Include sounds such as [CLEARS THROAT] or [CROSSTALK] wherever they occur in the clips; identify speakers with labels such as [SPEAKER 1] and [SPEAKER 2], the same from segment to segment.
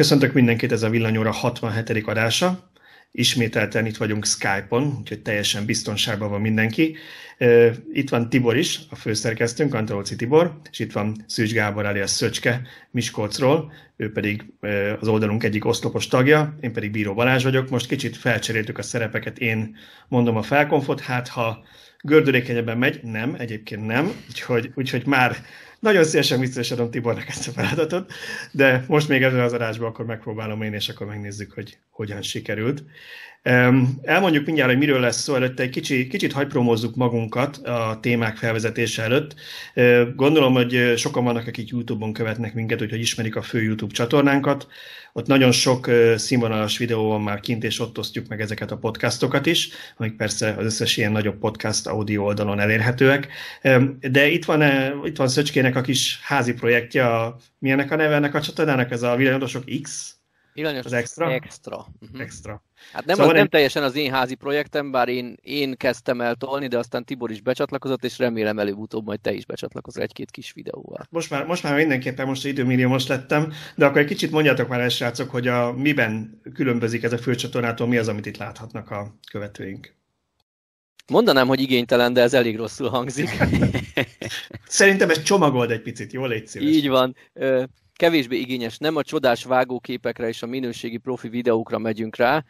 [SPEAKER 1] Köszöntök mindenkit, ez a Villanyóra 67. adása. Ismételten itt vagyunk Skype-on, úgyhogy teljesen biztonságban van mindenki. Itt van Tibor is, a főszerkesztőnk, Antalóci Tibor, és itt van Szűcs Gábor alias Szöcske Miskolcról, ő pedig az oldalunk egyik oszlopos tagja, én pedig Bíró Balázs vagyok. Most kicsit felcseréltük a szerepeket, én mondom a felkonfot, hát ha gördülékenyebben megy, nem, egyébként nem, úgyhogy, úgyhogy már nagyon szívesen visszaadom Tibornak ezt a feladatot, de most még ezzel az adásban akkor megpróbálom én, és akkor megnézzük, hogy hogyan sikerült. Elmondjuk mindjárt, hogy miről lesz szó előtte, egy kicsi, kicsit hagypromozzuk magunkat a témák felvezetése előtt. Gondolom, hogy sokan vannak, akik YouTube-on követnek minket, úgyhogy ismerik a fő YouTube csatornánkat. Ott nagyon sok színvonalas videó van már kint, és ott osztjuk meg ezeket a podcastokat is, amik persze az összes ilyen nagyobb podcast audio oldalon elérhetőek. De itt van, itt van Szöcskének a kis házi projektje, a, milyenek a neve ennek a csatornának? Ez a Villanyosok X?
[SPEAKER 2] Villanyos
[SPEAKER 1] az extra?
[SPEAKER 2] Extra.
[SPEAKER 1] Uh-huh. extra.
[SPEAKER 2] Hát nem, szóval az nem teljesen az én házi projektem, bár én, én kezdtem el tolni, de aztán Tibor is becsatlakozott, és remélem előbb-utóbb majd te is becsatlakozol egy-két kis videóval.
[SPEAKER 1] Most már, most már mindenképpen most időmilliómos lettem, de akkor egy kicsit mondjátok már el, srácok, hogy a, miben különbözik ez a főcsatornától, mi az, amit itt láthatnak a követőink.
[SPEAKER 2] Mondanám, hogy igénytelen, de ez elég rosszul hangzik. [LAUGHS]
[SPEAKER 1] Szerintem ez csomagold egy picit, jól légy szíves.
[SPEAKER 2] Így van kevésbé igényes, nem a csodás vágóképekre és a minőségi profi videókra megyünk rá.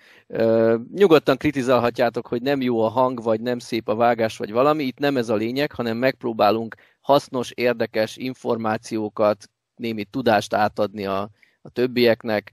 [SPEAKER 2] Nyugodtan kritizálhatjátok, hogy nem jó a hang, vagy nem szép a vágás, vagy valami. Itt nem ez a lényeg, hanem megpróbálunk hasznos, érdekes információkat, némi tudást átadni a, a többieknek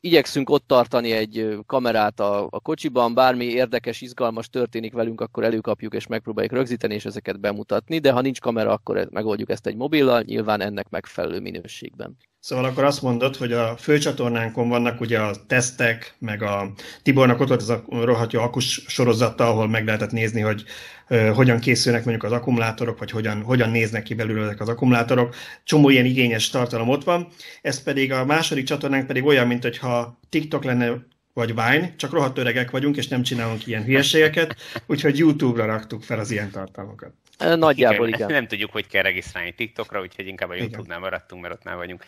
[SPEAKER 2] igyekszünk ott tartani egy kamerát a, a kocsiban, bármi érdekes, izgalmas történik velünk, akkor előkapjuk és megpróbáljuk rögzíteni és ezeket bemutatni, de ha nincs kamera, akkor megoldjuk ezt egy mobillal, nyilván ennek megfelelő minőségben.
[SPEAKER 1] Szóval akkor azt mondod, hogy a főcsatornánkon vannak ugye a tesztek, meg a Tibornak ott volt az a rohadt jó akus sorozata, ahol meg lehetett nézni, hogy hogyan készülnek mondjuk az akkumulátorok, vagy hogyan, hogyan néznek ki belül ezek az akkumulátorok. Csomó ilyen igényes tartalom ott van. Ez pedig a második csatornánk pedig olyan, mint hogyha TikTok lenne vagy Vine, csak rohadt öregek vagyunk, és nem csinálunk ilyen hülyeségeket, úgyhogy YouTube-ra raktuk fel az ilyen tartalmakat.
[SPEAKER 2] Nagyjából igen. [LAUGHS]
[SPEAKER 3] Nem tudjuk, hogy kell regisztrálni TikTokra, úgyhogy inkább a YouTube-nál maradtunk, mert ott már vagyunk.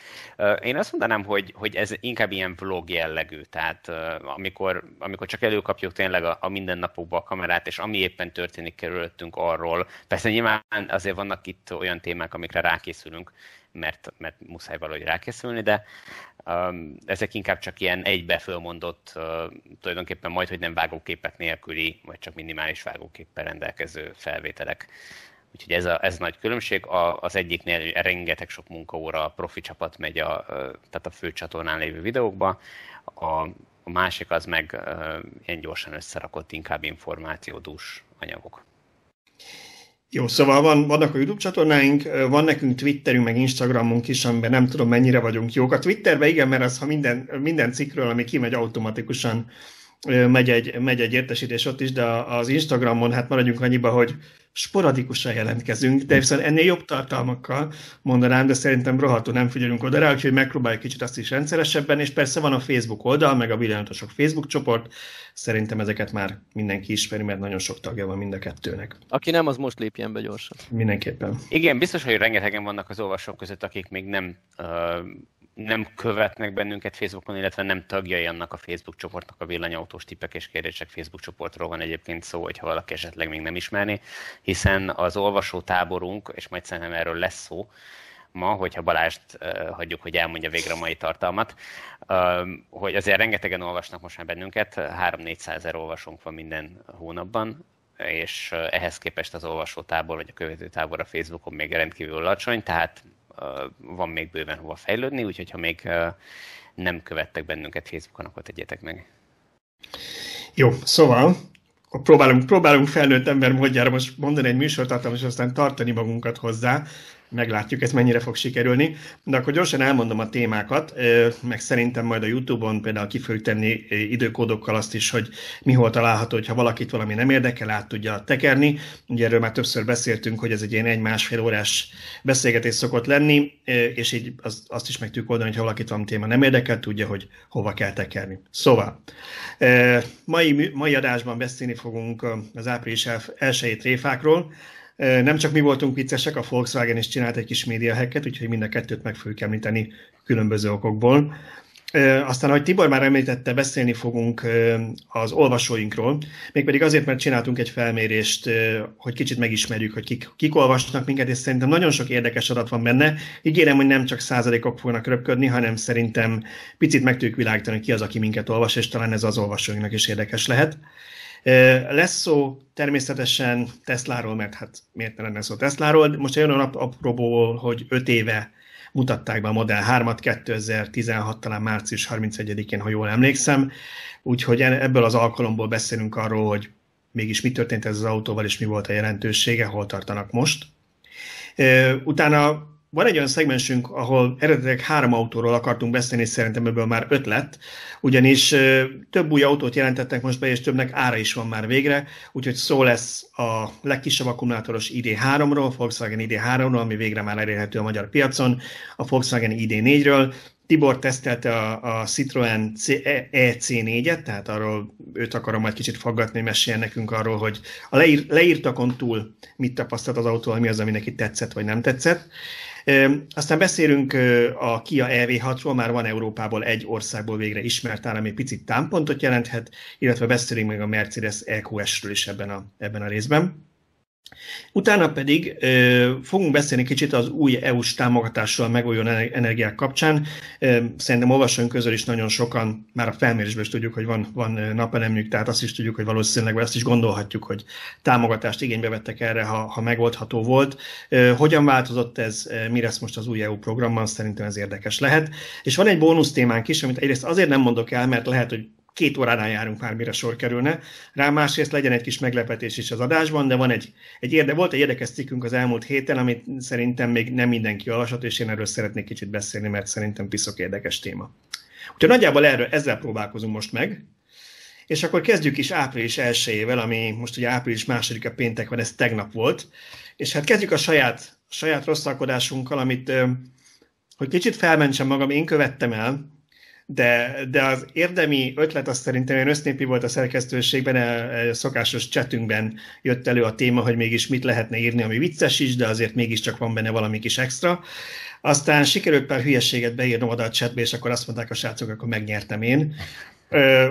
[SPEAKER 3] Én azt mondanám, hogy, hogy ez inkább ilyen vlog jellegű, tehát amikor, amikor csak előkapjuk tényleg a, a mindennapokban a kamerát, és ami éppen történik körülöttünk arról, persze nyilván azért vannak itt olyan témák, amikre rákészülünk, mert, mert muszáj valahogy rákészülni, de ezek inkább csak ilyen egybe fölmondott, tulajdonképpen majd, hogy nem vágóképek nélküli, vagy csak minimális vágóképpel rendelkező felvételek. Úgyhogy ez a, ez a nagy különbség. A, az egyiknél rengeteg sok munkaóra, profi csapat megy a, tehát a fő csatornán lévő videókba, a, a másik az meg ilyen gyorsan összerakott, inkább információdús anyagok.
[SPEAKER 1] Jó, szóval van, vannak a YouTube csatornáink, van nekünk Twitterünk, meg Instagramunk is, amiben nem tudom mennyire vagyunk jók. A Twitterben igen, mert az, ha minden, minden cikkről, ami kimegy automatikusan, megy egy, megy egy értesítés ott is, de az Instagramon hát maradjunk annyiba, hogy sporadikusan jelentkezünk, de viszont ennél jobb tartalmakkal mondanám, de szerintem rohadtul nem figyelünk oda rá, úgyhogy megpróbáljuk kicsit azt is rendszeresebben, és persze van a Facebook oldal, meg a Villanyatosok Facebook csoport, szerintem ezeket már mindenki ismeri, mert nagyon sok tagja van mind a kettőnek.
[SPEAKER 2] Aki nem, az most lépjen be gyorsan.
[SPEAKER 1] Mindenképpen.
[SPEAKER 3] Igen, biztos, hogy rengetegen vannak az olvasók között, akik még nem uh, nem követnek bennünket Facebookon, illetve nem tagjai annak a Facebook csoportnak, a villanyautós tippek és kérdések Facebook csoportról van egyébként szó, hogyha valaki esetleg még nem ismerni, hiszen az olvasó táborunk, és majd szerintem erről lesz szó, ma, hogyha Balást uh, hagyjuk, hogy elmondja végre a mai tartalmat, uh, hogy azért rengetegen olvasnak most már bennünket, 3-400 ezer olvasónk van minden hónapban, és ehhez képest az olvasótábor vagy a követőtábor a Facebookon még rendkívül alacsony, tehát van még bőven hova fejlődni, úgyhogy ha még nem követtek bennünket Facebookon, akkor tegyétek meg.
[SPEAKER 1] Jó, szóval próbálunk, próbálunk felnőtt ember módjára most mondani egy műsortartalmat, és aztán tartani magunkat hozzá meglátjuk, ez mennyire fog sikerülni. De akkor gyorsan elmondom a témákat, meg szerintem majd a YouTube-on például ki fogjuk tenni időkódokkal azt is, hogy mi hol található, hogyha valakit valami nem érdekel, át tudja tekerni. Ugye erről már többször beszéltünk, hogy ez egy ilyen egy-másfél órás beszélgetés szokott lenni, és így azt is meg tudjuk oldani, hogy valakit valami téma nem érdekel, tudja, hogy hova kell tekerni. Szóval, mai, mai adásban beszélni fogunk az április elsőjét tréfákról, nem csak mi voltunk viccesek, a Volkswagen is csinált egy kis média hacket, úgyhogy mind a kettőt meg fogjuk említeni különböző okokból. Aztán, ahogy Tibor már említette, beszélni fogunk az olvasóinkról, mégpedig azért, mert csináltunk egy felmérést, hogy kicsit megismerjük, hogy kik, kik olvasnak minket, és szerintem nagyon sok érdekes adat van benne. Ígérem, hogy nem csak százalékok fognak röpködni, hanem szerintem picit meg tudjuk világítani, ki az, aki minket olvas, és talán ez az olvasóinknak is érdekes lehet. Lesz szó természetesen Tesláról, mert hát miért ne lenne szó Tesláról. Most egy olyan apróból, hogy öt éve mutatták be a Model 3-at 2016, talán március 31-én, ha jól emlékszem. Úgyhogy ebből az alkalomból beszélünk arról, hogy mégis mi történt ez az autóval, és mi volt a jelentősége, hol tartanak most. Utána van egy olyan szegmensünk, ahol eredetileg három autóról akartunk beszélni, és szerintem ebből már öt lett, ugyanis több új autót jelentettek most be, és többnek ára is van már végre, úgyhogy szó lesz a legkisebb akkumulátoros ID3-ról, Volkswagen ID3-ról, ami végre már elérhető a magyar piacon, a Volkswagen ID4-ről, Tibor tesztelte a, a Citroen EC4-et, tehát arról őt akarom majd kicsit faggatni, meséljen nekünk arról, hogy a leír, leírtakon túl mit tapasztalt az autó, mi az, ami neki tetszett vagy nem tetszett. Aztán beszélünk a Kia EV6-ról, már van Európából egy országból végre ismert áll, ami picit támpontot jelenthet, illetve beszélünk meg a Mercedes EQS-ről is ebben a, ebben a részben. Utána pedig ö, fogunk beszélni kicsit az új EU-s támogatásról a megújuló energiák kapcsán. Ö, szerintem olvasóink közül is nagyon sokan, már a felmérésből is tudjuk, hogy van, van napelemjük, tehát azt is tudjuk, hogy valószínűleg, azt is gondolhatjuk, hogy támogatást igénybe vettek erre, ha, ha megoldható volt. Ö, hogyan változott ez, mi lesz most az új EU programban, szerintem ez érdekes lehet. És van egy bónusz témánk is, amit egyrészt azért nem mondok el, mert lehet, hogy két óránál járunk már, mire sor kerülne. Rá másrészt legyen egy kis meglepetés is az adásban, de van egy, egy érde, volt egy érdekes cikkünk az elmúlt héten, amit szerintem még nem mindenki olvasott, és én erről szeretnék kicsit beszélni, mert szerintem piszok érdekes téma. Úgyhogy nagyjából erről ezzel próbálkozunk most meg, és akkor kezdjük is április 1 ami most ugye április második a péntek van, ez tegnap volt, és hát kezdjük a saját, saját rosszalkodásunkkal, amit, hogy kicsit felmentsem magam, én követtem el, de, de az érdemi ötlet az szerintem olyan össznépi volt a szerkesztőségben, a, a szokásos csetünkben jött elő a téma, hogy mégis mit lehetne írni, ami vicces is, de azért mégiscsak van benne valami kis extra. Aztán sikerült pár hülyességet beírnom oda a chatbe, és akkor azt mondták a srácok, akkor megnyertem én.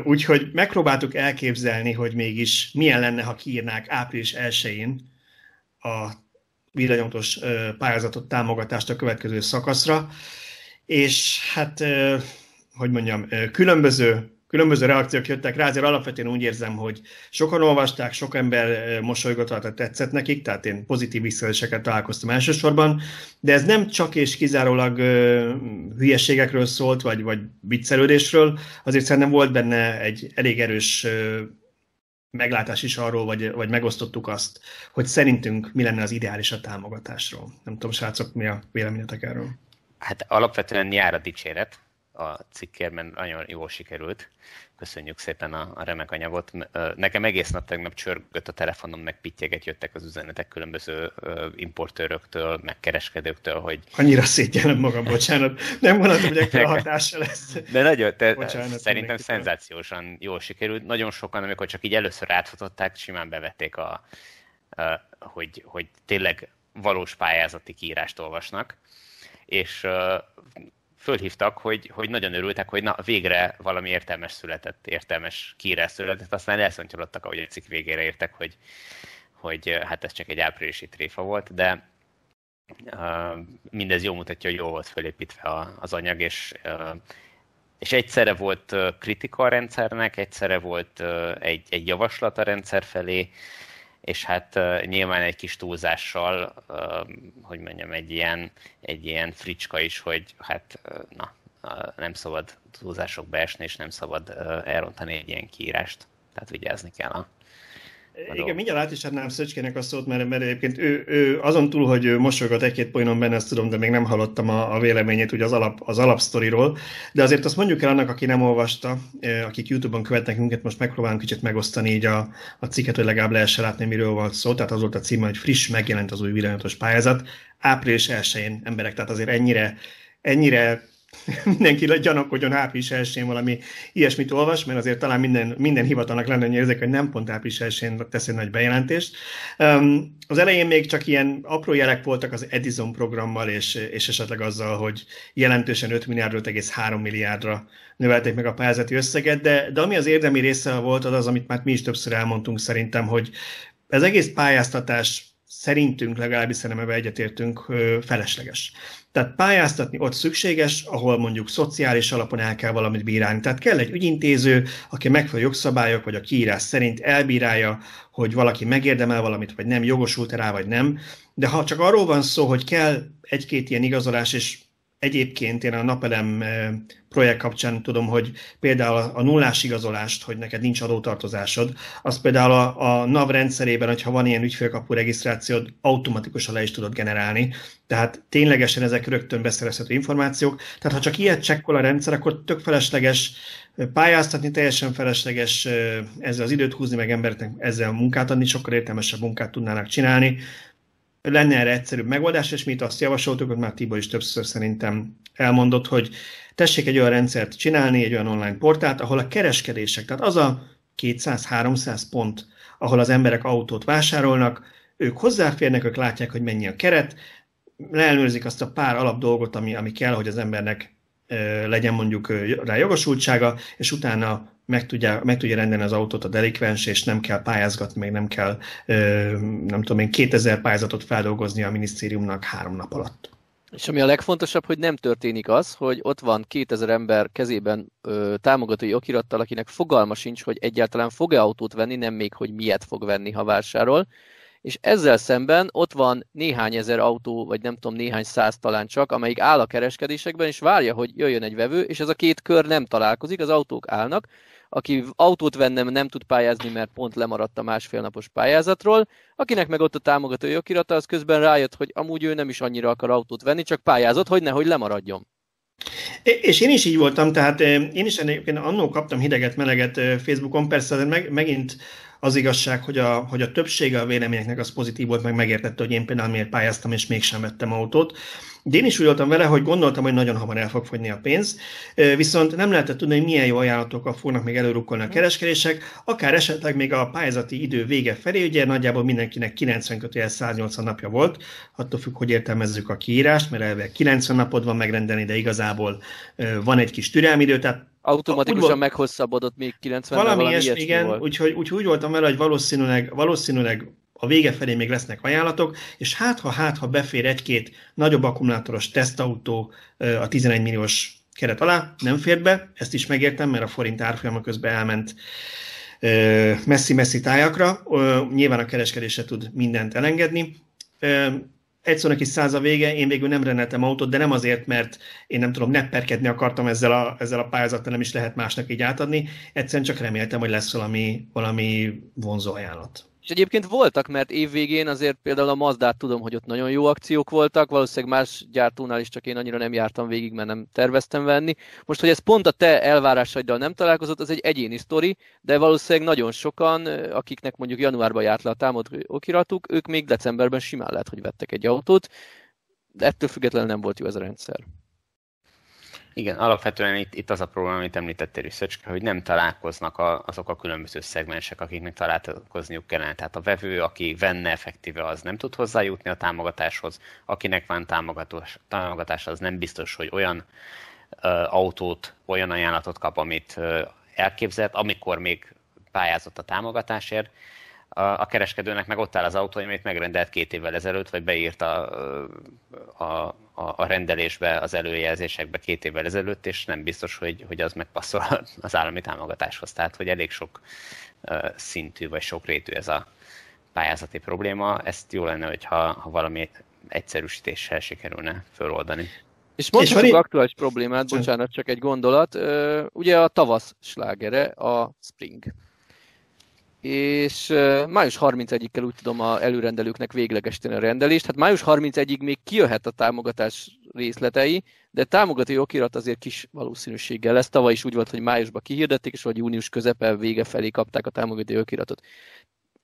[SPEAKER 1] Úgyhogy megpróbáltuk elképzelni, hogy mégis milyen lenne, ha kiírnák április 1-én a villanyautós pályázatot, támogatást a következő szakaszra, és hát hogy mondjam, különböző, különböző reakciók jöttek rá, azért alapvetően úgy érzem, hogy sokan olvasták, sok ember mosolygott, tetszett nekik, tehát én pozitív visszajelzéseket találkoztam elsősorban, de ez nem csak és kizárólag hülyeségekről szólt, vagy, vagy viccelődésről, azért szerintem volt benne egy elég erős meglátás is arról, vagy, vagy megosztottuk azt, hogy szerintünk mi lenne az ideális a támogatásról. Nem tudom, srácok, mi a véleményetek erről?
[SPEAKER 3] Hát alapvetően jár a dicséret, a cikkért, mert nagyon jól sikerült. Köszönjük szépen a, a remek anyagot. Nekem egész nap tegnap csörgött a telefonom, meg pittyeget jöttek az üzenetek különböző importőröktől, meg kereskedőktől, hogy...
[SPEAKER 1] Annyira szégyellem magam, bocsánat. Nem gondoltam, hogy ekkora hatása lesz.
[SPEAKER 3] De nagyon, te, bocsánat, szerintem szenzációsan jól sikerült. Nagyon sokan, amikor csak így először átfutották, simán bevették a, a hogy, hogy tényleg valós pályázati kiírást olvasnak és fölhívtak, hogy, hogy nagyon örültek, hogy na, végre valami értelmes született, értelmes kiírás született, aztán elszontyolodtak, ahogy a cikk végére értek, hogy, hogy hát ez csak egy áprilisi tréfa volt, de uh, mindez jól mutatja, hogy jól volt felépítve az anyag, és, uh, és egyszerre volt kritika a rendszernek, egyszerre volt uh, egy, egy javaslat a rendszer felé, és hát uh, nyilván egy kis túlzással, uh, hogy mondjam, egy ilyen, egy ilyen fricska is, hogy hát uh, na, uh, nem szabad túlzásokba esni, és nem szabad uh, elrontani egy ilyen kiírást. Tehát vigyázni kell a
[SPEAKER 1] igen, mindjárt át is adnám Szöcskének a szót, mert, mert egyébként ő, ő azon túl, hogy ő mosolygott egy-két poénon benne, ezt tudom, de még nem hallottam a, a véleményét ugye az, alap, az alapsztoriról. De azért azt mondjuk el annak, aki nem olvasta, akik YouTube-on követnek minket, most megpróbálunk kicsit megosztani így a, a cikket, hogy legalább lehessen látni, miről van szó. Tehát az volt a címe, hogy friss megjelent az új villanyatos pályázat. Április 1-én emberek, tehát azért ennyire, ennyire [LAUGHS] mindenki gyanakodjon április 1 valami ilyesmit olvas, mert azért talán minden, minden hivatalnak lenne hogy érzek, hogy nem pont április 1 tesz egy nagy bejelentést. Um, az elején még csak ilyen apró jelek voltak az Edison programmal, és, és esetleg azzal, hogy jelentősen 5 milliárdról egész 3 milliárdra növelték meg a pályázati összeget, de, de ami az érdemi része volt, az az, amit már mi is többször elmondtunk szerintem, hogy ez egész pályáztatás szerintünk legalábbis szerintem ebbe egyetértünk felesleges. Tehát pályáztatni ott szükséges, ahol mondjuk szociális alapon el kell valamit bírálni. Tehát kell egy ügyintéző, aki megfelelő jogszabályok vagy a kiírás szerint elbírálja, hogy valaki megérdemel valamit, vagy nem, jogosult rá, vagy nem. De ha csak arról van szó, hogy kell egy-két ilyen igazolás, és Egyébként én a Napelem eh, projekt kapcsán tudom, hogy például a nullás igazolást, hogy neked nincs adótartozásod, az például a, a NAV rendszerében, hogyha van ilyen ügyfélkapu regisztrációd, automatikusan le is tudod generálni. Tehát ténylegesen ezek rögtön beszerezhető információk. Tehát ha csak ilyet csekkol a rendszer, akkor tök felesleges eh, pályáztatni, teljesen felesleges eh, ezzel az időt húzni, meg embereknek ezzel munkát adni, sokkal értelmesebb munkát tudnának csinálni lenne erre egyszerűbb megoldás, és mi itt azt javasoltuk, hogy már Tibor is többször szerintem elmondott, hogy tessék egy olyan rendszert csinálni, egy olyan online portált, ahol a kereskedések, tehát az a 200-300 pont, ahol az emberek autót vásárolnak, ők hozzáférnek, ők látják, hogy mennyi a keret, leelnőrzik azt a pár alap dolgot, ami, ami kell, hogy az embernek legyen mondjuk rá jogosultsága, és utána meg tudja, meg tudja rendelni az autót a delikvens, és nem kell pályázgatni, meg nem kell, nem tudom én, 2000 pályázatot feldolgozni a minisztériumnak három nap alatt.
[SPEAKER 2] És ami a legfontosabb, hogy nem történik az, hogy ott van 2000 ember kezében ö, támogatói okirattal, akinek fogalma sincs, hogy egyáltalán fog-e autót venni, nem még, hogy miért fog venni, ha vásárol. És ezzel szemben ott van néhány ezer autó, vagy nem tudom, néhány száz talán csak, amelyik áll a kereskedésekben, és várja, hogy jöjjön egy vevő, és ez a két kör nem találkozik, az autók állnak, aki autót vennem nem tud pályázni, mert pont lemaradt a másfél pályázatról, akinek meg ott a támogató jogirata, az közben rájött, hogy amúgy ő nem is annyira akar autót venni, csak pályázott, hogy nehogy lemaradjon.
[SPEAKER 1] És én is így voltam, tehát én is egyébként annól kaptam hideget, meleget Facebookon, persze meg, megint az igazság, hogy a, hogy a többsége a véleményeknek az pozitív volt, meg megértette, hogy én például miért pályáztam, és mégsem vettem autót. De én is úgy voltam vele, hogy gondoltam, hogy nagyon hamar el fog fogyni a pénz, viszont nem lehetett tudni, hogy milyen jó ajánlatokkal fognak még előrukkolni a kereskedések, akár esetleg még a pályázati idő vége felé, ugye nagyjából mindenkinek 90 kötőjel 180 napja volt, attól függ, hogy értelmezzük a kiírást, mert elvileg 90 napod van megrendelni, de igazából van egy kis türelmidő, tehát
[SPEAKER 2] Automatikusan úgy, meghosszabbodott még 90 Valami, valami ilyesmi,
[SPEAKER 1] igen, úgyhogy úgy, úgy voltam vele, hogy valószínűleg, valószínűleg a vége felé még lesznek ajánlatok, és hát ha, hát ha befér egy-két nagyobb akkumulátoros tesztautó a 11 milliós keret alá, nem fér be, ezt is megértem, mert a forint árfolyama közben elment messzi-messzi tájakra, nyilván a kereskedése tud mindent elengedni. Egy szónak is száz a vége, én végül nem rendeltem autót, de nem azért, mert én nem tudom, nepperkedni akartam ezzel a, ezzel a pályázattal, nem is lehet másnak így átadni. Egyszerűen csak reméltem, hogy lesz valami, valami vonzó ajánlat.
[SPEAKER 2] És egyébként voltak, mert évvégén azért például a Mazdát tudom, hogy ott nagyon jó akciók voltak, valószínűleg más gyártónál is csak én annyira nem jártam végig, mert nem terveztem venni. Most, hogy ez pont a te elvárásaiddal nem találkozott, az egy egyéni sztori, de valószínűleg nagyon sokan, akiknek mondjuk januárban járt le a támadó okiratuk, ők még decemberben simán lehet, hogy vettek egy autót, de ettől függetlenül nem volt jó ez a rendszer.
[SPEAKER 3] Igen, alapvetően itt, itt az a probléma, amit említettél is, Szöcske, hogy nem találkoznak a, azok a különböző szegmensek, akiknek találkozniuk kellene. Tehát a vevő, aki venne effektíve, az nem tud hozzájutni a támogatáshoz, akinek van támogatás, támogatás az nem biztos, hogy olyan ö, autót, olyan ajánlatot kap, amit ö, elképzelt, amikor még pályázott a támogatásért, a, kereskedőnek meg ott áll az autó, amit megrendelt két évvel ezelőtt, vagy beírt a, a, a, a rendelésbe, az előjelzésekbe két évvel ezelőtt, és nem biztos, hogy, hogy az megpasszol [LAUGHS] az állami támogatáshoz. Tehát, hogy elég sok szintű, vagy sok rétű ez a pályázati probléma. Ezt jó lenne, hogyha ha valami egyszerűsítéssel sikerülne föloldani.
[SPEAKER 2] És most és van aktuális problémát, bocsánat, csak egy gondolat. Ugye a tavasz slágere, a Spring és május 31-ig úgy tudom a előrendelőknek véglegesíteni a rendelést. Hát május 31-ig még kijöhet a támogatás részletei, de támogatói okirat azért kis valószínűséggel lesz. Tavaly is úgy volt, hogy májusban kihirdették, és vagy június közepe vége felé kapták a támogatói okiratot.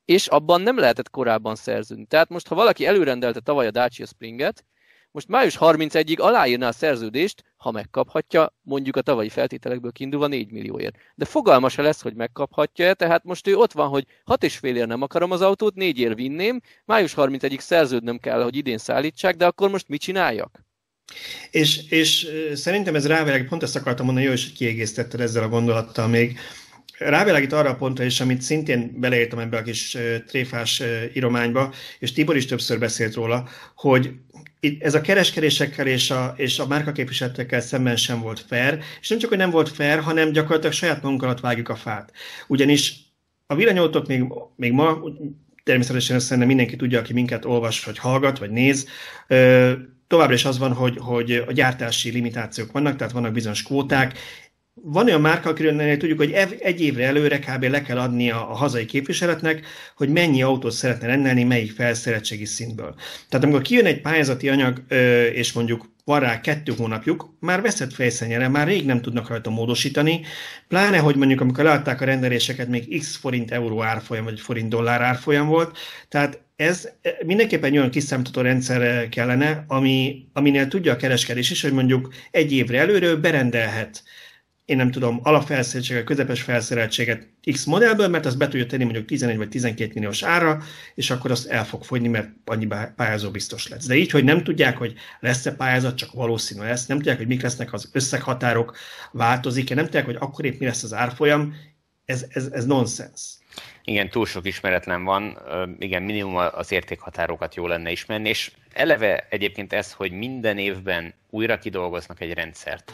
[SPEAKER 2] És abban nem lehetett korábban szerződni. Tehát most, ha valaki előrendelte tavaly a Dacia Springet, most május 31-ig aláírná a szerződést, ha megkaphatja, mondjuk a tavalyi feltételekből kiindulva 4 millióért. De fogalma se lesz, hogy megkaphatja-e, tehát most ő ott van, hogy 6,5 ér nem akarom az autót, 4 ér vinném, május 31-ig szerződnöm kell, hogy idén szállítsák, de akkor most mit csináljak?
[SPEAKER 1] És, és szerintem ez rávilág, pont ezt akartam mondani, jó, hogy kiegészítetted ezzel a gondolattal még, rávilágít arra a pontra is, amit szintén beleírtam ebbe a kis tréfás írományba, és Tibor is többször beszélt róla, hogy ez a kereskedésekkel és a, és a márkaképviseletekkel szemben sem volt fair, és nem csak, hogy nem volt fair, hanem gyakorlatilag saját magunk alatt vágjuk a fát. Ugyanis a villanyautók még, még ma, természetesen szerintem mindenki tudja, aki minket olvas, vagy hallgat, vagy néz, továbbra is az van, hogy, hogy a gyártási limitációk vannak, tehát vannak bizonyos kvóták, van olyan márka, akiről tudjuk, hogy egy évre előre kb. le kell adnia a hazai képviseletnek, hogy mennyi autót szeretne rendelni, melyik felszereltségi szintből. Tehát amikor kijön egy pályázati anyag, és mondjuk van rá kettő hónapjuk, már veszett fejszennyere, már rég nem tudnak rajta módosítani, pláne, hogy mondjuk amikor leadták a rendeléseket, még x forint euró árfolyam, vagy forint dollár árfolyam volt, tehát ez mindenképpen olyan kiszámítható rendszer kellene, ami, aminél tudja a kereskedés is, hogy mondjuk egy évre előre berendelhet én nem tudom, alapfelszereltséget, közepes felszereltséget X modellből, mert azt be tudja tenni mondjuk 11 vagy 12 milliós ára, és akkor azt el fog fogyni, mert annyi pályázó biztos lesz. De így, hogy nem tudják, hogy lesz-e pályázat, csak valószínű lesz, nem tudják, hogy mik lesznek az összeghatárok, változik-e, nem tudják, hogy akkor épp mi lesz az árfolyam, ez, ez, ez nonsens.
[SPEAKER 3] Igen, túl sok ismeretlen van, igen, minimum az értékhatárokat jó lenne ismerni, és eleve egyébként ez, hogy minden évben újra kidolgoznak egy rendszert,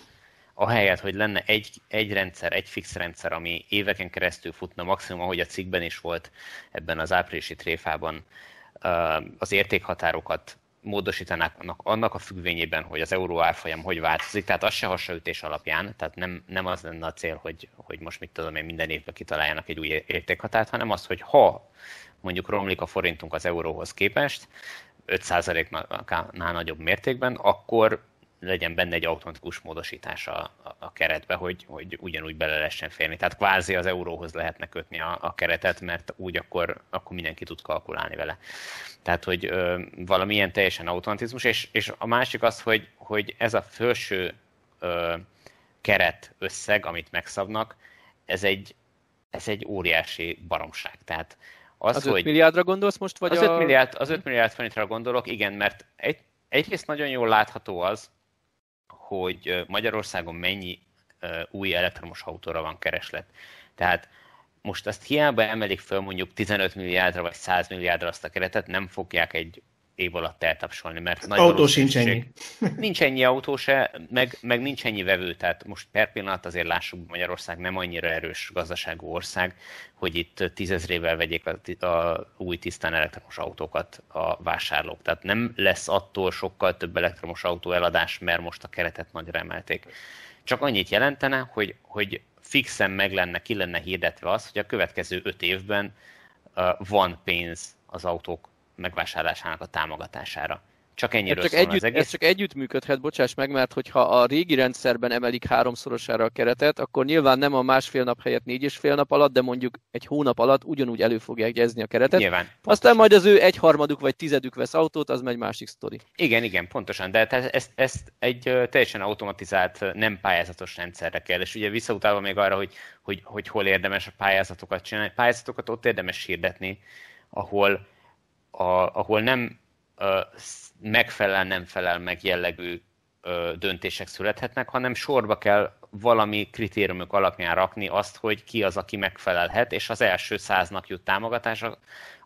[SPEAKER 3] ahelyett, hogy lenne egy, egy rendszer, egy fix rendszer, ami éveken keresztül futna, maximum, ahogy a cikkben is volt ebben az áprilisi tréfában, az értékhatárokat módosítanak annak a függvényében, hogy az euró árfolyam hogy változik, tehát az se hasonlítés alapján, tehát nem, nem az lenne a cél, hogy, hogy most mit tudom én, minden évben kitaláljanak egy új értékhatárt, hanem az, hogy ha mondjuk romlik a forintunk az euróhoz képest, 5%-nál nagyobb mértékben, akkor legyen benne egy automatikus módosítás a, a, a keretbe, hogy, hogy ugyanúgy bele lehessen férni. Tehát kvázi az euróhoz lehetne kötni a, a keretet, mert úgy akkor, akkor mindenki tud kalkulálni vele. Tehát, hogy ö, valamilyen teljesen automatizmus, és, és a másik az, hogy, hogy ez a felső ö, keret összeg, amit megszabnak, ez egy, ez egy óriási baromság. Tehát
[SPEAKER 2] az, az 5 hogy milliárdra gondolsz most? Vagy
[SPEAKER 3] az, a... 5 milliárd, az 5 milliárd forintra gondolok, igen, mert egy, egyrészt nagyon jól látható az, hogy Magyarországon mennyi új elektromos autóra van kereslet. Tehát most azt hiába emelik föl mondjuk 15 milliárdra vagy 100 milliárdra azt a keretet, nem fogják egy év alatt eltapsolni, mert
[SPEAKER 1] nagy autó sincs ennyi. [LAUGHS]
[SPEAKER 3] Nincs ennyi autó se, meg, meg nincs ennyi vevő, tehát most per pillanat azért lássuk, Magyarország nem annyira erős gazdaságú ország, hogy itt tízezrével vegyék a, a új tisztán elektromos autókat a vásárlók. Tehát nem lesz attól sokkal több elektromos autó eladás, mert most a keretet nagyra emelték. Csak annyit jelentene, hogy, hogy fixen meg lenne, ki lenne hirdetve az, hogy a következő öt évben uh, van pénz az autók megvásárlásának a támogatására. Csak ennyiről
[SPEAKER 2] ez csak, együtt, az egész. ez csak együtt működhet, bocsáss meg, mert hogyha a régi rendszerben emelik háromszorosára a keretet, akkor nyilván nem a másfél nap helyett négy és fél nap alatt, de mondjuk egy hónap alatt ugyanúgy elő fogják gyezni a keretet. Nyilván. Pontosan. Aztán majd az ő egyharmaduk vagy tizedük vesz autót, az megy másik sztori.
[SPEAKER 3] Igen, igen, pontosan, de ezt, ezt egy teljesen automatizált, nem pályázatos rendszerre kell, és ugye visszautalva még arra, hogy, hogy, hogy hol érdemes a pályázatokat csinálni. Pályázatokat ott érdemes hirdetni, ahol a, ahol nem ö, megfelel, nem felel meg jellegű ö, döntések születhetnek, hanem sorba kell valami kritériumok alapján rakni azt, hogy ki az, aki megfelelhet, és az első száznak jut támogatás, a,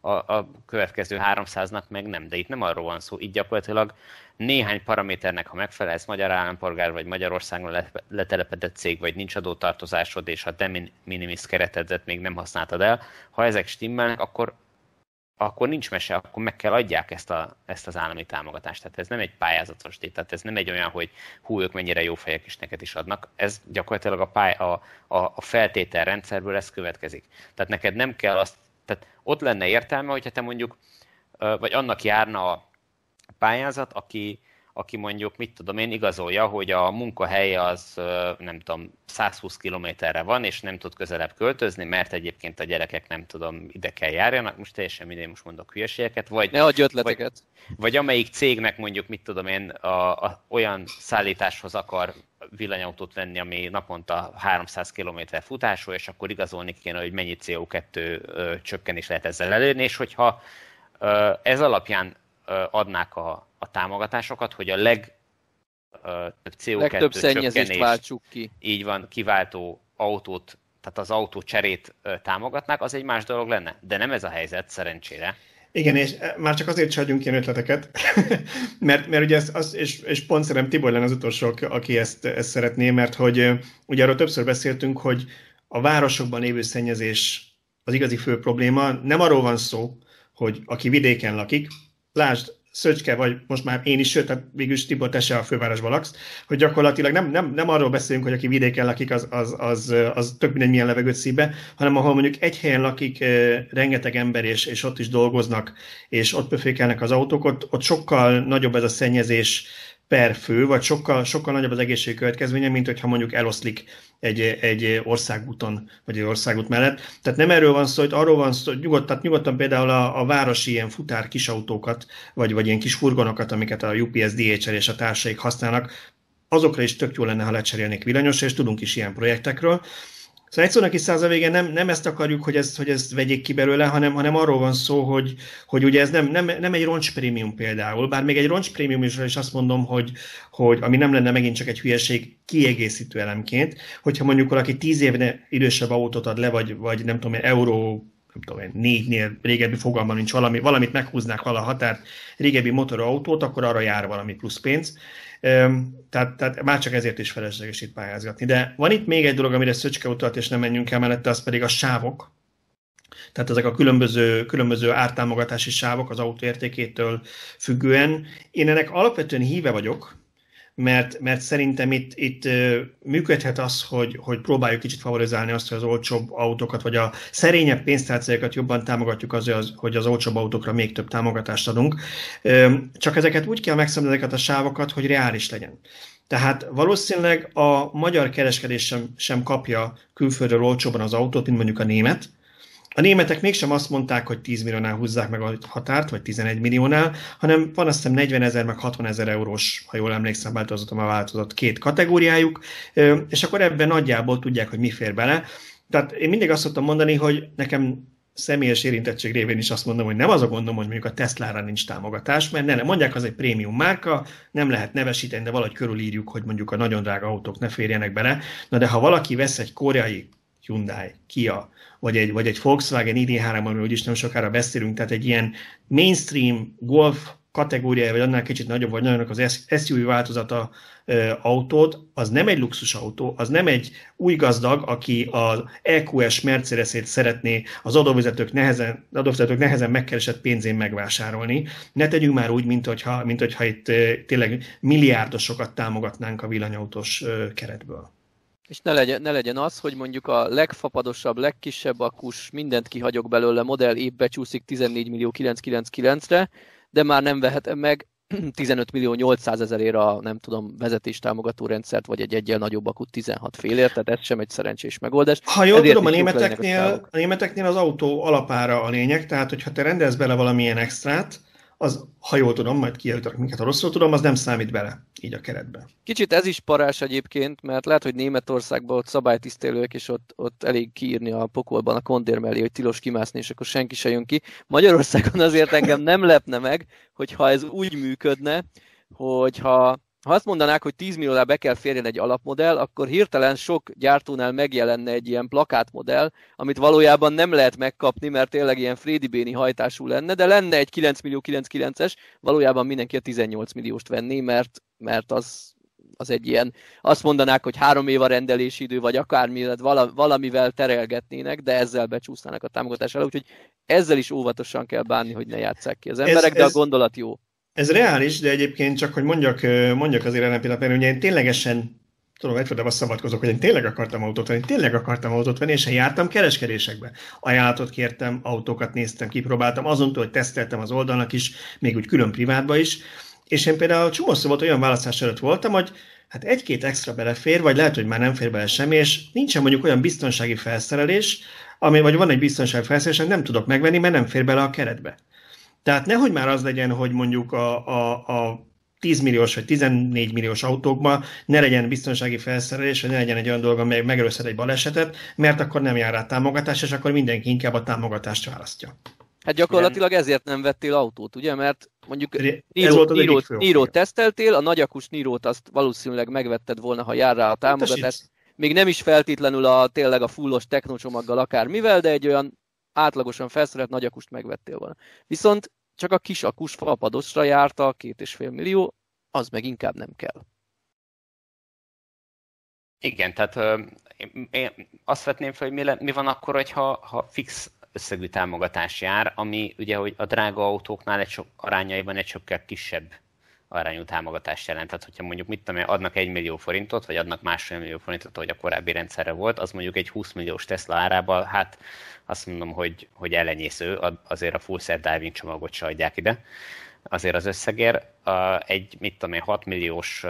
[SPEAKER 3] a, a következő 300-nak meg nem. De itt nem arról van szó, így gyakorlatilag néhány paraméternek, ha megfelelsz magyar állampolgár, vagy Magyarországon letelepedett cég, vagy nincs adótartozásod, és a de minimis keretedet még nem használtad el, ha ezek stimmelnek, akkor akkor nincs mese, akkor meg kell adják ezt, a, ezt az állami támogatást. Tehát ez nem egy pályázatos díj, tehát ez nem egy olyan, hogy hú, ők mennyire jó fejek is neked is adnak. Ez gyakorlatilag a, pály, a, a, a feltételrendszerből ez következik. Tehát neked nem kell azt, tehát ott lenne értelme, hogyha te mondjuk, vagy annak járna a pályázat, aki, aki mondjuk, mit tudom én, igazolja, hogy a munkahelye az, nem tudom, 120 kilométerre van, és nem tud közelebb költözni, mert egyébként a gyerekek nem tudom, ide kell járjanak, most teljesen mindegy, most mondok hülyeségeket, vagy...
[SPEAKER 2] Ne adj ötleteket!
[SPEAKER 3] Vagy, vagy amelyik cégnek mondjuk, mit tudom én, a, a, olyan szállításhoz akar villanyautót venni, ami naponta 300 km futású, és akkor igazolni kéne, hogy mennyi CO2 csökkenés lehet ezzel elérni, és hogyha ez alapján adnák a, a támogatásokat, hogy a leg
[SPEAKER 2] CO2 legtöbb szennyezést váltsuk ki.
[SPEAKER 3] Így van, kiváltó autót, tehát az autó cserét támogatnák, az egy más dolog lenne. De nem ez a helyzet, szerencsére.
[SPEAKER 1] Igen, és már csak azért sem adjunk ilyen ötleteket, [LAUGHS] mert, mert ugye ez, az, és, és pont szerintem Tibor lenne az utolsó, aki ezt, ezt szeretné, mert hogy ugye arról többször beszéltünk, hogy a városokban lévő szennyezés az igazi fő probléma. Nem arról van szó, hogy aki vidéken lakik, lásd, Szöcske, vagy most már én is, sőt, tehát végülis Tibor, te se a fővárosban laksz, hogy gyakorlatilag nem, nem, nem arról beszélünk, hogy aki vidéken lakik, az, az, az, az tök mindegy milyen levegőt szíve, hanem ahol mondjuk egy helyen lakik rengeteg ember, és, és ott is dolgoznak, és ott pöfékelnek az autók, ott, ott sokkal nagyobb ez a szennyezés per fő, vagy sokkal, sokkal nagyobb az egészség következménye, mint hogyha mondjuk eloszlik egy, egy országúton, vagy egy országút mellett. Tehát nem erről van szó, hogy arról van szó, hogy nyugodt, tehát nyugodtan például a, a városi ilyen futár kisautókat, vagy, vagy ilyen kis furgonokat, amiket a UPS, DHL és a társaik használnak, azokra is tök jó lenne, ha lecserélnék villanyosra, és tudunk is ilyen projektekről. Szóval egy szónak is száz nem, nem ezt akarjuk, hogy ezt, hogy ezt vegyék ki belőle, hanem, hanem arról van szó, hogy, hogy ugye ez nem, nem, nem egy roncs prémium például, bár még egy roncs prémium is, is azt mondom, hogy, hogy ami nem lenne megint csak egy hülyeség kiegészítő elemként, hogyha mondjuk valaki tíz évne idősebb autót ad le, vagy, vagy nem tudom, euró nem tudom négynél régebbi fogalma nincs valami, valamit meghúznák vala határt, régebbi motorautót, akkor arra jár valami plusz pénz. Tehát, tehát már csak ezért is felesleges itt pályázgatni. De van itt még egy dolog, amire Szöcske utalt, és nem menjünk el mellette, az pedig a sávok. Tehát ezek a különböző, különböző ártámogatási sávok az autó értékétől függően. Én ennek alapvetően híve vagyok, mert, mert szerintem itt, itt működhet az, hogy, hogy próbáljuk kicsit favorizálni azt, hogy az olcsóbb autókat, vagy a szerényebb pénztárcájukat jobban támogatjuk az, hogy az olcsóbb autókra még több támogatást adunk. Csak ezeket úgy kell megszemleni ezeket a sávokat, hogy reális legyen. Tehát valószínűleg a magyar kereskedés sem, sem kapja külföldről olcsóban az autót, mint mondjuk a német, a németek mégsem azt mondták, hogy 10 milliónál húzzák meg a határt, vagy 11 milliónál, hanem van azt hiszem 40 ezer, meg 60 ezer eurós, ha jól emlékszem, változott a változott két kategóriájuk, és akkor ebben nagyjából tudják, hogy mi fér bele. Tehát én mindig azt szoktam mondani, hogy nekem személyes érintettség révén is azt mondom, hogy nem az a gondom, hogy mondjuk a Tesla-ra nincs támogatás, mert ne, mondják, az egy prémium márka, nem lehet nevesíteni, de valahogy körülírjuk, hogy mondjuk a nagyon drága autók ne férjenek bele. Na de ha valaki vesz egy koreai Hyundai, Kia, vagy egy, vagy egy Volkswagen ID3, amiről úgyis nem sokára beszélünk, tehát egy ilyen mainstream golf kategóriája, vagy annál kicsit nagyobb, vagy nagyobb az SUV változata ö, autót, az nem egy luxus autó, az nem egy új gazdag, aki az EQS Mercedes-ét szeretné az adóvezetők nehezen, adóvezetők nehezen megkeresett pénzén megvásárolni. Ne tegyünk már úgy, mint hogyha, mint hogyha itt ö, tényleg milliárdosokat támogatnánk a villanyautós ö, keretből.
[SPEAKER 2] És ne legyen, ne legyen az, hogy mondjuk a legfapadosabb, legkisebb akus, mindent kihagyok belőle, modell épp becsúszik 14 millió 999-re, de már nem vehetem meg [CLEARS THROAT] 15 millió 800 ezerért a, nem tudom, vezetés támogató rendszert, vagy egy egyel nagyobb akut 16 félért, tehát ez sem egy szerencsés megoldás.
[SPEAKER 1] Ha jól Ezért tudom, a németeknél, a németeknél az autó alapára a lényeg, tehát hogyha te rendelsz bele valamilyen extrát, az, ha jól tudom, majd kijavítanak minket, ha rosszul tudom, az nem számít bele így a keretbe.
[SPEAKER 2] Kicsit ez is parás egyébként, mert lehet, hogy Németországban ott szabálytisztelők, és ott, ott elég kiírni a pokolban a kondér mellé, hogy tilos kimászni, és akkor senki se jön ki. Magyarországon azért engem nem lepne meg, hogyha ez úgy működne, hogyha ha azt mondanák, hogy 10 milliónál be kell férjen egy alapmodell, akkor hirtelen sok gyártónál megjelenne egy ilyen plakátmodell, amit valójában nem lehet megkapni, mert tényleg ilyen Freddy Béni hajtású lenne, de lenne egy 9 millió 99-es, valójában mindenki a 18 millióst venné, mert, mert az, az egy ilyen, azt mondanák, hogy három év a rendelési idő, vagy akármi, valamivel terelgetnének, de ezzel becsúsznának a támogatás elő, úgyhogy ezzel is óvatosan kell bánni, hogy ne játsszák ki az emberek, ez, de a gondolat jó.
[SPEAKER 1] Ez reális, de egyébként csak, hogy mondjak, mondjak azért pillanatban, mert ugye én ténylegesen tudom, egyfajta szabadkozok, hogy én tényleg akartam autót venni, tényleg akartam autót venni, és én jártam kereskedésekbe. Ajánlatot kértem, autókat néztem, kipróbáltam, azon hogy teszteltem az oldalnak is, még úgy külön privátba is, És én például csomószor volt olyan választás előtt voltam, hogy hát egy-két extra belefér, vagy lehet, hogy már nem fér bele semmi, és nincsen mondjuk olyan biztonsági felszerelés, ami, vagy van egy biztonsági felszerelés, nem tudok megvenni, mert nem fér bele a keretbe. Tehát nehogy már az legyen, hogy mondjuk a, a, a 10 milliós vagy 14 milliós autókban ne legyen biztonsági felszerelés, vagy ne legyen egy olyan dolog, amely megelőzhet egy balesetet, mert akkor nem jár rá támogatás, és akkor mindenki inkább a támogatást választja.
[SPEAKER 2] Hát gyakorlatilag ezért nem vettél autót, ugye? Mert mondjuk Niro, Niro, Niro teszteltél, a nagyakus Niro-t azt valószínűleg megvetted volna, ha jár rá a támogatás. Még nem is feltétlenül a tényleg a fullos technocsomaggal akármivel, de egy olyan átlagosan felszerelt nagyakust megvettél volna. Viszont csak a kis akus falpadosra járta, két és fél millió, az meg inkább nem kell.
[SPEAKER 3] Igen, tehát ö, én azt vetném fel, hogy mi, le, mi van akkor, hogyha ha fix összegű támogatás jár, ami ugye hogy a drága autóknál egy sok arányaiban egy sokkal kisebb arányú támogatást jelent. Tehát, hogyha mondjuk mit tudom, adnak egy millió forintot, vagy adnak másfél millió forintot, hogy a korábbi rendszerre volt, az mondjuk egy 20 milliós Tesla árában, hát azt mondom, hogy, hogy ellenyésző, azért a full set diving csomagot se adják ide azért az összegér. Egy, mit tudom én, 6 milliós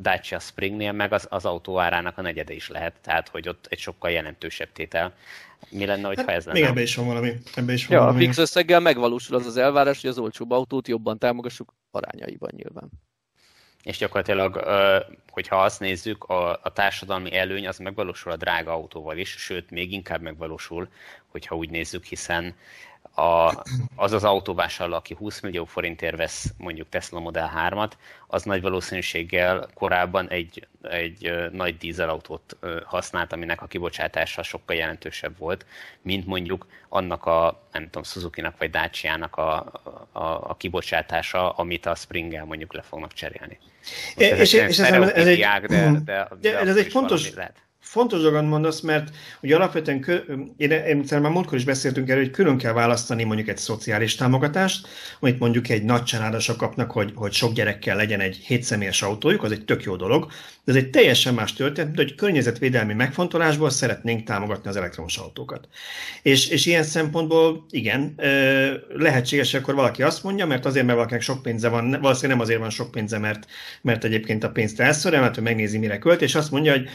[SPEAKER 3] Dacia Springnél meg az, az autó árának a negyede is lehet, tehát hogy ott egy sokkal jelentősebb tétel. Mi lenne, hogyha hát, ez lenne?
[SPEAKER 1] Még ebbe is van valami. Ebbe is van
[SPEAKER 2] ja,
[SPEAKER 1] valami.
[SPEAKER 2] a fix összeggel megvalósul az az elvárás, hogy az olcsóbb autót jobban támogassuk arányaiban nyilván.
[SPEAKER 3] És gyakorlatilag, hogyha azt nézzük, a, a társadalmi előny az megvalósul a drága autóval is, sőt, még inkább megvalósul, hogyha úgy nézzük, hiszen a, az az autóvásárló, aki 20 millió forintért vesz mondjuk Tesla Model 3-at, az nagy valószínűséggel korábban egy, egy nagy dízelautót használt, aminek a kibocsátása sokkal jelentősebb volt, mint mondjuk annak a, nem tudom, Suzuki-nak vagy Dacia-nak a, a, a kibocsátása, amit a Springgel mondjuk le fognak cserélni.
[SPEAKER 1] és, és, és ez, ez, egy, de, de, de, de ez egy fontos, lehet fontos dolgot mondasz, mert ugye alapvetően, kö, én, én már múltkor is beszéltünk erről, hogy külön kell választani mondjuk egy szociális támogatást, amit mondjuk egy nagy családosok kapnak, hogy, hogy sok gyerekkel legyen egy hétszemélyes autójuk, az egy tök jó dolog, de ez egy teljesen más történet, hogy környezetvédelmi megfontolásból szeretnénk támogatni az elektromos autókat. És, és ilyen szempontból igen, lehetséges, akkor valaki azt mondja, mert azért, mert valakinek sok pénze van, valószínűleg nem azért van sok pénze, mert, mert egyébként a pénzt elszorja, mert ő megnézi, mire költ, és azt mondja, hogy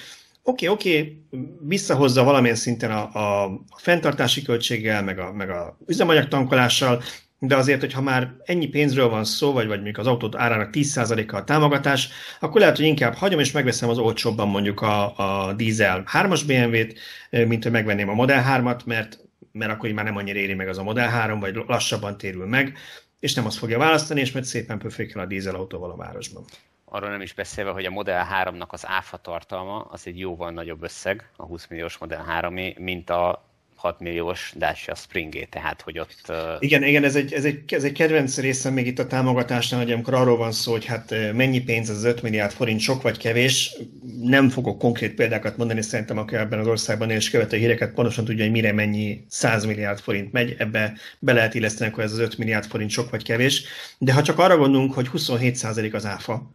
[SPEAKER 1] oké, oké, visszahozza valamilyen szinten a, a, a fenntartási költséggel, meg a, meg a üzemanyagtankolással, de azért, hogyha már ennyi pénzről van szó, vagy, vagy mondjuk az autót árának 10%-a a támogatás, akkor lehet, hogy inkább hagyom, és megveszem az olcsóbban mondjuk a, a dízel 3-as BMW-t, mint hogy megvenném a Model 3-at, mert, mert akkor már nem annyira éri meg az a Model 3, vagy lassabban térül meg, és nem azt fogja választani, és mert szépen pöfékel a dízelautóval a városban
[SPEAKER 3] arról nem is beszélve, hogy a Model 3-nak az áfa tartalma az egy jóval nagyobb összeg, a 20 milliós Model 3 mint a 6 milliós Dacia Springé, tehát hogy ott... Uh...
[SPEAKER 1] Igen, igen, ez egy, ez, egy, ez egy kedvenc részem még itt a támogatásnál, hogy amikor arról van szó, hogy hát mennyi pénz az 5 milliárd forint, sok vagy kevés, nem fogok konkrét példákat mondani, szerintem aki ebben az országban és követő híreket pontosan tudja, hogy mire mennyi 100 milliárd forint megy, ebbe be lehet illeszteni, hogy ez az 5 milliárd forint sok vagy kevés, de ha csak arra gondolunk, hogy 27% az áfa,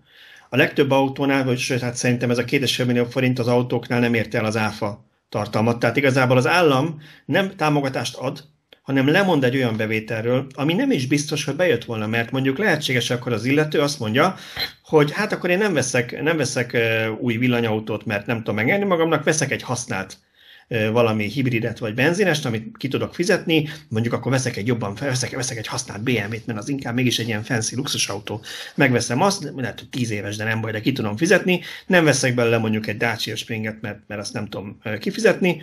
[SPEAKER 1] a legtöbb autónál, vagy sőt, hát szerintem ez a 2,5 millió forint az autóknál nem érte el az áfa tartalmat. Tehát igazából az állam nem támogatást ad, hanem lemond egy olyan bevételről, ami nem is biztos, hogy bejött volna, mert mondjuk lehetséges akkor az illető azt mondja, hogy hát akkor én nem veszek, nem veszek új villanyautót, mert nem tudom megengedni magamnak, veszek egy használt valami hibridet vagy benzinest, amit ki tudok fizetni, mondjuk akkor veszek egy jobban, veszek, veszek egy használt BMW-t, mert az inkább mégis egy ilyen fancy luxusautó. Megveszem azt, lehet, hogy 10 éves, de nem baj, de ki tudom fizetni. Nem veszek belőle mondjuk egy Dacia Springet, mert, mert azt nem tudom kifizetni,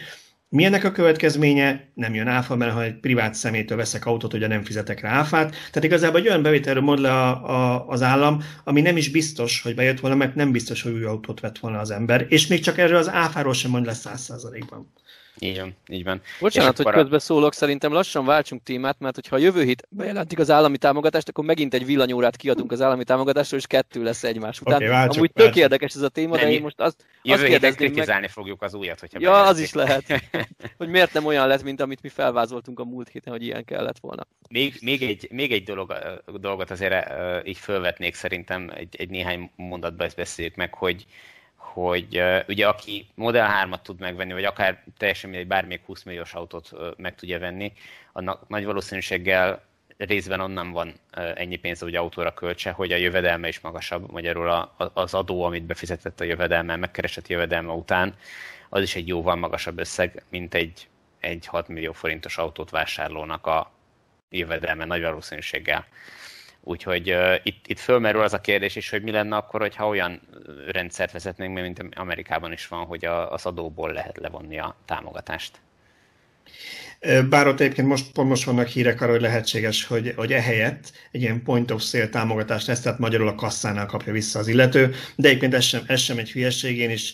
[SPEAKER 1] mi a következménye? Nem jön áfa, mert ha egy privát szemétől veszek autót, ugye nem fizetek rá áfát. Tehát igazából egy olyan bevételről mond le a, a, az állam, ami nem is biztos, hogy bejött volna, mert nem biztos, hogy új autót vett volna az ember. És még csak erről az áfáról sem mond le száz százalékban.
[SPEAKER 3] Így van, így van.
[SPEAKER 2] Bocsánat, hogy közbe szólok, szerintem lassan váltsunk témát, mert hogyha a jövő hét bejelentik az állami támogatást, akkor megint egy villanyórát kiadunk az állami támogatásról, és kettő lesz egymás után. Okay, váltsuk, Amúgy váltsuk. tök érdekes ez a téma, de én most azt,
[SPEAKER 3] jövő azt kérdezném kritizálni meg... fogjuk az újat, hogyha
[SPEAKER 2] Ja, az is lehet. [LAUGHS] hogy miért nem olyan lett, mint amit mi felvázoltunk a múlt héten, hogy ilyen kellett volna.
[SPEAKER 3] Még, még egy, még egy dolog, dolgot azért így fölvetnék szerintem, egy, egy néhány mondatban ezt beszéljük meg, hogy hogy uh, ugye aki Model 3-at tud megvenni, vagy akár teljesen mindegy, bármelyik 20 milliós autót meg tudja venni, annak nagy valószínűséggel részben onnan van ennyi pénz, hogy autóra költse, hogy a jövedelme is magasabb, magyarul az adó, amit befizetett a jövedelme, megkeresett jövedelme után, az is egy jóval magasabb összeg, mint egy, egy 6 millió forintos autót vásárlónak a jövedelme nagy valószínűséggel. Úgyhogy uh, itt, itt fölmerül az a kérdés is, hogy mi lenne akkor, hogyha olyan rendszert vezetnénk, mint Amerikában is van, hogy a, az adóból lehet levonni a támogatást.
[SPEAKER 1] Bár ott egyébként most, pont most vannak hírek arra, hogy lehetséges, hogy, hogy ehelyett egy ilyen point of sale támogatást lesz, tehát magyarul a kasszánál kapja vissza az illető, de egyébként ez sem, ez sem egy hülyeség, én is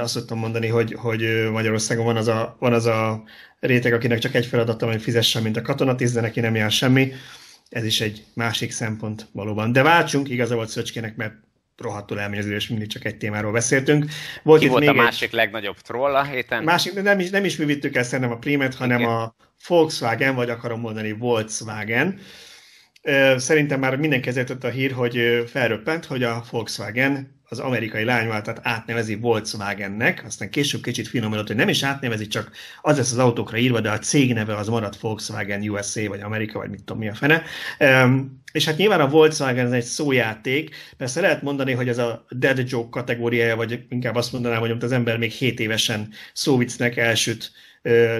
[SPEAKER 1] azt szoktam mondani, hogy, hogy Magyarországon van az, a, van az a réteg, akinek csak egy feladata, hogy fizessen, mint a katonatiszt, de neki nem jár semmi. Ez is egy másik szempont valóban. De váltsunk, igaza volt Szöcskének, mert rohadtul elmegy az és mindig csak egy témáról beszéltünk.
[SPEAKER 3] Volt Ki volt a másik egy... legnagyobb troll a héten?
[SPEAKER 1] Másik, nem is, nem is mi vittük el szerintem a Primet, hanem Igen. a Volkswagen, vagy akarom mondani Volkswagen. Szerintem már mindenki ezért a hír, hogy felröppent, hogy a Volkswagen az amerikai lányváltat átnevezi Volkswagennek, aztán később kicsit finomodott, hogy nem is átnevezi, csak az lesz az autókra írva, de a cég neve az marad Volkswagen USA, vagy Amerika, vagy mit tudom mi a fene. Um, és hát nyilván a Volkswagen ez egy szójáték, persze lehet mondani, hogy ez a dead joke kategóriája, vagy inkább azt mondanám, hogy az ember még 7 évesen szóvicnek elsüt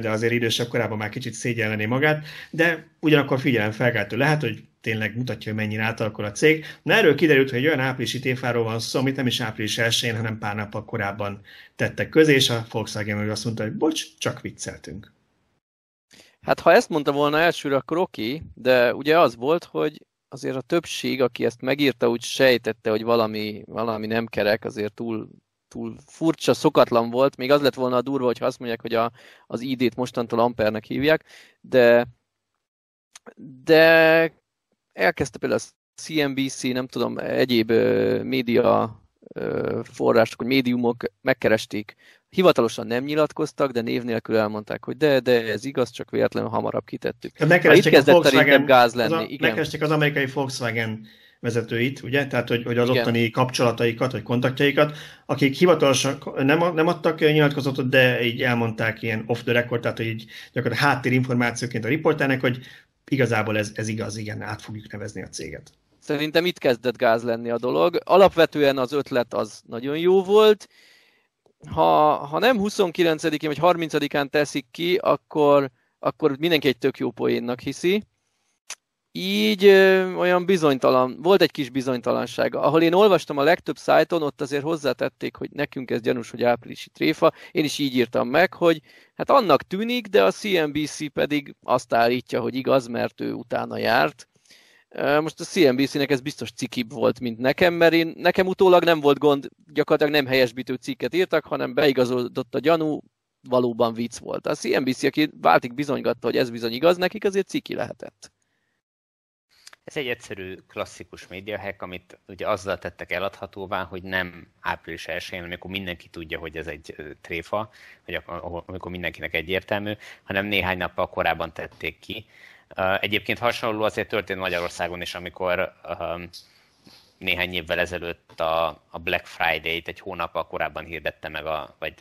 [SPEAKER 1] de azért idősebb korában már kicsit szégyelleni magát, de ugyanakkor figyelem felkeltő lehet, hogy tényleg mutatja, hogy mennyire átalakul a cég. Na erről kiderült, hogy olyan áprilisi téfáról van szó, amit nem is április 1 hanem pár nappal korábban tettek közé, és a Volkswagen meg azt mondta, hogy bocs, csak vicceltünk.
[SPEAKER 2] Hát ha ezt mondta volna elsőre, akkor oké, de ugye az volt, hogy azért a többség, aki ezt megírta, úgy sejtette, hogy valami, valami nem kerek, azért túl túl furcsa, szokatlan volt. Még az lett volna a durva, hogyha azt mondják, hogy a, az ID-t mostantól Ampernek hívják, de, de elkezdte például a CNBC, nem tudom, egyéb média források, vagy médiumok megkeresték. Hivatalosan nem nyilatkoztak, de név nélkül elmondták, hogy de, de ez igaz, csak véletlenül hamarabb kitettük.
[SPEAKER 1] Megkeresték itt kezdett a Volkswagen, gáz lenni. Az a, igen. Megkeresték az amerikai Volkswagen vezetőit, ugye? Tehát, hogy, hogy az Igen. ottani kapcsolataikat, vagy kontaktjaikat, akik hivatalosan nem, nem adtak nyilatkozatot, de így elmondták ilyen off the record, tehát, hogy így gyakorlatilag háttérinformációként a riporternek, hogy igazából ez, ez igaz, igen, át fogjuk nevezni a céget.
[SPEAKER 2] Szerintem itt kezdett gáz lenni a dolog. Alapvetően az ötlet az nagyon jó volt. Ha, ha nem 29-én vagy 30-án teszik ki, akkor, akkor mindenki egy tök jó poénnak hiszi így olyan bizonytalan, volt egy kis bizonytalanság. Ahol én olvastam a legtöbb szájton, ott azért hozzátették, hogy nekünk ez gyanús, hogy áprilisi tréfa. Én is így írtam meg, hogy hát annak tűnik, de a CNBC pedig azt állítja, hogy igaz, mert ő utána járt. Most a CNBC-nek ez biztos cikibb volt, mint nekem, mert én, nekem utólag nem volt gond, gyakorlatilag nem helyesbítő cikket írtak, hanem beigazodott a gyanú, valóban vicc volt. A CNBC, aki váltig bizonygatta, hogy ez bizony igaz, nekik azért ciki lehetett.
[SPEAKER 3] Ez egy egyszerű, klasszikus médiahack, amit ugye azzal tettek eladhatóvá, hogy nem április 1 amikor mindenki tudja, hogy ez egy tréfa, vagy amikor mindenkinek egyértelmű, hanem néhány nappal korábban tették ki. Egyébként hasonló azért történt Magyarországon is, amikor néhány évvel ezelőtt a Black Friday-t egy hónappal korábban hirdette meg, a, vagy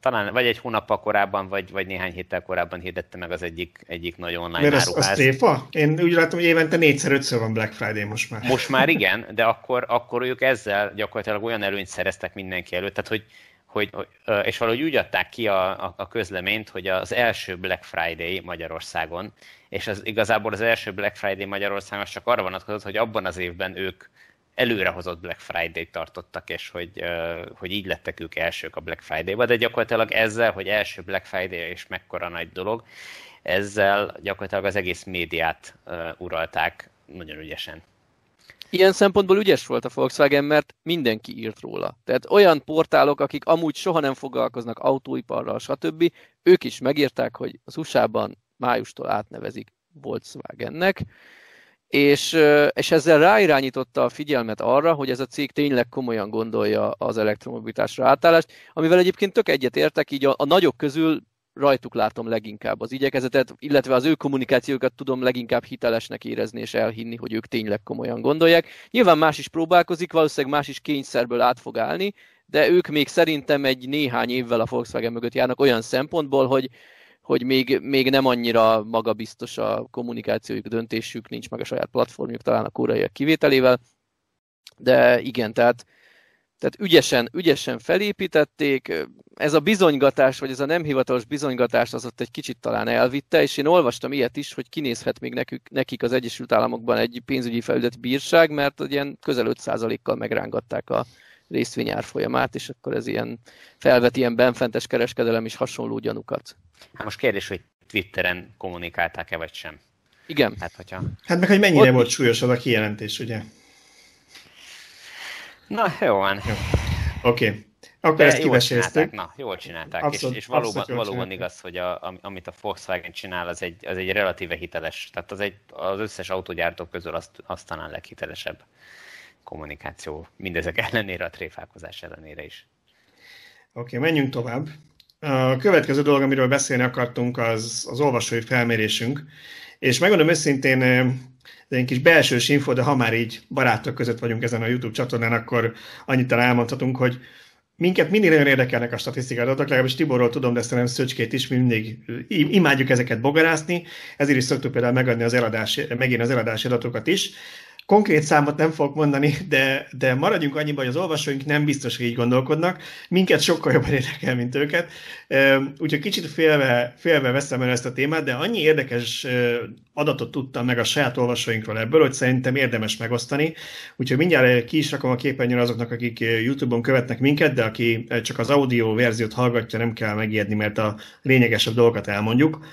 [SPEAKER 3] talán vagy egy hónappal korábban, vagy, vagy néhány héttel korábban hirdette meg az egyik, egyik nagy online Mert
[SPEAKER 1] áruház. Ez, az tréfa? Én úgy látom, hogy évente négyszer, ötször van Black Friday most már.
[SPEAKER 3] Most már [LAUGHS] igen, de akkor, akkor ők ezzel gyakorlatilag olyan előnyt szereztek mindenki előtt, tehát hogy, hogy, és valahogy úgy adták ki a, a, a közleményt, hogy az első Black Friday Magyarországon, és az igazából az első Black Friday Magyarországon csak arra vonatkozott, hogy abban az évben ők előrehozott Black Friday-t tartottak, és hogy, hogy így lettek ők elsők a Black Friday-ba, de gyakorlatilag ezzel, hogy első Black Friday és mekkora nagy dolog, ezzel gyakorlatilag az egész médiát uralták nagyon ügyesen.
[SPEAKER 2] Ilyen szempontból ügyes volt a Volkswagen, mert mindenki írt róla. Tehát olyan portálok, akik amúgy soha nem foglalkoznak autóiparral, stb., ők is megírták, hogy az USA-ban májustól átnevezik Volkswagennek, és, és ezzel ráirányította a figyelmet arra, hogy ez a cég tényleg komolyan gondolja az elektromobilitásra átállást, amivel egyébként tök egyet értek, így a, a nagyok közül rajtuk látom leginkább az igyekezetet, illetve az ő kommunikációkat tudom leginkább hitelesnek érezni és elhinni, hogy ők tényleg komolyan gondolják. Nyilván más is próbálkozik, valószínűleg más is kényszerből át fog állni, de ők még szerintem egy néhány évvel a Volkswagen mögött járnak olyan szempontból, hogy hogy még, még nem annyira magabiztos a kommunikációjuk, döntésük, nincs meg a saját platformjuk, talán a koreaiak kivételével, de igen, tehát tehát ügyesen, ügyesen felépítették, ez a bizonygatás, vagy ez a nem hivatalos bizonygatás az ott egy kicsit talán elvitte, és én olvastam ilyet is, hogy kinézhet még nekük, nekik az Egyesült Államokban egy pénzügyi felügyeleti bírság, mert ilyen közel 5%-kal megrángatták a részvényár folyamát, és akkor ez ilyen felvet ilyen benfentes kereskedelem is hasonló gyanukat.
[SPEAKER 3] Hát most kérdés, hogy Twitteren kommunikálták-e, vagy sem?
[SPEAKER 2] Igen.
[SPEAKER 1] Hát, hogyha... hát meg, hogy mennyire Ott... volt súlyos az a kijelentés, ugye?
[SPEAKER 3] Na, jó van.
[SPEAKER 1] Oké. Okay. Akkor De ezt kiveséztük.
[SPEAKER 3] Na, jól csinálták, abszolút, és, és valóban, valóban igaz, hogy a, amit a Volkswagen csinál, az egy, az egy relatíve hiteles, tehát az, egy, az összes autógyártók közül azt, azt talán leghitelesebb kommunikáció, mindezek ellenére, a tréfálkozás ellenére is.
[SPEAKER 1] Oké, okay, menjünk tovább. A következő dolog, amiről beszélni akartunk, az az olvasói felmérésünk. És megmondom őszintén, ez egy kis belsős info, de ha már így barátok között vagyunk ezen a YouTube csatornán, akkor annyit elmondhatunk, hogy minket mindig nagyon érdekelnek a statisztikai adatok, legalábbis Tiborról tudom, de szerintem Szöcskét is mindig imádjuk ezeket bogarászni, ezért is szoktuk például megadni az eladási, megint az eladási adatokat is. Konkrét számot nem fogok mondani, de, de maradjunk annyiban, hogy az olvasóink nem biztos, hogy így gondolkodnak. Minket sokkal jobban érdekel, mint őket. Úgyhogy kicsit félve, félve veszem el ezt a témát, de annyi érdekes adatot tudtam meg a saját olvasóinkról ebből, hogy szerintem érdemes megosztani. Úgyhogy mindjárt ki is rakom a képernyőre azoknak, akik YouTube-on követnek minket, de aki csak az audio verziót hallgatja, nem kell megijedni, mert a lényegesebb dolgokat elmondjuk.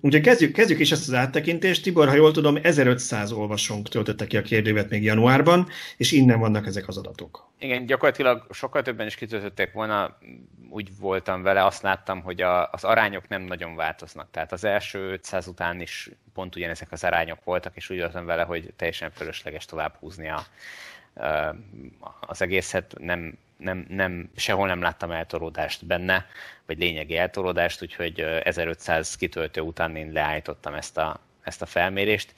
[SPEAKER 1] Úgyhogy kezdjük, kezdjük is ezt az áttekintést. Tibor, ha jól tudom, 1500 olvasónk töltötte ki a kérdővet még januárban, és innen vannak ezek az adatok.
[SPEAKER 3] Igen, gyakorlatilag sokkal többen is kitöltötték volna, úgy voltam vele, azt láttam, hogy a, az arányok nem nagyon változnak. Tehát az első 500 után is pont ugyanezek az arányok voltak, és úgy voltam vele, hogy teljesen fölösleges tovább húzni a, az egészet, nem, nem, nem, sehol nem láttam eltoródást benne, vagy lényegi eltoródást, úgyhogy 1500 kitöltő után én leállítottam ezt a, ezt a felmérést,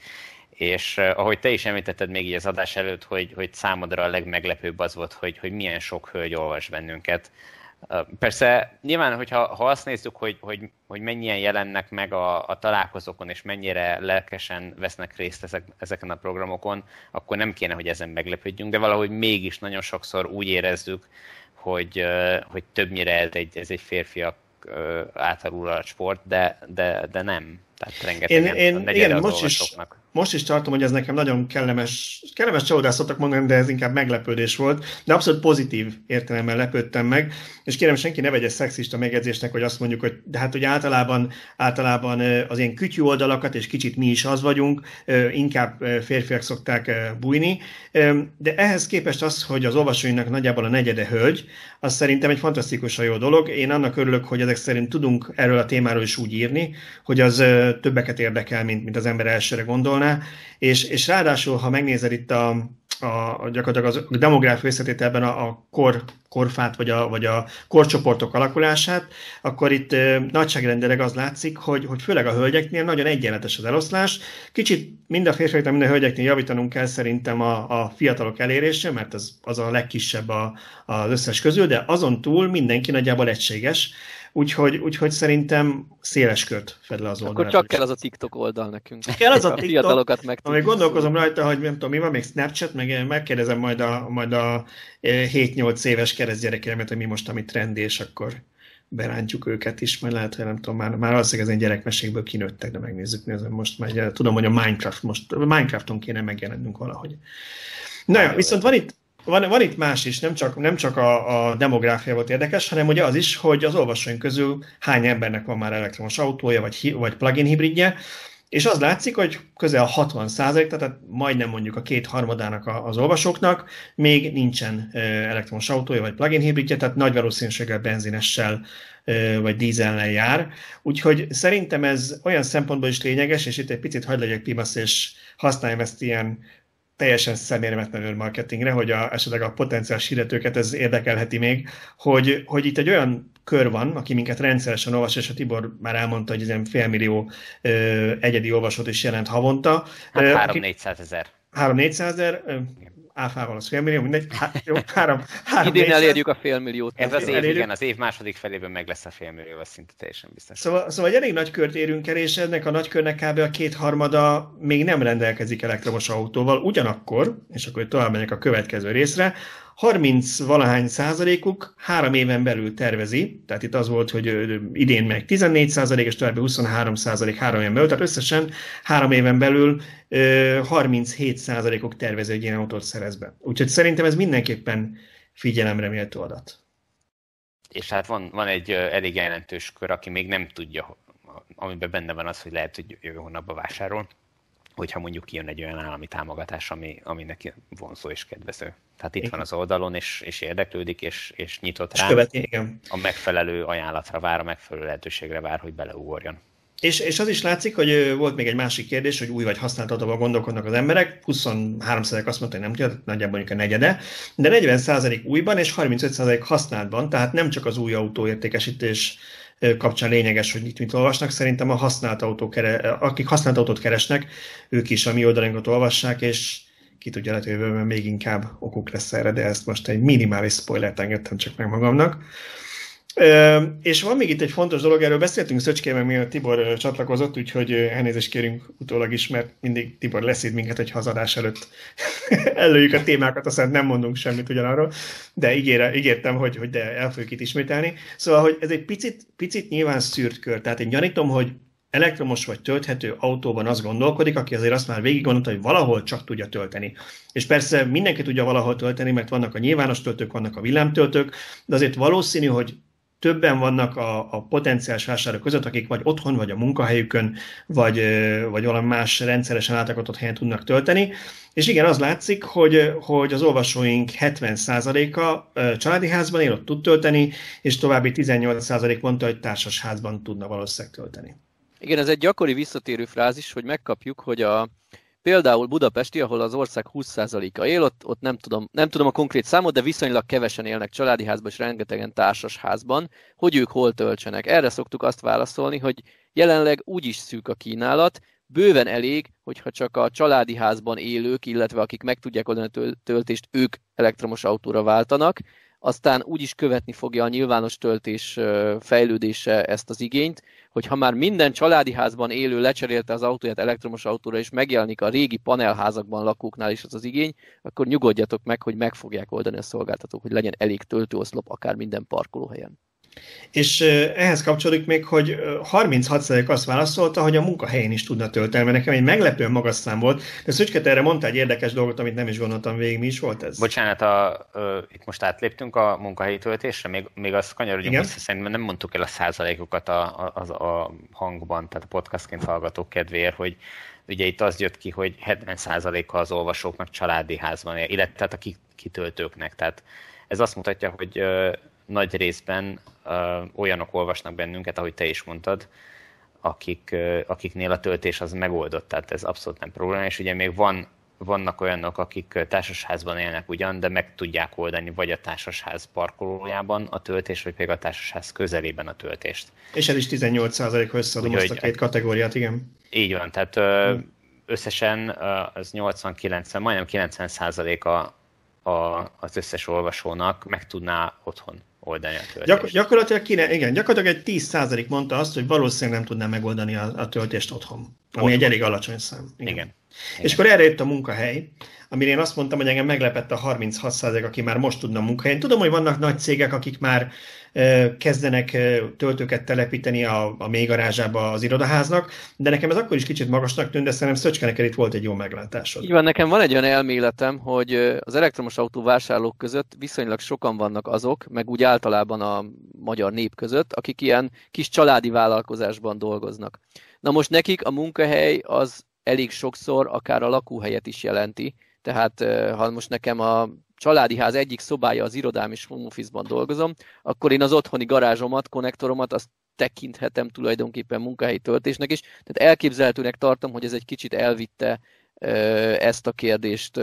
[SPEAKER 3] és ahogy te is említetted még így az adás előtt, hogy, hogy számodra a legmeglepőbb az volt, hogy, hogy milyen sok hölgy olvas bennünket. Persze nyilván, hogyha ha azt nézzük, hogy, hogy, hogy mennyien jelennek meg a, a találkozókon, és mennyire lelkesen vesznek részt ezek, ezeken a programokon, akkor nem kéne, hogy ezen meglepődjünk, de valahogy mégis nagyon sokszor úgy érezzük, hogy, hogy többnyire ez egy, ez egy férfiak által sport, de, de, de nem. Tehát rengetegen
[SPEAKER 1] én, én, igen, most is, most is tartom, hogy ez nekem nagyon kellemes, kellemes csalódás szoktak mondani, de ez inkább meglepődés volt, de abszolút pozitív értelemben lepődtem meg, és kérem, senki ne vegye szexista megjegyzésnek, hogy azt mondjuk, hogy de hát hogy általában, általában az ilyen kütyű oldalakat, és kicsit mi is az vagyunk, inkább férfiak szokták bújni, de ehhez képest az, hogy az olvasóinak nagyjából a negyede hölgy, az szerintem egy fantasztikusan jó dolog. Én annak örülök, hogy ezek szerint tudunk erről a témáról is úgy írni, hogy az többeket érdekel, mint, mint az ember elsőre gondolná, és, és ráadásul, ha megnézed itt a, a, gyakorlatilag a demográfia összetételben a, a kor, korfát, vagy a, vagy a korcsoportok alakulását, akkor itt e, nagyságrendileg az látszik, hogy, hogy főleg a hölgyeknél nagyon egyenletes az eloszlás. Kicsit mind a férfiaknál, mind a hölgyeknél javítanunk kell szerintem a, a fiatalok elérése, mert az, az a legkisebb a, az összes közül, de azon túl mindenki nagyjából egységes. Úgyhogy, úgyhogy szerintem széles kört fed le az oldal.
[SPEAKER 2] Akkor csak kell az a TikTok oldal nekünk.
[SPEAKER 1] Kell az a, TikTok, amíg gondolkozom rajta, hogy nem tudom, mi van, még Snapchat, meg megkérdezem majd a, majd a 7-8 eh, éves keresztgyerekemet, hogy mi most ami trend, és akkor berántjuk őket is, mert lehet, hogy nem tudom, már, már valószínűleg ezen gyerekmesékből kinőttek, de megnézzük, nézem most már, tudom, hogy a Minecraft most, Minecrafton kéne megjelennünk valahogy. Na jó, viszont van itt, van, van itt más is, nem csak, nem csak a, a demográfia volt érdekes, hanem ugye az is, hogy az olvasóink közül hány embernek van már elektromos autója, vagy, vagy plug-in hibridje, és az látszik, hogy közel 60 százalék, tehát majdnem mondjuk a két harmadának az olvasóknak még nincsen elektromos autója vagy plug-in hibridje, tehát nagy valószínűséggel benzinessel vagy dízellel jár. Úgyhogy szerintem ez olyan szempontból is lényeges, és itt egy picit hagyd legyek pimasz, és használjam ezt ilyen teljesen szemérmetlenül marketingre, hogy a, esetleg a potenciális hirdetőket ez érdekelheti még, hogy, hogy itt egy olyan kör van, aki minket rendszeresen olvas, és a Tibor már elmondta, hogy ez félmillió ö, egyedi olvasót is jelent havonta.
[SPEAKER 3] Hát 3-400 ezer.
[SPEAKER 1] 3-400 ezer, áfával az félmillió, mindegy, hát, jó, [LAUGHS] három, három
[SPEAKER 2] Idén elérjük a félmilliót.
[SPEAKER 3] Ez az év, elérjük. igen, az év második felében meg lesz a félmillió, az szinte teljesen biztos.
[SPEAKER 1] Szóval, szóval egy elég nagy kört érünk el, és ennek a nagy körnek kb. a kétharmada még nem rendelkezik elektromos autóval, ugyanakkor, és akkor tovább megyek a következő részre, 30 valahány százalékuk három éven belül tervezi, tehát itt az volt, hogy idén meg 14 százalék, és további 23 százalék három éven belül, tehát összesen három éven belül 37 százalékuk tervezi, hogy ilyen autót szerez be. Úgyhogy szerintem ez mindenképpen figyelemre méltó adat.
[SPEAKER 3] És hát van, van egy elég jelentős kör, aki még nem tudja, amiben benne van az, hogy lehet, hogy jövő hónapban vásárol hogyha mondjuk kijön egy olyan állami támogatás, ami, ami neki vonzó és kedvező. Tehát itt igen. van az oldalon, és, és érdeklődik, és, és nyitott rá.
[SPEAKER 1] igen.
[SPEAKER 3] A megfelelő ajánlatra vár, a megfelelő lehetőségre vár, hogy beleugorjon.
[SPEAKER 1] És, és az is látszik, hogy volt még egy másik kérdés, hogy új vagy használt autóban gondolkodnak az emberek. 23 azt mondta, hogy nem tudja, nagyjából mondjuk a negyede, de 40% újban és 35% használtban, tehát nem csak az új autó értékesítés kapcsán lényeges, hogy mit, mit olvasnak. Szerintem a használt autó, akik használt autót keresnek, ők is a mi oldalunkat olvassák, és ki tudja lehet, hogy még inkább okuk lesz erre, de ezt most egy minimális spoilert engedtem csak meg magamnak. És van még itt egy fontos dolog, erről beszéltünk Szöcskével, mi a Tibor csatlakozott, úgyhogy elnézést kérünk utólag is, mert mindig Tibor leszít minket, hogy hazadás előtt [LAUGHS] előjük a témákat, aztán nem mondunk semmit ugyanarról, de ígére, ígértem, hogy, hogy de el fogjuk itt ismételni. Szóval, hogy ez egy picit, picit nyilván szűrt kör, tehát én gyanítom, hogy elektromos vagy tölthető autóban azt gondolkodik, aki azért azt már végig gondolta, hogy valahol csak tudja tölteni. És persze mindenki tudja valahol tölteni, mert vannak a nyilvános töltők, vannak a villámtöltők, de azért valószínű, hogy többen vannak a, a potenciális vásárlók között, akik vagy otthon, vagy a munkahelyükön, vagy, vagy valami más rendszeresen átakatott helyen tudnak tölteni. És igen, az látszik, hogy, hogy az olvasóink 70%-a családi házban él, ott tud tölteni, és további 18% mondta, hogy társasházban tudna valószínűleg tölteni.
[SPEAKER 2] Igen, ez egy gyakori visszatérő frázis, hogy megkapjuk, hogy a, Például Budapesti, ahol az ország 20%-a él, ott, ott nem, tudom, nem tudom a konkrét számot, de viszonylag kevesen élnek családi házban és rengetegen társas házban, hogy ők hol töltsenek. Erre szoktuk azt válaszolni, hogy jelenleg úgyis szűk a kínálat, bőven elég, hogyha csak a családi házban élők, illetve akik meg tudják oldani a töltést, ők elektromos autóra váltanak, aztán úgyis követni fogja a nyilvános töltés fejlődése ezt az igényt, hogy ha már minden családi házban élő lecserélte az autóját elektromos autóra, és megjelenik a régi panelházakban lakóknál is az az igény, akkor nyugodjatok meg, hogy meg fogják oldani a szolgáltatók, hogy legyen elég töltőoszlop akár minden parkolóhelyen.
[SPEAKER 1] És ehhez kapcsolódik még, hogy 36% azt válaszolta, hogy a munkahelyén is tudna tölteni, mert nekem egy meglepően magas szám volt, de Szücsket erre mondta egy érdekes dolgot, amit nem is gondoltam végig, mi is volt ez?
[SPEAKER 3] Bocsánat, a, ö, itt most átléptünk a munkahelyi töltésre, még, még azt kanyarodjunk vissza, szerintem nem mondtuk el a százalékokat a, a, a, a hangban, tehát a podcastként hallgatók kedvéért, hogy ugye itt az jött ki, hogy 70%-a az olvasóknak családi házban él, illetve tehát a kitöltőknek, tehát ez azt mutatja, hogy nagy részben uh, olyanok olvasnak bennünket, ahogy te is mondtad, akik, uh, akiknél a töltés az megoldott, tehát ez abszolút nem probléma, és ugye még van, vannak olyanok, akik társasházban élnek ugyan, de meg tudják oldani vagy a társasház parkolójában a töltést, vagy pedig a társasház közelében a töltést.
[SPEAKER 1] És ez is 18% összeadom azt a két kategóriát, igen.
[SPEAKER 3] Így van, tehát uh, összesen az 80-90, majdnem 90 a, a, az összes olvasónak meg tudná otthon oldani a töltést.
[SPEAKER 1] Gyak, gyakorlatilag, kine, igen, gyakorlatilag egy 10% mondta azt, hogy valószínűleg nem tudná megoldani a, a töltést otthon, ami otthon. egy elég alacsony szám.
[SPEAKER 3] Igen. igen.
[SPEAKER 1] És akkor erre jött a munkahely, amire én azt mondtam, hogy engem meglepett a 36%, aki már most tudna munkahelyen. Tudom, hogy vannak nagy cégek, akik már kezdenek töltőket telepíteni a, a mély az irodaháznak, de nekem ez akkor is kicsit magasnak tűnt, de szerintem Szöcske neked itt volt egy jó meglátásod.
[SPEAKER 2] Van, nekem van egy olyan elméletem, hogy az elektromos autó vásárlók között viszonylag sokan vannak azok, meg úgy általában a magyar nép között, akik ilyen kis családi vállalkozásban dolgoznak. Na most nekik a munkahely az elég sokszor akár a lakóhelyet is jelenti, tehát ha most nekem a családi ház egyik szobája az irodám és home office-ban dolgozom, akkor én az otthoni garázsomat, konnektoromat azt tekinthetem tulajdonképpen munkahelyi töltésnek is. Tehát elképzelhetőnek tartom, hogy ez egy kicsit elvitte ezt a kérdést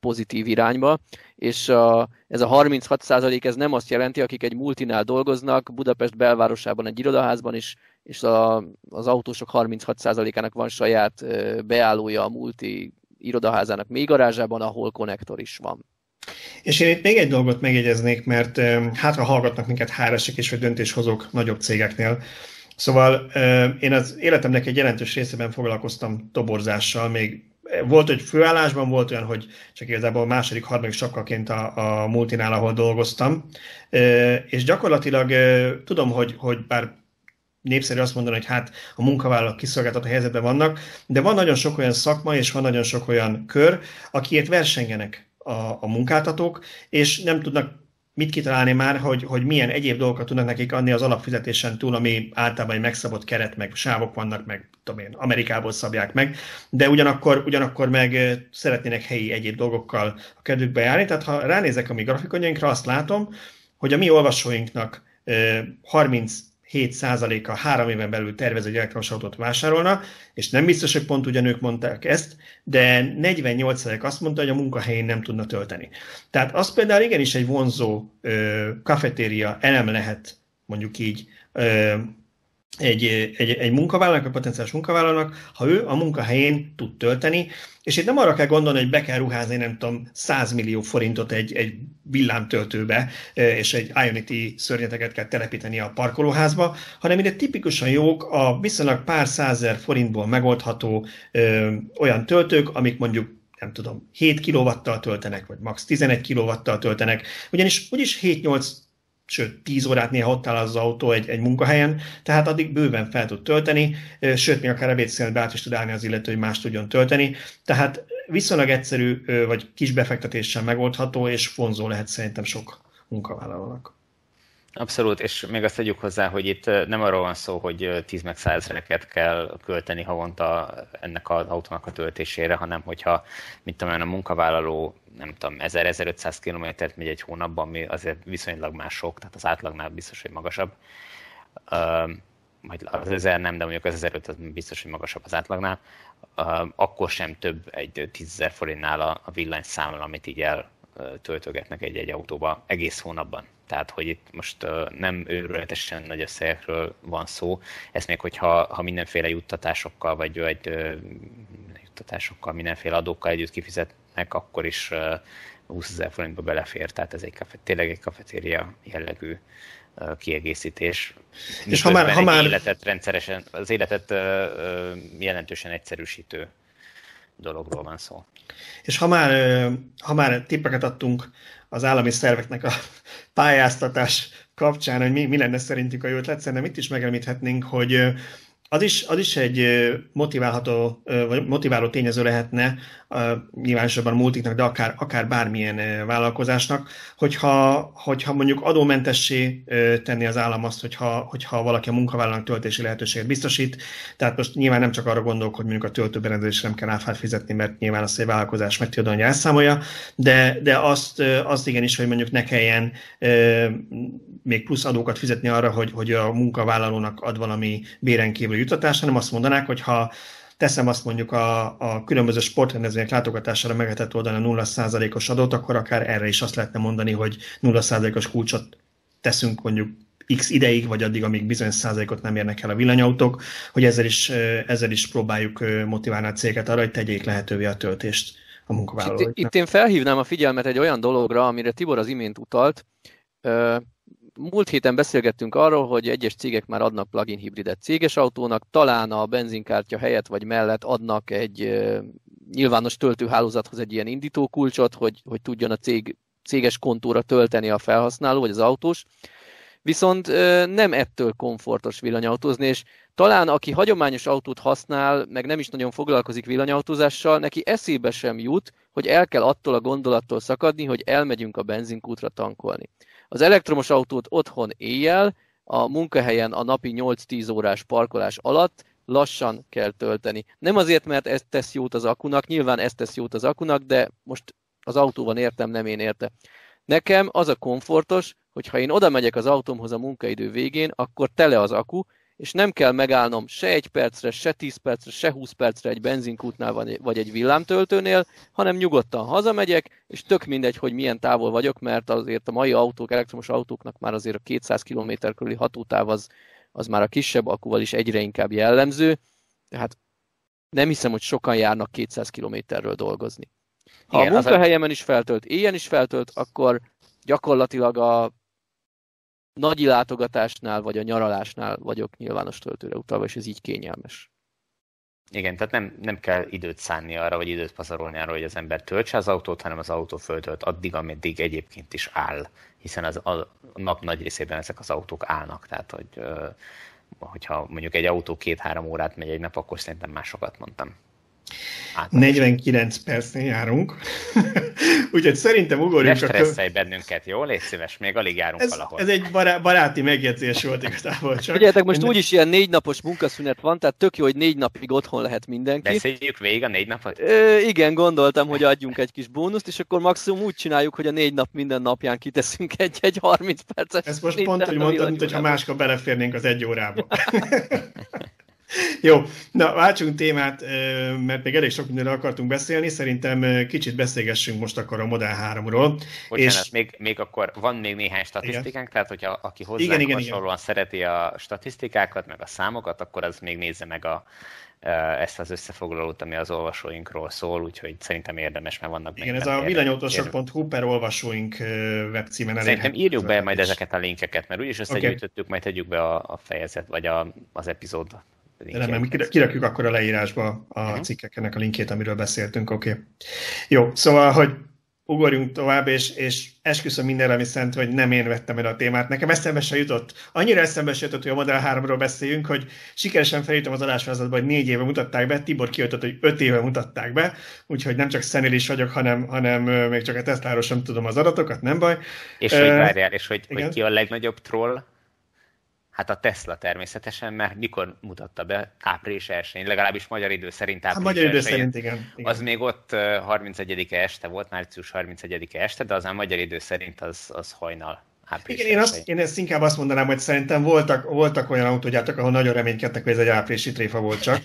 [SPEAKER 2] pozitív irányba, és a, ez a 36 százalék ez nem azt jelenti, akik egy multinál dolgoznak, Budapest belvárosában egy irodaházban is, és a, az autósok 36 százalékának van saját beállója a multi irodaházának mély garázsában, ahol konnektor is van.
[SPEAKER 1] És én itt még egy dolgot megjegyeznék, mert hátra hallgatnak minket hrs is, vagy döntéshozók nagyobb cégeknél. Szóval én az életemnek egy jelentős részében foglalkoztam toborzással, még. Volt, hogy főállásban volt olyan, hogy csak igazából második, harmadik sapkaként a, a multinál, ahol dolgoztam, és gyakorlatilag tudom, hogy, hogy bár népszerű azt mondani, hogy hát a munkavállalók kiszolgáltató helyzetben vannak, de van nagyon sok olyan szakma, és van nagyon sok olyan kör, akiért versengenek a, a munkáltatók, és nem tudnak mit kitalálni már, hogy, hogy milyen egyéb dolgokat tudnak nekik adni az alapfizetésen túl, ami általában egy megszabott keret, meg sávok vannak, meg tudom én, Amerikából szabják meg, de ugyanakkor, ugyanakkor meg szeretnének helyi egyéb dolgokkal a kedvükbe járni. Tehát ha ránézek a mi grafikonjainkra, azt látom, hogy a mi olvasóinknak 30 7%-a három éven belül tervez egy elektromos autót vásárolna, és nem biztos, hogy pont ugyanők mondták ezt, de 48% azt mondta, hogy a munkahelyén nem tudna tölteni. Tehát az például igenis egy vonzó ö, kafetéria elem lehet, mondjuk így, ö, egy, egy, egy munkavállalónak, egy potenciális munkavállalónak, ha ő a munkahelyén tud tölteni, és itt nem arra kell gondolni, hogy be kell ruházni, nem tudom, 100 millió forintot egy, egy villámtöltőbe, és egy Ionity szörnyeteket kell telepíteni a parkolóházba, hanem ide tipikusan jók a viszonylag pár százer forintból megoldható ö, olyan töltők, amik mondjuk nem tudom, 7 kilovattal töltenek, vagy max 11 kilovattal töltenek, ugyanis úgyis 7-8 sőt, 10 órát néha ott áll az autó egy, egy munkahelyen, tehát addig bőven fel tud tölteni, sőt, még akár ebédszénet be át is tud állni az illető, hogy más tudjon tölteni. Tehát viszonylag egyszerű, vagy kis befektetéssel megoldható, és vonzó lehet szerintem sok munkavállalónak.
[SPEAKER 3] Abszolút, és még azt tegyük hozzá, hogy itt nem arról van szó, hogy 10 meg 100 kell költeni havonta ennek az autónak a töltésére, hanem hogyha, mint tudom, a munkavállaló nem tudom, 1000-1500 kilométert megy egy hónapban, ami azért viszonylag más sok, tehát az átlagnál biztos, hogy magasabb. Uh, vagy az 1000 nem, de mondjuk az 1500 biztos, hogy magasabb az átlagnál, akkor sem több egy 10 forintnál a, a villany számla, amit így eltöltögetnek egy-egy autóba egész hónapban. Tehát, hogy itt most nem őrületesen nagy összegekről van szó, ez még hogyha ha mindenféle juttatásokkal, vagy egy juttatásokkal, mindenféle adókkal együtt kifizet, meg akkor is 20 ezer forintba belefér, tehát ez egy kafet, tényleg egy kafetéria jellegű kiegészítés. És ha már, ha már... életet rendszeresen, az életet jelentősen egyszerűsítő dologról van szó.
[SPEAKER 1] És ha már, ha már tippeket adtunk az állami szerveknek a [LAUGHS] pályáztatás kapcsán, hogy mi, mi lenne szerintük a jó ötlet, szerintem itt is megemlíthetnénk, hogy az is, az is egy motiválható, vagy motiváló tényező lehetne, nyilvánosabban multiknak, de akár, akár bármilyen vállalkozásnak, hogyha, hogyha mondjuk adómentessé tenni az állam azt, hogyha, hogyha valaki a munkavállalónak töltési lehetőséget biztosít. Tehát most nyilván nem csak arra gondolok, hogy mondjuk a töltőberendezésre nem kell áfát fizetni, mert nyilván azt egy vállalkozás meg tudja hogy elszámolja, de, de azt, azt igenis, hogy mondjuk ne kelljen még plusz adókat fizetni arra, hogy, hogy a munkavállalónak ad valami béren kívül jutatás, hanem azt mondanák, hogy ha teszem azt mondjuk a, a különböző sportrendezvények látogatására megetett oldani a 0%-os adót, akkor akár erre is azt lehetne mondani, hogy 0%-os kulcsot teszünk mondjuk x ideig, vagy addig, amíg bizonyos százalékot nem érnek el a villanyautók, hogy ezzel is, ezzel is próbáljuk motiválni a céget arra, hogy tegyék lehetővé a töltést a munkavállalóknak.
[SPEAKER 2] Itt, itt én felhívnám a figyelmet egy olyan dologra, amire Tibor az imént utalt múlt héten beszélgettünk arról, hogy egyes cégek már adnak plug-in hibridet céges autónak, talán a benzinkártya helyett vagy mellett adnak egy nyilvános töltőhálózathoz egy ilyen indítókulcsot, hogy, hogy tudjon a cég céges kontóra tölteni a felhasználó vagy az autós. Viszont nem ettől komfortos villanyautózni, és talán aki hagyományos autót használ, meg nem is nagyon foglalkozik villanyautózással, neki eszébe sem jut, hogy el kell attól a gondolattól szakadni, hogy elmegyünk a benzinkútra tankolni. Az elektromos autót otthon éjjel, a munkahelyen a napi 8-10 órás parkolás alatt lassan kell tölteni. Nem azért, mert ez tesz jót az akunak, nyilván ez tesz jót az akunak, de most az autóban értem, nem én érte. Nekem az a komfortos, hogy ha én oda megyek az autómhoz a munkaidő végén, akkor tele az aku, és nem kell megállnom se egy percre, se 10 percre, se 20 percre egy benzinkútnál vagy egy villámtöltőnél, hanem nyugodtan hazamegyek, és tök mindegy, hogy milyen távol vagyok, mert azért a mai autók, elektromos autóknak már azért a 200 km körüli hatótáv az, az már a kisebb akuval is egyre inkább jellemző, tehát nem hiszem, hogy sokan járnak 200 kilométerről dolgozni. Ha Igen, a munkahelyemen is feltölt, éjjel is feltölt, akkor gyakorlatilag a nagy látogatásnál vagy a nyaralásnál vagyok nyilvános töltőre utalva, és ez így kényelmes.
[SPEAKER 3] Igen, tehát nem, nem kell időt szánni arra, vagy időt pazarolni arra, hogy az ember töltse az autót, hanem az autó föltölt addig, ameddig egyébként is áll, hiszen az, a nap nagy részében ezek az autók állnak, tehát hogy hogyha mondjuk egy autó két-három órát megy egy nap, akkor szerintem másokat mondtam.
[SPEAKER 1] Általános. 49 percnél járunk, [LAUGHS] úgyhogy szerintem ugorjunk.
[SPEAKER 3] Ne stresszelj a... bennünket, jó? Légy szíves, még alig járunk
[SPEAKER 1] ez,
[SPEAKER 3] valahol.
[SPEAKER 1] Ez egy bará- baráti megjegyzés volt igazából csak.
[SPEAKER 2] Figyeljetek, most úgyis ilyen négy napos munkaszünet van, tehát tök jó, hogy négy napig otthon lehet mindenki.
[SPEAKER 3] Beszéljük végig a négy napot?
[SPEAKER 2] Ö, igen, gondoltam, hogy adjunk egy kis bónuszt, és akkor maximum úgy csináljuk, hogy a négy nap minden napján kiteszünk egy-egy 30 perces.
[SPEAKER 1] Ez most pont, hogy mondtad, mint hogyha máskor beleférnénk az egy órába. [LAUGHS] [LAUGHS] [LAUGHS] Jó, na váltsunk témát, mert még elég sok mindenről akartunk beszélni, szerintem kicsit beszélgessünk most akkor a Model 3-ról.
[SPEAKER 3] Bocsánat, és... még, még akkor van még néhány statisztikánk, igen. tehát hogyha aki hozzá igen, igen, hasonlóan igen. szereti a statisztikákat, meg a számokat, akkor az még nézze meg a, ezt az összefoglalót, ami az olvasóinkról szól, úgyhogy szerintem érdemes, mert vannak
[SPEAKER 1] Igen, ez a villanyautósok.hu per olvasóink webcímen elég.
[SPEAKER 3] Szerintem írjuk be majd ezeket a linkeket, mert úgyis összegyűjtöttük, okay. majd tegyük be a, a fejezet, vagy a, az epizód
[SPEAKER 1] nem, kirakjuk akkor a leírásba a uh-huh. cikkeknek a linkjét, amiről beszéltünk, oké. Okay. Jó, szóval, hogy ugorjunk tovább, és, és esküszöm mindenre, ami szent, hogy nem én vettem el a témát. Nekem eszembe se jutott. Annyira eszembe se jutott, hogy a Model 3-ról beszéljünk, hogy sikeresen felírtam az adásvázatba, hogy négy éve mutatták be, Tibor kijöttött, hogy öt éve mutatták be, úgyhogy nem csak is vagyok, hanem, hanem még csak a Tesla-ról sem tudom az adatokat, nem baj.
[SPEAKER 3] És hogy várjál, és hogy, hogy ki a legnagyobb troll Hát a Tesla természetesen, mert mikor mutatta be? Április 1 legalábbis magyar idő szerint
[SPEAKER 1] április hát, magyar idő szerint, igen,
[SPEAKER 3] igen. Az még ott 31-e este volt, március 31-e este, de az a magyar idő szerint az, az hajnal.
[SPEAKER 1] Igen, én, azt, én ezt inkább azt mondanám, hogy szerintem voltak, voltak olyan autógyártók, ahol nagyon reménykedtek, hogy ez egy áprilisi tréfa volt csak.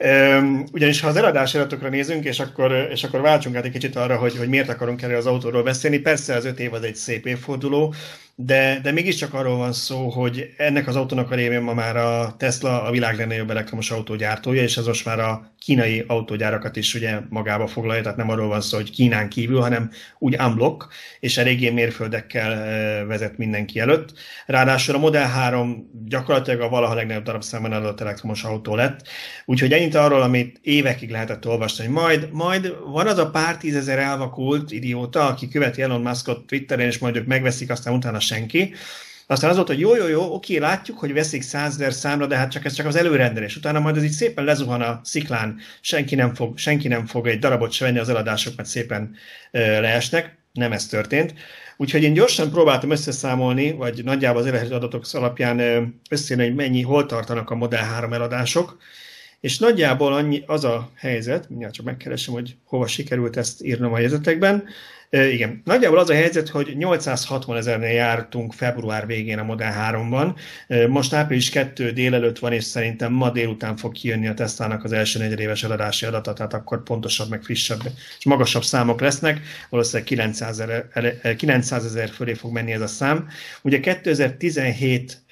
[SPEAKER 1] [LAUGHS] Ugyanis ha az eladás adatokra nézünk, és akkor, és akkor váltsunk át egy kicsit arra, hogy, hogy miért akarunk erről az autóról beszélni. Persze az öt év az egy szép évforduló, de, de mégiscsak arról van szó, hogy ennek az autónak a révén ma már a Tesla a világ legnagyobb elektromos autógyártója, és ez most már a kínai autógyárakat is ugye magába foglalja, tehát nem arról van szó, hogy Kínán kívül, hanem úgy unblock, és eléggé mérföldekkel vezet mindenki előtt. Ráadásul a Model 3 gyakorlatilag a valaha legnagyobb darabszámban adott elektromos autó lett, úgyhogy ennyit arról, amit évekig lehetett olvasni, hogy majd, majd van az a pár tízezer elvakult idióta, aki követi Elon Muskot Twitteren, és majd ők megveszik, aztán utána senki. Aztán az volt, hogy jó, jó, jó, oké, látjuk, hogy veszik százezer számra, de hát csak ez csak az előrendelés. Utána majd ez így szépen lezuhan a sziklán, senki nem fog, senki nem fog egy darabot se venni, az eladások mert szépen ö, leesnek. Nem ez történt. Úgyhogy én gyorsan próbáltam összeszámolni, vagy nagyjából az eredeti adatok alapján összejönni, hogy mennyi, hol tartanak a Model 3 eladások. És nagyjából annyi, az a helyzet, mindjárt csak megkeresem, hogy hova sikerült ezt írnom a jegyzetekben, igen, nagyjából az a helyzet, hogy 860 ezernél jártunk február végén a Model 3-ban. Most április 2 délelőtt van, és szerintem ma délután fog kijönni a Tesla-nak az első negyedéves eladási adata, tehát akkor pontosabb, meg frissebb és magasabb számok lesznek. Valószínűleg 900 ezer, 900 ezer fölé fog menni ez a szám. Ugye 2017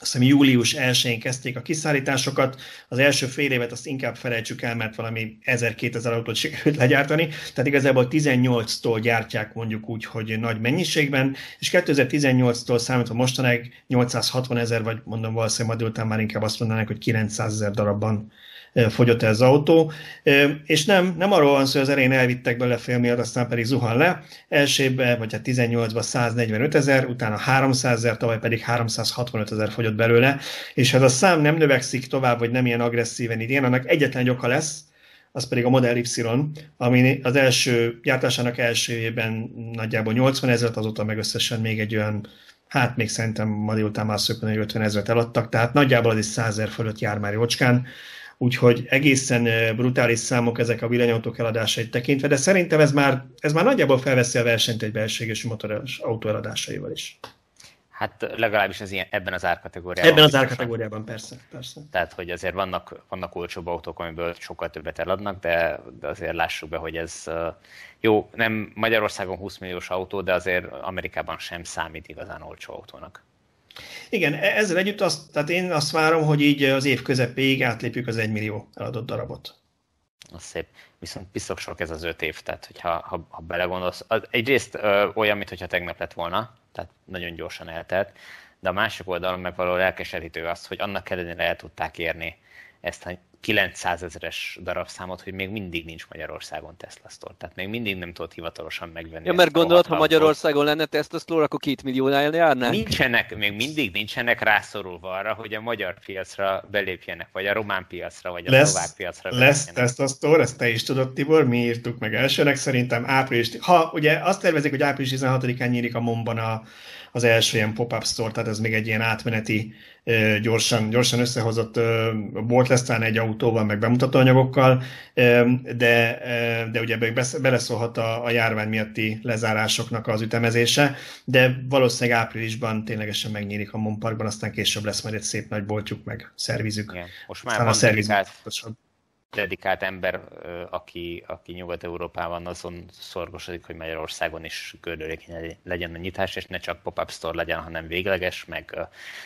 [SPEAKER 1] azt hiszem július 1-én kezdték a kiszállításokat, az első fél évet azt inkább felejtsük el, mert valami 1000-2000 autót [LAUGHS] sikerült legyártani, tehát igazából 18-tól gyártják mondjuk úgy, hogy nagy mennyiségben, és 2018-tól számítva mostanáig 860 ezer, vagy mondom valószínűleg ma délután már inkább azt mondanák, hogy 900 ezer darabban fogyott ez az autó, és nem, nem arról van szó, hogy az erén elvittek bele fél miatt, aztán pedig zuhan le. Elsőben, vagy hát 18-ban 145 ezer, utána 300 ezer, tavaly pedig 365 ezer fogyott belőle, és ha ez a szám nem növekszik tovább, vagy nem ilyen agresszíven idén, annak egyetlen oka lesz, az pedig a Model Y, ami az első gyártásának első évben nagyjából 80 ezeret, azóta meg összesen még egy olyan hát még szerintem ma délután már szöppen 50 ezeret eladtak, tehát nagyjából az is 100 ezer fölött jár már jócskán, úgyhogy egészen brutális számok ezek a villanyautók eladásait tekintve, de szerintem ez már, ez már nagyjából felveszi a versenyt egy belségesi motoros autó eladásaival is.
[SPEAKER 3] Hát legalábbis ez ilyen, ebben az árkategóriában.
[SPEAKER 1] Ebben az árkategóriában, persze, persze.
[SPEAKER 3] Tehát, hogy azért vannak, vannak olcsóbb autók, amiből sokkal többet eladnak, de, de azért lássuk be, hogy ez jó, nem Magyarországon 20 milliós autó, de azért Amerikában sem számít igazán olcsó autónak.
[SPEAKER 1] Igen, e- ezzel együtt azt, tehát én azt várom, hogy így az év közepéig átlépjük az egymillió eladott darabot.
[SPEAKER 3] Az szép. Viszont piszok sok ez az öt év, tehát hogyha ha, ha belegondolsz, az egyrészt ö, olyan, mintha tegnap lett volna, tehát nagyon gyorsan eltelt, de a másik oldalon meg való elkeserítő az, hogy annak ellenére el tudták érni ezt a 900 ezeres darabszámot, hogy még mindig nincs Magyarországon Tesla Store. Tehát még mindig nem tudod hivatalosan megvenni.
[SPEAKER 2] Ja, mert gondolod, ha Magyarországon lenne Tesla Store, akkor két milliónál járnánk?
[SPEAKER 3] Nincsenek, még mindig nincsenek rászorulva arra, hogy a magyar piacra belépjenek, vagy a román piacra, vagy a lesz, szlovák piacra
[SPEAKER 1] Lesz Tesla Store, ezt te is tudod, Tibor, mi írtuk meg elsőnek, szerintem április, ha ugye azt tervezik, hogy április 16-án nyílik a Momban a, az első ilyen pop-up store, tehát ez még egy ilyen átmeneti, gyorsan, gyorsan összehozott bolt lesz talán egy autóval, meg bemutatóanyagokkal, de, de ugye beleszólhat a, a járvány miatti lezárásoknak az ütemezése, de valószínűleg áprilisban ténylegesen megnyílik a Monparkban, aztán később lesz majd egy szép nagy boltjuk, meg szervizük. Igen,
[SPEAKER 3] most már van a szervizük dedikált ember, aki, aki Nyugat-Európában azon szorgosodik, hogy Magyarországon is gördülékeny legyen a nyitás, és ne csak pop-up store legyen, hanem végleges, meg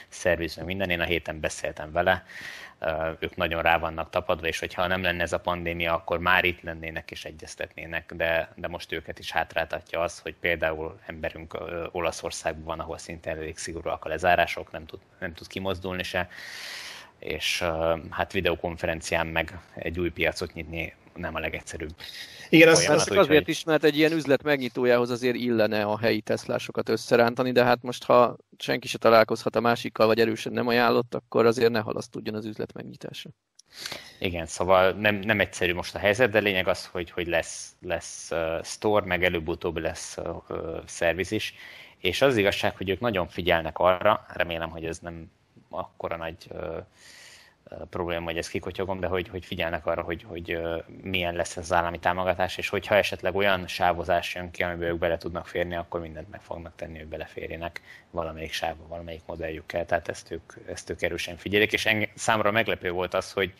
[SPEAKER 3] szerviz, meg minden. Én a héten beszéltem vele, ők nagyon rá vannak tapadva, és hogyha nem lenne ez a pandémia, akkor már itt lennének és egyeztetnének, de, de most őket is hátráltatja az, hogy például emberünk Olaszországban van, ahol szinte elég szigorúak a lezárások, nem tud, nem tud kimozdulni se, és hát videokonferencián meg egy új piacot nyitni nem a legegyszerűbb.
[SPEAKER 2] Igen, azt, azt azért hogy... is, mert egy ilyen üzlet megnyitójához azért illene a helyi teszlásokat összerántani, de hát most ha senki se találkozhat a másikkal, vagy erősen nem ajánlott, akkor azért ne halasztudjon az üzlet megnyitása.
[SPEAKER 3] Igen, szóval nem, nem egyszerű most a helyzet, de lényeg az, hogy, hogy lesz, lesz uh, store, meg előbb-utóbb lesz uh, szerviz is, és az igazság, hogy ők nagyon figyelnek arra, remélem, hogy ez nem akkora nagy uh, probléma, hogy ezt kikotyogom, de hogy, hogy figyelnek arra, hogy, hogy milyen lesz ez az állami támogatás, és hogyha esetleg olyan sávozás jön ki, amiben ők bele tudnak férni, akkor mindent meg fognak tenni, hogy beleférjenek valamelyik sávba, valamelyik modelljükkel. Tehát ezt ők, ezt ők erősen figyelik, és enge, számomra meglepő volt az, hogy,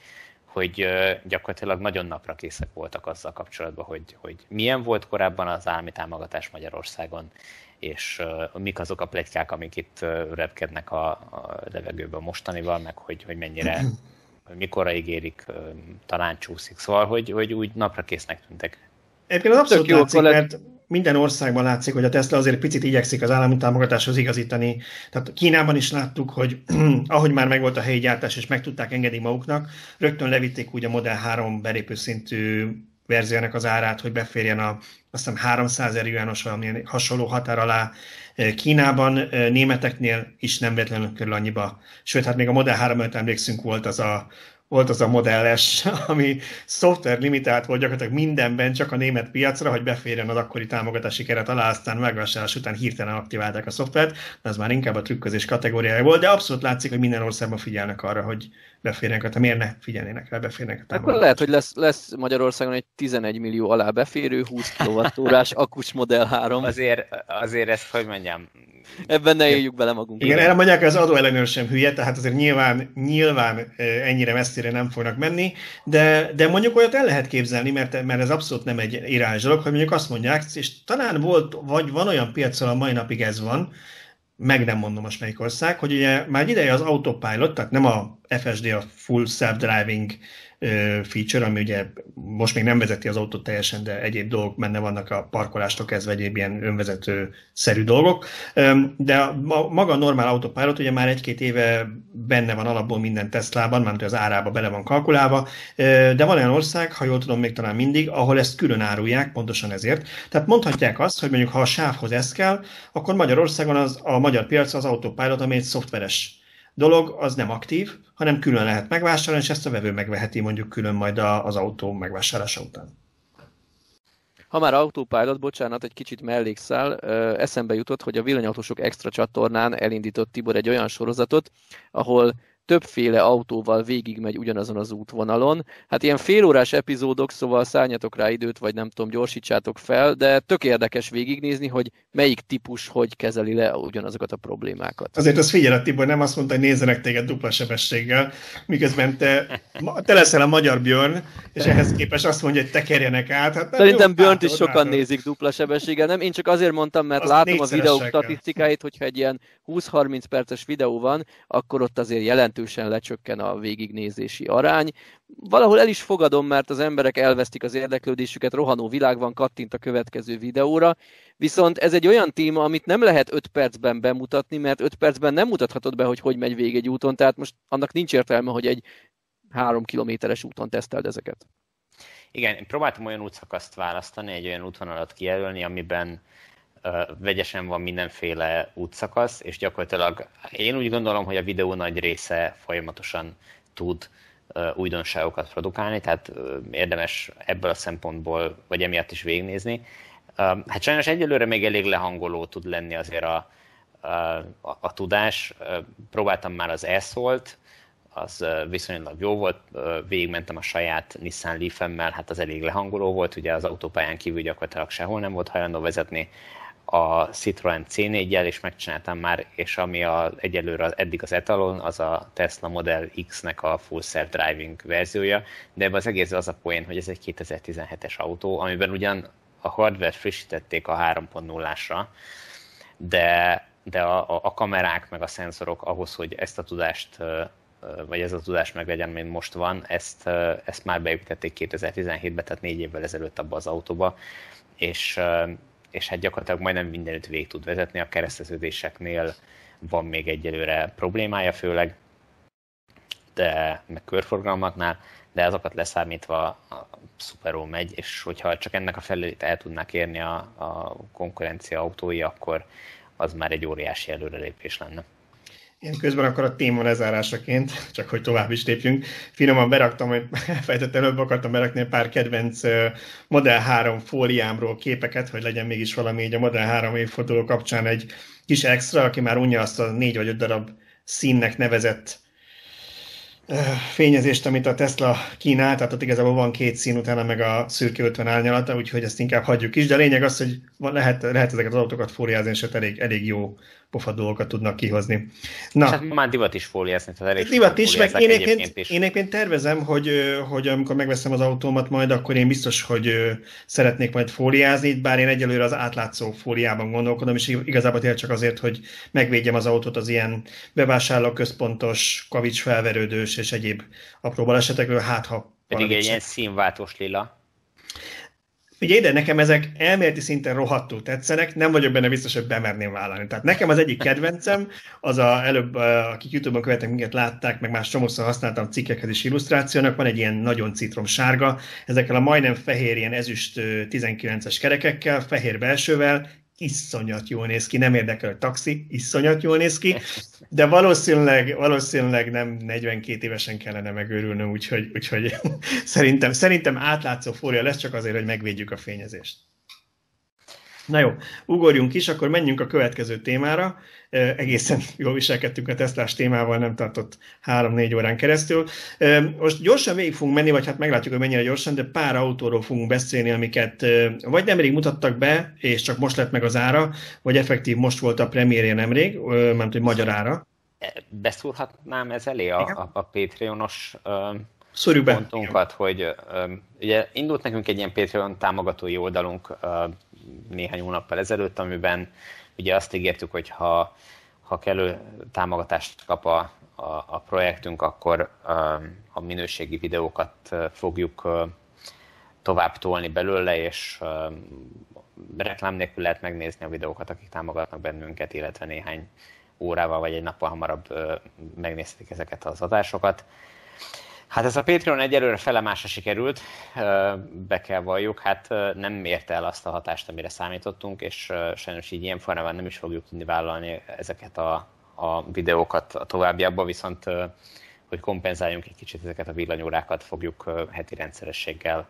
[SPEAKER 3] hogy gyakorlatilag nagyon napra készek voltak azzal kapcsolatban, hogy, hogy milyen volt korábban az állami támogatás Magyarországon, és uh, mik azok a plegykák, amik itt uh, repkednek a, a levegőben mostanival, meg hogy, hogy mennyire, hogy [CLEARS THROAT] mikorra ígérik, uh, talán csúszik. Szóval, hogy, hogy úgy napra késznek tűntek.
[SPEAKER 1] Egyébként az abszolút jó, látszik, mert minden országban látszik, hogy a Tesla azért picit igyekszik az állami támogatáshoz igazítani. Tehát Kínában is láttuk, hogy [CLEARS THROAT] ahogy már megvolt a helyi gyártás, és meg tudták engedni maguknak, rögtön levitték úgy a Model 3 belépő szintű verziónak az árát, hogy beférjen a azt hiszem 300 erőjános valami hasonló határ alá Kínában, németeknél is nem véletlenül körül annyiba. Sőt, hát még a Model 3 emlékszünk volt az a volt az a modelles, [LAUGHS] ami szoftver limitált volt gyakorlatilag mindenben, csak a német piacra, hogy beférjen az akkori támogatási keret alá, aztán megvásárlás után hirtelen aktiválták a szoftvert, de ez már inkább a trükközés kategóriája volt, de abszolút látszik, hogy minden országban figyelnek arra, hogy beférjenek, hát miért ne figyelnének rá, beférnek
[SPEAKER 2] a Akkor lehet, hogy lesz, lesz Magyarországon egy 11 millió alá beférő 20 kWh [LAUGHS] akus Model 3.
[SPEAKER 3] Azért, azért ezt, hogy mondjam,
[SPEAKER 2] Ebben ne éljük bele magunkat.
[SPEAKER 1] Igen, erre mondják, hogy az adóellenőr sem hülye, tehát azért nyilván, nyilván ennyire messzire nem fognak menni, de, de mondjuk olyat el lehet képzelni, mert, mert ez abszolút nem egy irányos dolog, hogy mondjuk azt mondják, és talán volt, vagy van olyan piacon, a mai napig ez van, meg nem mondom most melyik ország, hogy ugye már ideje az autopilot, tehát nem a FSD, a Full Self-Driving feature, ami ugye most még nem vezeti az autót teljesen, de egyéb dolgok benne vannak a parkolástól kezdve egyéb ilyen önvezető-szerű dolgok. De maga a normál autopilot ugye már egy-két éve benne van alapból minden Teslában, mert az árába bele van kalkulálva, de van olyan ország, ha jól tudom, még talán mindig, ahol ezt külön árulják, pontosan ezért. Tehát mondhatják azt, hogy mondjuk ha a sávhoz ez kell, akkor Magyarországon az, a magyar piac az autopilot, ami egy szoftveres dolog, az nem aktív, hanem külön lehet megvásárolni, és ezt a vevő megveheti mondjuk külön majd az autó megvásárlása után.
[SPEAKER 2] Ha már Autopilot, bocsánat, egy kicsit mellékszál, eszembe jutott, hogy a villanyautósok extra csatornán elindított Tibor egy olyan sorozatot, ahol többféle autóval végigmegy ugyanazon az útvonalon. Hát ilyen félórás epizódok, szóval szálljatok rá időt, vagy nem tudom, gyorsítsátok fel, de tök érdekes végignézni, hogy melyik típus hogy kezeli le ugyanazokat a problémákat.
[SPEAKER 1] Azért az figyelj, Tibor, nem azt mondta, hogy nézzenek téged dupla sebességgel, miközben te, te leszel a magyar Björn, és ehhez képest azt mondja, hogy tekerjenek át. Hát
[SPEAKER 2] Szerintem Björnt is sokan látod. nézik dupla sebességgel, nem? Én csak azért mondtam, mert azt látom a videók statisztikáit, hogyha egy ilyen 20-30 perces videó van, akkor ott azért jelentősen lecsökken a végignézési arány. Valahol el is fogadom, mert az emberek elvesztik az érdeklődésüket, rohanó világ van, kattint a következő videóra, viszont ez egy olyan téma, amit nem lehet 5 percben bemutatni, mert 5 percben nem mutathatod be, hogy hogy megy végig egy úton, tehát most annak nincs értelme, hogy egy három kilométeres úton teszteld ezeket.
[SPEAKER 3] Igen, én próbáltam olyan útszakaszt választani, egy olyan útvonalat kijelölni, amiben vegyesen van mindenféle útszakasz, és gyakorlatilag én úgy gondolom, hogy a videó nagy része folyamatosan tud újdonságokat produkálni, tehát érdemes ebből a szempontból, vagy emiatt is végignézni. Hát sajnos egyelőre még elég lehangoló tud lenni azért a, a, a, tudás. Próbáltam már az e-szólt, az viszonylag jó volt, végigmentem a saját Nissan Leaf-emmel, hát az elég lehangoló volt, ugye az autópályán kívül gyakorlatilag sehol nem volt hajlandó vezetni, a Citroen C4-jel is megcsináltam már, és ami a, egyelőre eddig az etalon, az a Tesla Model X-nek a Full Self Driving verziója, de ebben az egész az a poén, hogy ez egy 2017-es autó, amiben ugyan a hardware frissítették a 3.0-ásra, de, de a, a kamerák meg a szenzorok ahhoz, hogy ezt a tudást vagy ez a tudás meg legyen, mint most van, ezt, ezt már beépítették 2017-ben, tehát négy évvel ezelőtt abba az autóba, és és hát gyakorlatilag majdnem mindenütt végig tud vezetni, a kereszteződéseknél van még egyelőre problémája főleg, de meg körforgalmaknál, de azokat leszámítva a szuperó megy, és hogyha csak ennek a felét el tudnák érni a, a konkurencia autói, akkor az már egy óriási előrelépés lenne.
[SPEAKER 1] Én közben akkor a téma lezárásaként, csak hogy tovább is lépjünk, finoman beraktam, hogy fejtett előbb akartam berakni pár kedvenc Model 3 fóliámról képeket, hogy legyen mégis valami így a Model 3 évforduló kapcsán egy kis extra, aki már unja azt a négy vagy öt darab színnek nevezett fényezést, amit a Tesla kínál, tehát ott igazából van két szín, utána meg a szürke 50 árnyalata, úgyhogy ezt inkább hagyjuk is, de a lényeg az, hogy lehet, lehet ezeket az autókat fóliázni, és elég, elég jó pofa dolgokat tudnak kihozni.
[SPEAKER 3] Na, és hát már divat is fóliázni,
[SPEAKER 1] tehát elég Divat is, meg én egyébként, is. én egyébként tervezem, hogy, hogy amikor megveszem az autómat majd, akkor én biztos, hogy szeretnék majd fóliázni, bár én egyelőre az átlátszó fóliában gondolkodom, és igazából tényleg csak azért, hogy megvédjem az autót az ilyen bevásárlóközpontos, kavics felverődős és egyéb apró balesetekről, hát ha
[SPEAKER 3] pedig egy ilyen színváltós lila.
[SPEAKER 1] Ugye ide nekem ezek elméleti szinten rohadtul tetszenek, nem vagyok benne biztos, hogy bemerném vállalni. Tehát nekem az egyik kedvencem, az a, előbb, akik YouTube-on követnek minket, látták, meg más csomószor használtam cikkekhez is illusztrációnak, van egy ilyen nagyon citrom sárga, ezekkel a majdnem fehér, ilyen ezüst 19-es kerekekkel, fehér belsővel, iszonyat jól néz ki, nem érdekel a taxi, iszonyat jól néz ki, de valószínűleg, valószínűleg nem 42 évesen kellene megőrülnöm, úgyhogy, úgyhogy [LAUGHS] szerintem, szerintem átlátszó fória lesz, csak azért, hogy megvédjük a fényezést. Na jó, ugorjunk is, akkor menjünk a következő témára. Egészen jól viselkedtünk a Teslás témával, nem tartott 3-4 órán keresztül. Most gyorsan végig fogunk menni, vagy hát meglátjuk, hogy mennyire gyorsan, de pár autóról fogunk beszélni, amiket vagy nemrég mutattak be, és csak most lett meg az ára, vagy effektív most volt a premierje nemrég, mert hogy magyar ára.
[SPEAKER 3] E, beszúrhatnám ez elé a, a, a Patreonos Szorjuk pontunkat, hogy ugye indult nekünk egy ilyen Patreon támogatói oldalunk néhány hónappal ezelőtt, amiben ugye azt ígértük, hogy ha, ha kellő támogatást kap a, a, a projektünk, akkor a minőségi videókat fogjuk tovább tolni belőle, és reklám nélkül lehet megnézni a videókat, akik támogatnak bennünket, illetve néhány órával vagy egy nappal hamarabb megnézhetik ezeket az adásokat. Hát ez a Patreon egyelőre felemásra sikerült, be kell valljuk, hát nem érte el azt a hatást, amire számítottunk, és sajnos így ilyen formában nem is fogjuk tudni vállalni ezeket a, a videókat a továbbiakban, viszont hogy kompenzáljunk egy kicsit ezeket a villanyórákat, fogjuk heti rendszerességgel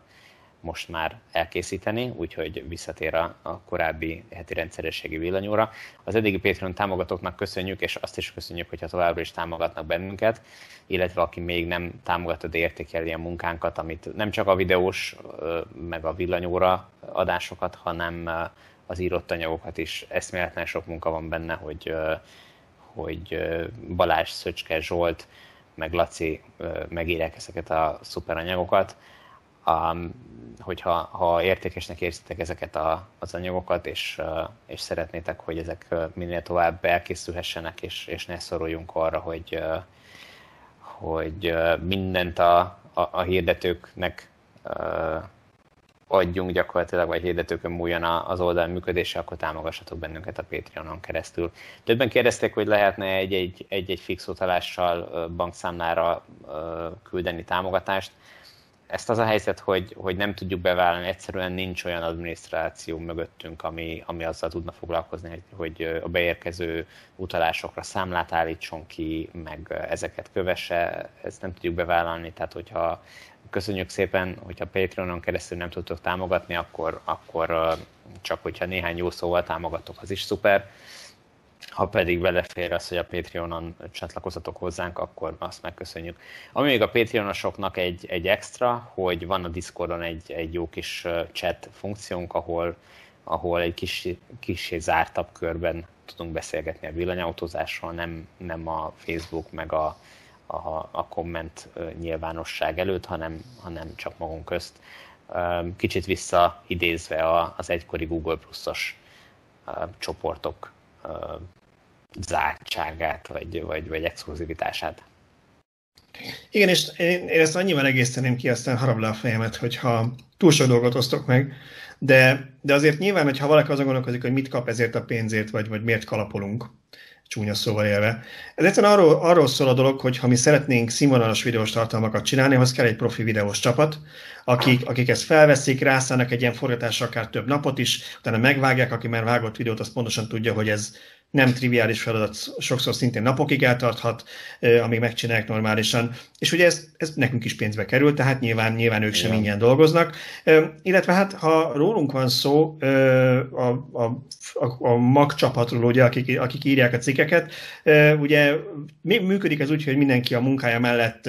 [SPEAKER 3] most már elkészíteni, úgyhogy visszatér a, a korábbi heti rendszerességi villanyóra. Az eddigi Patreon támogatóknak köszönjük, és azt is köszönjük, hogyha továbbra is támogatnak bennünket, illetve aki még nem támogatod, de értékeli a munkánkat, amit nem csak a videós, meg a villanyóra adásokat, hanem az írott anyagokat is. Eszméletlen sok munka van benne, hogy, hogy Balázs, Szöcske, Zsolt, meg Laci megírják ezeket a szuper anyagokat um, hogyha ha értékesnek érzitek ezeket a, az anyagokat, és, és szeretnétek, hogy ezek minél tovább elkészülhessenek, és, és ne szoruljunk arra, hogy, hogy mindent a, a, a hirdetőknek adjunk gyakorlatilag, vagy hirdetőkön múljon az oldal működése, akkor támogassatok bennünket a Patreonon keresztül. Többen kérdezték, hogy lehetne egy-egy fix utalással bankszámlára küldeni támogatást ezt az a helyzet, hogy, hogy nem tudjuk bevállalni, egyszerűen nincs olyan adminisztráció mögöttünk, ami, ami azzal tudna foglalkozni, hogy a beérkező utalásokra számlát állítson ki, meg ezeket kövesse, ezt nem tudjuk bevállalni, tehát hogyha köszönjük szépen, hogyha Patreonon keresztül nem tudtok támogatni, akkor, akkor csak hogyha néhány jó szóval támogatok, az is szuper ha pedig belefér az, hogy a Patreonon csatlakozatok hozzánk, akkor azt megköszönjük. Ami még a Patreonosoknak egy, egy extra, hogy van a Discordon egy, egy jó kis chat funkciónk, ahol, ahol egy kis, kis zártabb körben tudunk beszélgetni a villanyautózásról, nem, nem a Facebook meg a, a, a komment nyilvánosság előtt, hanem, hanem csak magunk közt. Kicsit visszaidézve az egykori Google Plus-os csoportok zártságát, vagy, vagy, vagy exkluzivitását.
[SPEAKER 1] Igen, és én, én ezt annyival egészteném ki, aztán harab le a fejemet, hogyha túl sok dolgot osztok meg, de, de azért nyilván, hogyha valaki azon gondolkozik, hogy mit kap ezért a pénzért, vagy, vagy miért kalapolunk, csúnya szóval élve. Ez egyszerűen arról, arról szól a dolog, hogy ha mi szeretnénk színvonalas videós tartalmakat csinálni, ahhoz kell egy profi videós csapat, akik, akik ezt felveszik, rászállnak egy ilyen forgatásra akár több napot is, utána megvágják, aki már vágott videót, az pontosan tudja, hogy ez, nem triviális feladat, sokszor szintén napokig eltarthat, amíg megcsinálják normálisan. És ugye ez, ez nekünk is pénzbe kerül, tehát nyilván, nyilván ők sem ingyen dolgoznak. Illetve hát, ha rólunk van szó, a, a, a, a mag csapatról, ugye, akik, akik írják a cikkeket, ugye működik ez úgy, hogy mindenki a munkája mellett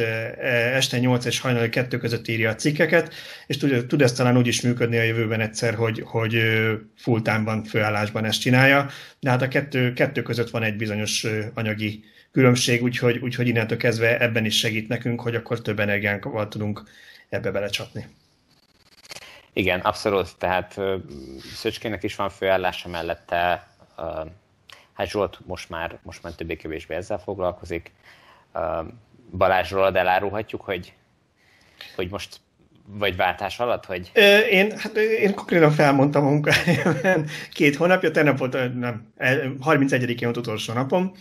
[SPEAKER 1] este 8 és hajnali 2 között írja a cikkeket, és tud, tud ez talán úgy is működni a jövőben egyszer, hogy, hogy full-time-ban, főállásban ezt csinálja, de hát a kettő, kettő között van egy bizonyos anyagi különbség, úgyhogy, úgyhogy innentől kezdve ebben is segít nekünk, hogy akkor több energiánkkal tudunk ebbe belecsapni.
[SPEAKER 3] Igen, abszolút. Tehát Szöcskének is van főállása mellette. Hát Zsolt most már, most már többé-kevésbé ezzel foglalkozik. Balázsról elárulhatjuk, hogy, hogy most vagy váltás alatt, hogy?
[SPEAKER 1] Én, hát én konkrétan felmondtam a munkájában két hónapja, tegnap volt, nem, 31-én volt utolsó napom,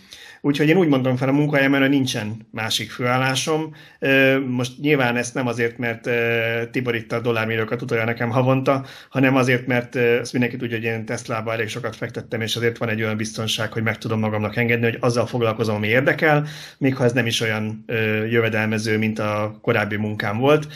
[SPEAKER 1] Úgyhogy én úgy mondom fel a munkahelyemen, hogy nincsen másik főállásom. Most nyilván ezt nem azért, mert Tibor itt a dollármilliókat utalja nekem havonta, hanem azért, mert ezt mindenki tudja, hogy én Tesla-ba elég sokat fektettem, és azért van egy olyan biztonság, hogy meg tudom magamnak engedni, hogy azzal foglalkozom, ami érdekel, még ha ez nem is olyan jövedelmező, mint a korábbi munkám volt,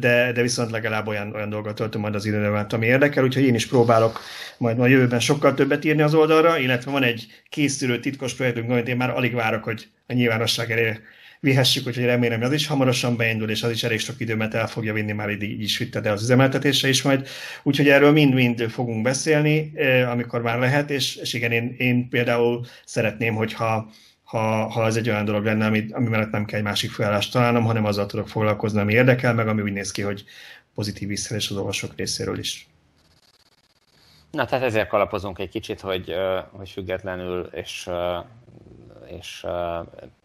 [SPEAKER 1] de, de viszont legalább olyan, olyan dolgot töltöm majd az időnevet, ami érdekel, úgyhogy én is próbálok majd a jövőben sokkal többet írni az oldalra, illetve van egy készülő titkos projektünk, amit én már alig várok, hogy a nyilvánosság elé vihessük, úgyhogy remélem, hogy az is hamarosan beindul, és az is elég sok időmet el fogja vinni, már így is vitte, de az üzemeltetése is majd. Úgyhogy erről mind-mind fogunk beszélni, amikor már lehet, és, és igen, én, én például szeretném, hogyha ha, ha ez egy olyan dolog lenne, ami, ami mellett nem kell egy másik felállást találnom, hanem azzal tudok foglalkozni, ami érdekel, meg ami úgy néz ki, hogy pozitív visszajelés az olvasók részéről is.
[SPEAKER 3] Na, tehát ezért kalapozunk egy kicsit, hogy, hogy függetlenül és, és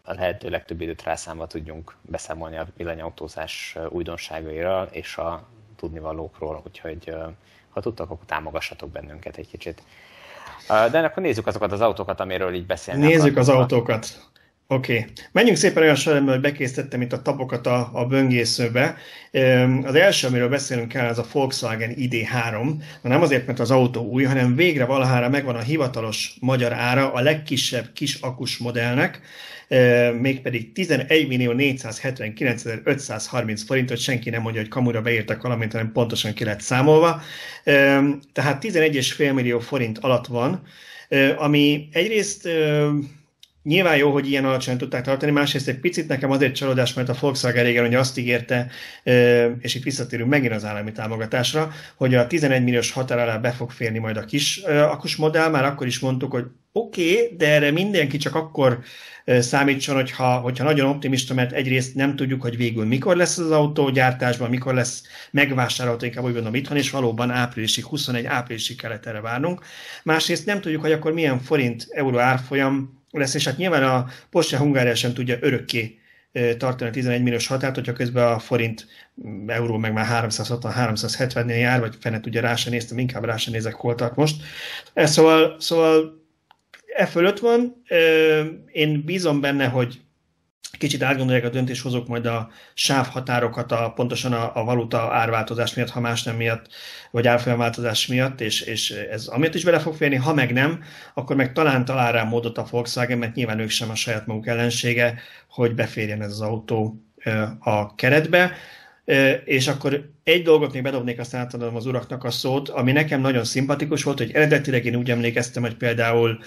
[SPEAKER 3] a lehető legtöbb időt rászámba tudjunk beszámolni a villanyautózás újdonságairól és a tudnivalókról, úgyhogy ha tudtak, akkor támogassatok bennünket egy kicsit. De akkor nézzük azokat az autókat, amiről így beszélni
[SPEAKER 1] Nézzük az autókat. Oké. Okay. Menjünk szépen olyan sorrendben, hogy bekészítettem itt a tapokat a, a böngészőbe. Az első, amiről beszélünk kell, az a Volkswagen ID3. Nem azért, mert az autó új, hanem végre valahára megvan a hivatalos magyar ára a legkisebb kis akus modellnek, mégpedig 11 millió 479 530 forintot, senki nem mondja, hogy kamura beírtak valamit, hanem pontosan ki lett számolva. Tehát 11,5 millió forint alatt van, ami egyrészt Nyilván jó, hogy ilyen alacsony tudták tartani, másrészt egy picit nekem azért csalódás, mert a Volkswagen régen hogy azt ígérte, és itt visszatérünk megint az állami támogatásra, hogy a 11 milliós határ alá be fog férni majd a kis akus modell, már akkor is mondtuk, hogy oké, okay, de erre mindenki csak akkor számítson, hogyha, hogyha nagyon optimista, mert egyrészt nem tudjuk, hogy végül mikor lesz az autó gyártásban, mikor lesz megvásárolható, inkább úgy gondolom itthon, és valóban áprilisig, 21 áprilisig kellett erre várnunk. Másrészt nem tudjuk, hogy akkor milyen forint euró árfolyam lesz, és hát nyilván a Porsche Hungária sem tudja örökké tartani a 11 milliós határt, hogyha közben a forint mm, euró meg már 360-370-nél jár, vagy fene tudja, rá sem néztem, inkább rá sem nézek, hol tart most. Szóval, szóval e fölött van. Én bízom benne, hogy kicsit átgondolják a döntéshozók majd a sávhatárokat a, pontosan a, a valuta árváltozás miatt, ha más nem miatt, vagy árfolyamváltozás miatt, és, és ez amiatt is bele fog férni, ha meg nem, akkor meg talán talál rá módot a Volkswagen, mert nyilván ők sem a saját maguk ellensége, hogy beférjen ez az autó a keretbe. És akkor egy dolgot még bedobnék, aztán átadom az uraknak a szót, ami nekem nagyon szimpatikus volt, hogy eredetileg én úgy emlékeztem, hogy például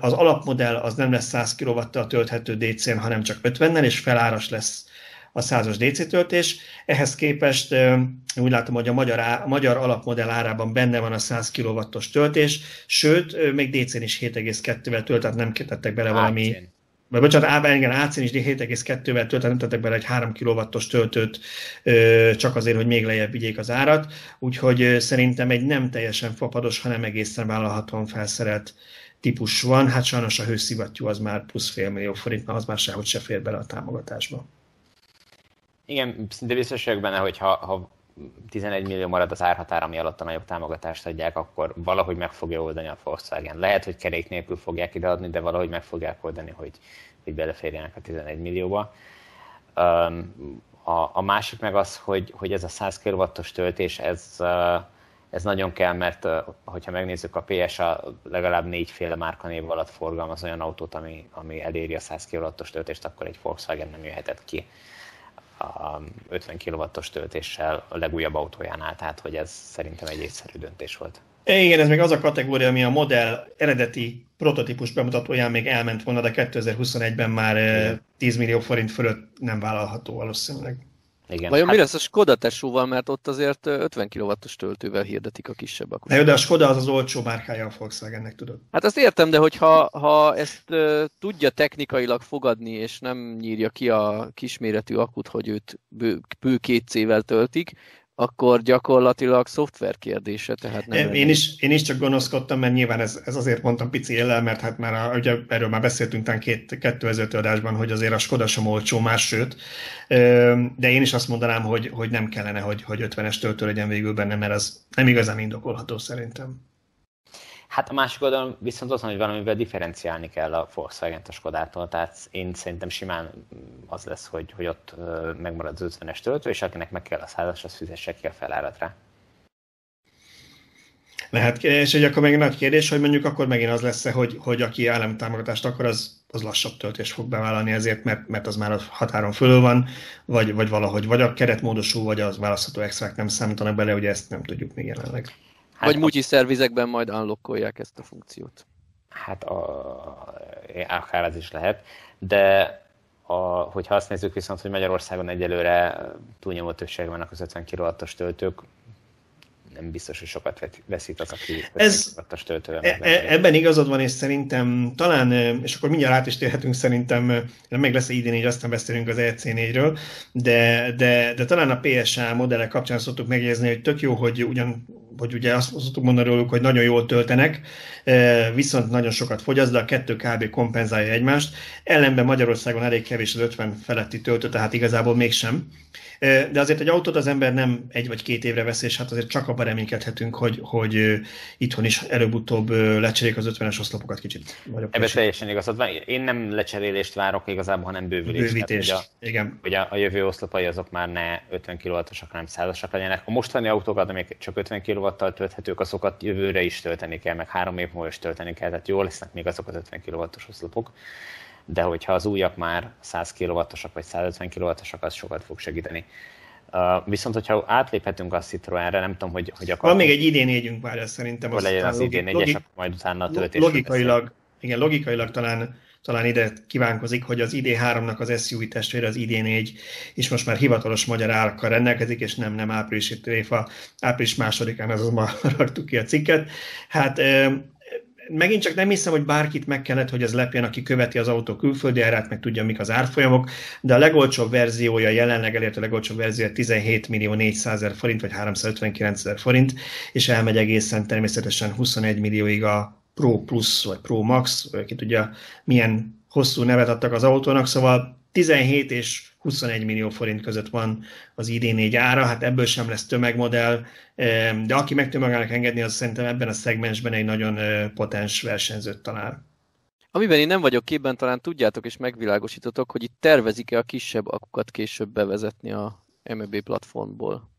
[SPEAKER 1] az alapmodell az nem lesz 100 kw tölthető DC-n, hanem csak 50-nel, és feláras lesz a 100-as DC töltés. Ehhez képest úgy látom, hogy a magyar, á, magyar alapmodell árában benne van a 100 kW-os töltés, sőt, még DC-n is 7,2-vel tölt, tehát nem tettek bele valami... Vagy bocsánat, Ában engem AC-n is 7,2-vel tölteni, nem tettek bele egy 3 kW-os töltőt csak azért, hogy még lejjebb vigyék az árat, úgyhogy szerintem egy nem teljesen fapados, hanem egészen vállalhatóan felszerelt típus van. Hát sajnos a hőszivattyú az már plusz fél millió forint, mert az már sehogy se fér bele a támogatásba.
[SPEAKER 3] Igen, szinte biztos vagyok benne, hogy ha, ha 11 millió marad az árhatár, ami alatt a nagyobb támogatást adják, akkor valahogy meg fogja oldani a Volkswagen. Lehet, hogy kerék nélkül fogják ideadni, de valahogy meg fogják oldani, hogy, hogy beleférjenek a 11 millióba. A, a másik meg az, hogy, hogy ez a 100 kw töltés, ez, ez nagyon kell, mert hogyha megnézzük a PSA legalább négyféle márkanév alatt forgalmaz olyan autót, ami, ami eléri a 100 kw töltést, akkor egy Volkswagen nem jöhetett ki a 50 kW-os töltéssel a legújabb autójánál, tehát hogy ez szerintem egy észszerű döntés volt.
[SPEAKER 1] Igen, ez még az a kategória, ami a modell eredeti prototípus bemutatóján még elment volna, de 2021-ben már Igen. 10 millió forint fölött nem vállalható valószínűleg.
[SPEAKER 2] Igen. Vajon hát... mi lesz a Skoda tesóval, mert ott azért 50 kW-os töltővel hirdetik a kisebb
[SPEAKER 1] akut. De, de a Skoda az az olcsó márkája a Volkswagennek, tudod.
[SPEAKER 2] Hát azt értem, de hogyha ha ezt uh, tudja technikailag fogadni, és nem nyírja ki a kisméretű akut, hogy őt bő, bő két C-vel töltik, akkor gyakorlatilag szoftver kérdése. Tehát
[SPEAKER 1] nem én, is, én is csak gonoszkodtam, mert nyilván ez, ez azért mondtam pici éllel, mert hát már a, ugye erről már beszéltünk tán két, 2005 adásban, hogy azért a Skoda sem olcsó más, sőt, de én is azt mondanám, hogy, hogy nem kellene, hogy, hogy 50-es töltő legyen végül benne, mert az nem igazán indokolható szerintem.
[SPEAKER 3] Hát a másik oldalon viszont az, hogy valamivel differenciálni kell a volkswagen a Skodától, tehát én szerintem simán az lesz, hogy, hogy ott megmarad az 50-es töltő, és akinek meg kell a százas, az fizesse ki a felárat rá.
[SPEAKER 1] Lehet, és egy akkor még nagy kérdés, hogy mondjuk akkor megint az lesz hogy, hogy aki állami támogatást akar, az, az lassabb töltést fog bevállalni ezért, mert, mert az már a határon fölül van, vagy, vagy valahogy, vagy a keretmódosú, vagy az választható extrák nem számítanak bele, ugye ezt nem tudjuk még jelenleg.
[SPEAKER 2] Hát Vagy multi szervizekben majd unlockolják ezt a funkciót.
[SPEAKER 3] Hát a, akár ez is lehet, de a, hogyha azt nézzük viszont, hogy Magyarországon egyelőre túlnyomó többség vannak az 50 kW-os töltők, nem biztos, hogy sokat veszít az, aki
[SPEAKER 1] Ez, töltővel. E, e, ebben igazad van, és szerintem talán, és akkor mindjárt át is térhetünk szerintem, meg lesz idén így, aztán beszélünk az EC4-ről, de, de, de talán a PSA modellek kapcsán szoktuk megjegyezni, hogy tök jó, hogy ugyan hogy ugye azt szoktuk mondani róluk, hogy nagyon jól töltenek, viszont nagyon sokat fogyaszt, de a kettő kb. kompenzálja egymást. Ellenben Magyarországon elég kevés az 50 feletti töltő, tehát igazából mégsem. De azért egy autót az ember nem egy vagy két évre vesz, és hát azért csak abban abban reménykedhetünk, hogy, hogy itthon is előbb-utóbb lecserélik az 50-es oszlopokat kicsit.
[SPEAKER 3] Ebben teljesen igazad van. Én nem lecserélést várok igazából, hanem bővülést.
[SPEAKER 1] Bővítés,
[SPEAKER 3] tehát,
[SPEAKER 1] hogy a, igen.
[SPEAKER 3] Hogy a, a jövő oszlopai azok már ne 50 kW-osak, hanem 100 legyenek. A mostani autókat, amik csak 50 kW-tal tölthetők, azokat jövőre is tölteni kell, meg három év múlva is tölteni kell, tehát jó lesznek még azok az 50 kW-os oszlopok de hogyha az újak már 100 kW-osak vagy 150 kW-osak, az sokat fog segíteni. Uh, viszont, hogyha átléphetünk a Citroenre, nem tudom, hogy, hogy
[SPEAKER 1] akar... Van még egy idén égyünk már, ez szerintem.
[SPEAKER 3] Akkor legyen az idén négyes, akkor majd utána a töltés.
[SPEAKER 1] Logikailag, igen, logikailag talán, talán ide kívánkozik, hogy az ID3-nak az SUV testvére, az ID4 és most már hivatalos magyar árakkal rendelkezik, és nem, nem áprilisi tréfa, április másodikán azonban [LAUGHS] raktuk ki a cikket. Hát megint csak nem hiszem, hogy bárkit meg kellett, hogy ez lepjen, aki követi az autó külföldi árát, meg tudja, mik az árfolyamok, de a legolcsóbb verziója, jelenleg elért a legolcsóbb verziója 17 millió 400 ezer forint, vagy 359 ezer forint, és elmegy egészen természetesen 21 millióig a Pro Plus, vagy Pro Max, ki tudja, milyen hosszú nevet adtak az autónak, szóval 17 és 21 millió forint között van az ID4 ára, hát ebből sem lesz tömegmodell, de aki meg tud magának engedni, az szerintem ebben a szegmensben egy nagyon potens versenyzőt talál.
[SPEAKER 2] Amiben én nem vagyok képben, talán tudjátok és megvilágosítotok, hogy itt tervezik-e a kisebb akukat később bevezetni a MEB platformból.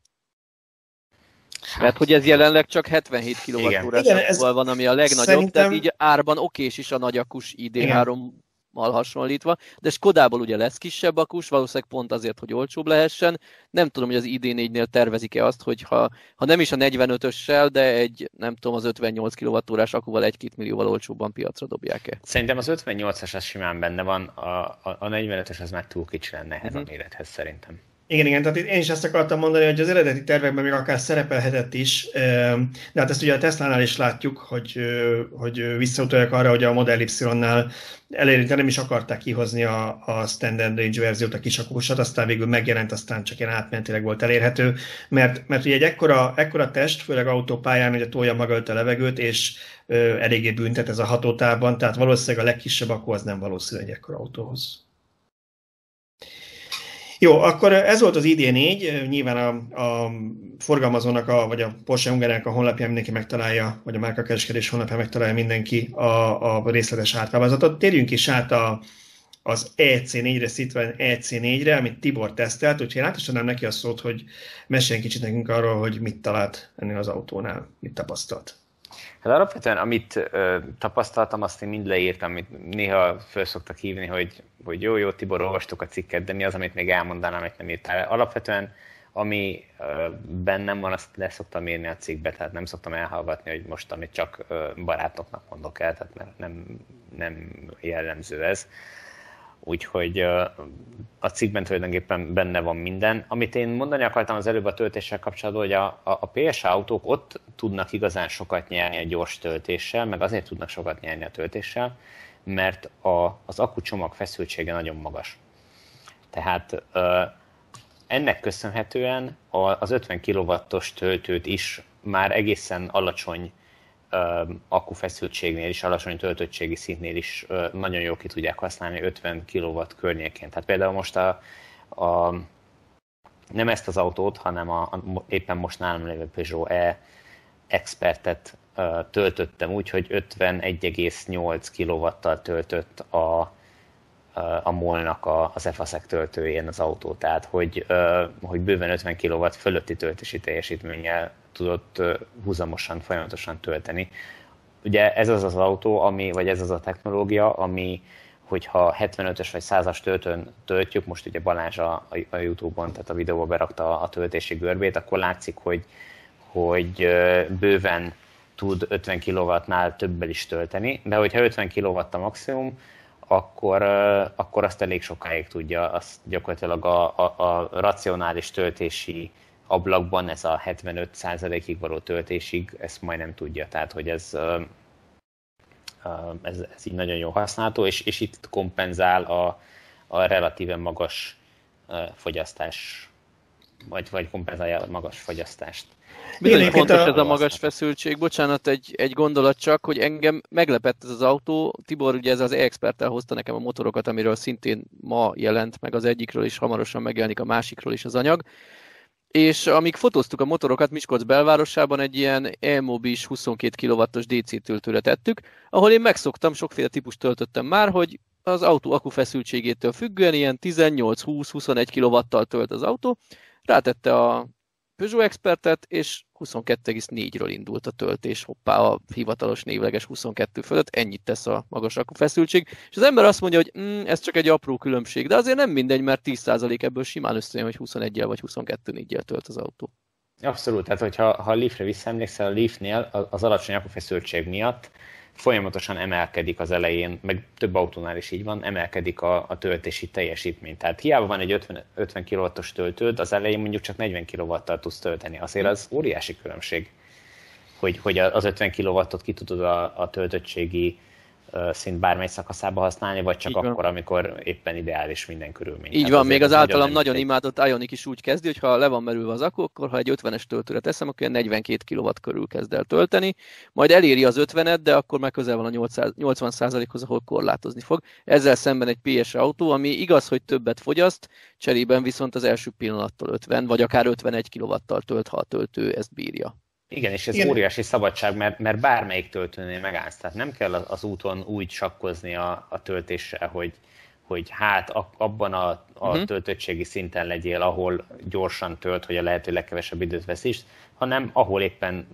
[SPEAKER 2] Hát, Mert hogy ez jelenleg csak 77 kWh van, ami a legnagyobb, szerintem... tehát így árban okés is a nagyakus ID3 mal hasonlítva, de Skodából ugye lesz kisebb akus, valószínűleg pont azért, hogy olcsóbb lehessen. Nem tudom, hogy az ID4-nél tervezik-e azt, hogy ha, ha nem is a 45-össel, de egy, nem tudom, az 58 kWh akuval 1-2 millióval olcsóbban piacra dobják-e.
[SPEAKER 3] Szerintem az 58-as az simán benne van, a, a, a 45-ös az már túl kicsi lenne ehhez uh-huh. a mérethez szerintem.
[SPEAKER 1] Igen, igen, tehát én is ezt akartam mondani, hogy az eredeti tervekben még akár szerepelhetett is, de hát ezt ugye a Tesla-nál is látjuk, hogy, hogy visszautaljak arra, hogy a Model Y-nál elérni, nem is akarták kihozni a, a Standard Range verziót, a kisakósat, aztán végül megjelent, aztán csak ilyen átmenetileg volt elérhető, mert, mert ugye egy ekkora, ekkora test, főleg autópályán, hogy tolja maga a levegőt, és ö, eléggé büntet ez a hatótában, tehát valószínűleg a legkisebb akkor az nem valószínű egy ekkora autóhoz. Jó, akkor ez volt az ID4, nyilván a, a forgalmazónak, a, vagy a Porsche Ungarának a honlapján mindenki megtalálja, vagy a márkakereskedés honlapján megtalálja mindenki a, a részletes ártáblázatot. Térjünk is át a, az EC4-re, Citroen EC4-re, amit Tibor tesztelt, úgyhogy én átadnám neki a szót, hogy meséljen kicsit nekünk arról, hogy mit talált ennél az autónál, mit tapasztalt.
[SPEAKER 3] Hát alapvetően, amit ö, tapasztaltam, azt én mind leírtam, amit néha föl szoktak hívni, hogy, hogy jó, jó, Tibor, olvastuk a cikket, de mi az, amit még elmondanám, amit nem írtál. Alapvetően, ami ö, bennem van, azt le szoktam írni a cikkbe, tehát nem szoktam elhallgatni, hogy most, amit csak ö, barátoknak mondok el, tehát mert nem, nem jellemző ez. Úgyhogy a cikkben tulajdonképpen benne van minden. Amit én mondani akartam az előbb a töltéssel kapcsolatban, hogy a, a, PSA autók ott tudnak igazán sokat nyerni a gyors töltéssel, meg azért tudnak sokat nyerni a töltéssel, mert a, az akkucsomag feszültsége nagyon magas. Tehát ennek köszönhetően az 50 kW-os töltőt is már egészen alacsony akkufeszültségnél is, alacsony töltöttségi szintnél is nagyon jól ki tudják használni 50 kW környékén. Tehát például most a, a nem ezt az autót, hanem a, a éppen most nálam lévő Peugeot E Expertet töltöttem úgy, hogy 51,8 kW-tal töltött a, a molnak a, az EFASZEK töltőjén az autó, tehát hogy, hogy bőven 50 kW fölötti töltési teljesítménnyel tudott húzamosan, folyamatosan tölteni. Ugye ez az az autó, ami, vagy ez az a technológia, ami hogyha 75-ös vagy 100-as töltőn töltjük, most ugye Balázs a, a Youtube-on, tehát a videóba berakta a töltési görbét, akkor látszik, hogy, hogy bőven tud 50 kW-nál többel is tölteni, de hogyha 50 kW a maximum, akkor, akkor azt elég sokáig tudja, azt gyakorlatilag a, a, a racionális töltési ablakban ez a 75%-ig való töltésig ezt majdnem tudja, tehát hogy ez, ez, ez így nagyon jó használható, és, és itt kompenzál a, a relatíve magas fogyasztás, vagy, vagy kompenzálja a magas fogyasztást.
[SPEAKER 2] Bizony fontos a... ez a magas feszültség. Bocsánat, egy, egy gondolat csak, hogy engem meglepett ez az autó. Tibor ugye ez az e-experttel hozta nekem a motorokat, amiről szintén ma jelent meg az egyikről, és hamarosan megjelenik a másikról is az anyag és amíg fotóztuk a motorokat Miskolc belvárosában, egy ilyen e-mobis 22 kW-os DC töltőre tettük, ahol én megszoktam, sokféle típus töltöttem már, hogy az autó akufeszültségétől függően ilyen 18-20-21 kW-tal tölt az autó, rátette a Peugeot Expertet, és 22,4-ről indult a töltés, hoppá, a hivatalos névleges 22 fölött, ennyit tesz a magas feszültség, és az ember azt mondja, hogy mm, ez csak egy apró különbség, de azért nem mindegy, mert 10% ebből simán összejön, hogy 21 vagy 22 4 tölt az autó.
[SPEAKER 3] Abszolút, tehát hogyha ha a Leafre visszaemlékszel, a Leafnél az alacsony akufeszültség miatt folyamatosan emelkedik az elején, meg több autónál is így van, emelkedik a, a töltési teljesítmény. Tehát hiába van egy 50, 50 kW-os töltőd, az elején mondjuk csak 40 kW-tal tudsz tölteni. Azért az óriási különbség, hogy, hogy az 50 kW-ot ki tudod a, a töltöttségi szint bármely szakaszába használni, vagy csak Így akkor, van. amikor éppen ideális minden körülmény.
[SPEAKER 2] Így van, még az általam nagyon, nagyon imádott Ionic is úgy kezdi, hogy ha le van merülve az akku, akkor ha egy 50-es töltőre teszem, akkor 42 kW körül kezd el tölteni, majd eléri az 50-et, de akkor már közel van a 80%-hoz, ahol korlátozni fog. Ezzel szemben egy PS autó, ami igaz, hogy többet fogyaszt, cserében viszont az első pillanattól 50, vagy akár 51 kW-tal tölt, ha a töltő ezt bírja.
[SPEAKER 3] Igen, és ez Igen. óriási szabadság, mert, mert bármelyik töltőnél megállsz. Tehát nem kell az úton úgy sakkozni a, a töltéssel, hogy, hogy hát abban a, a uh-huh. töltöttségi szinten legyél, ahol gyorsan tölt, hogy a lehető legkevesebb időt veszíts, hanem ahol éppen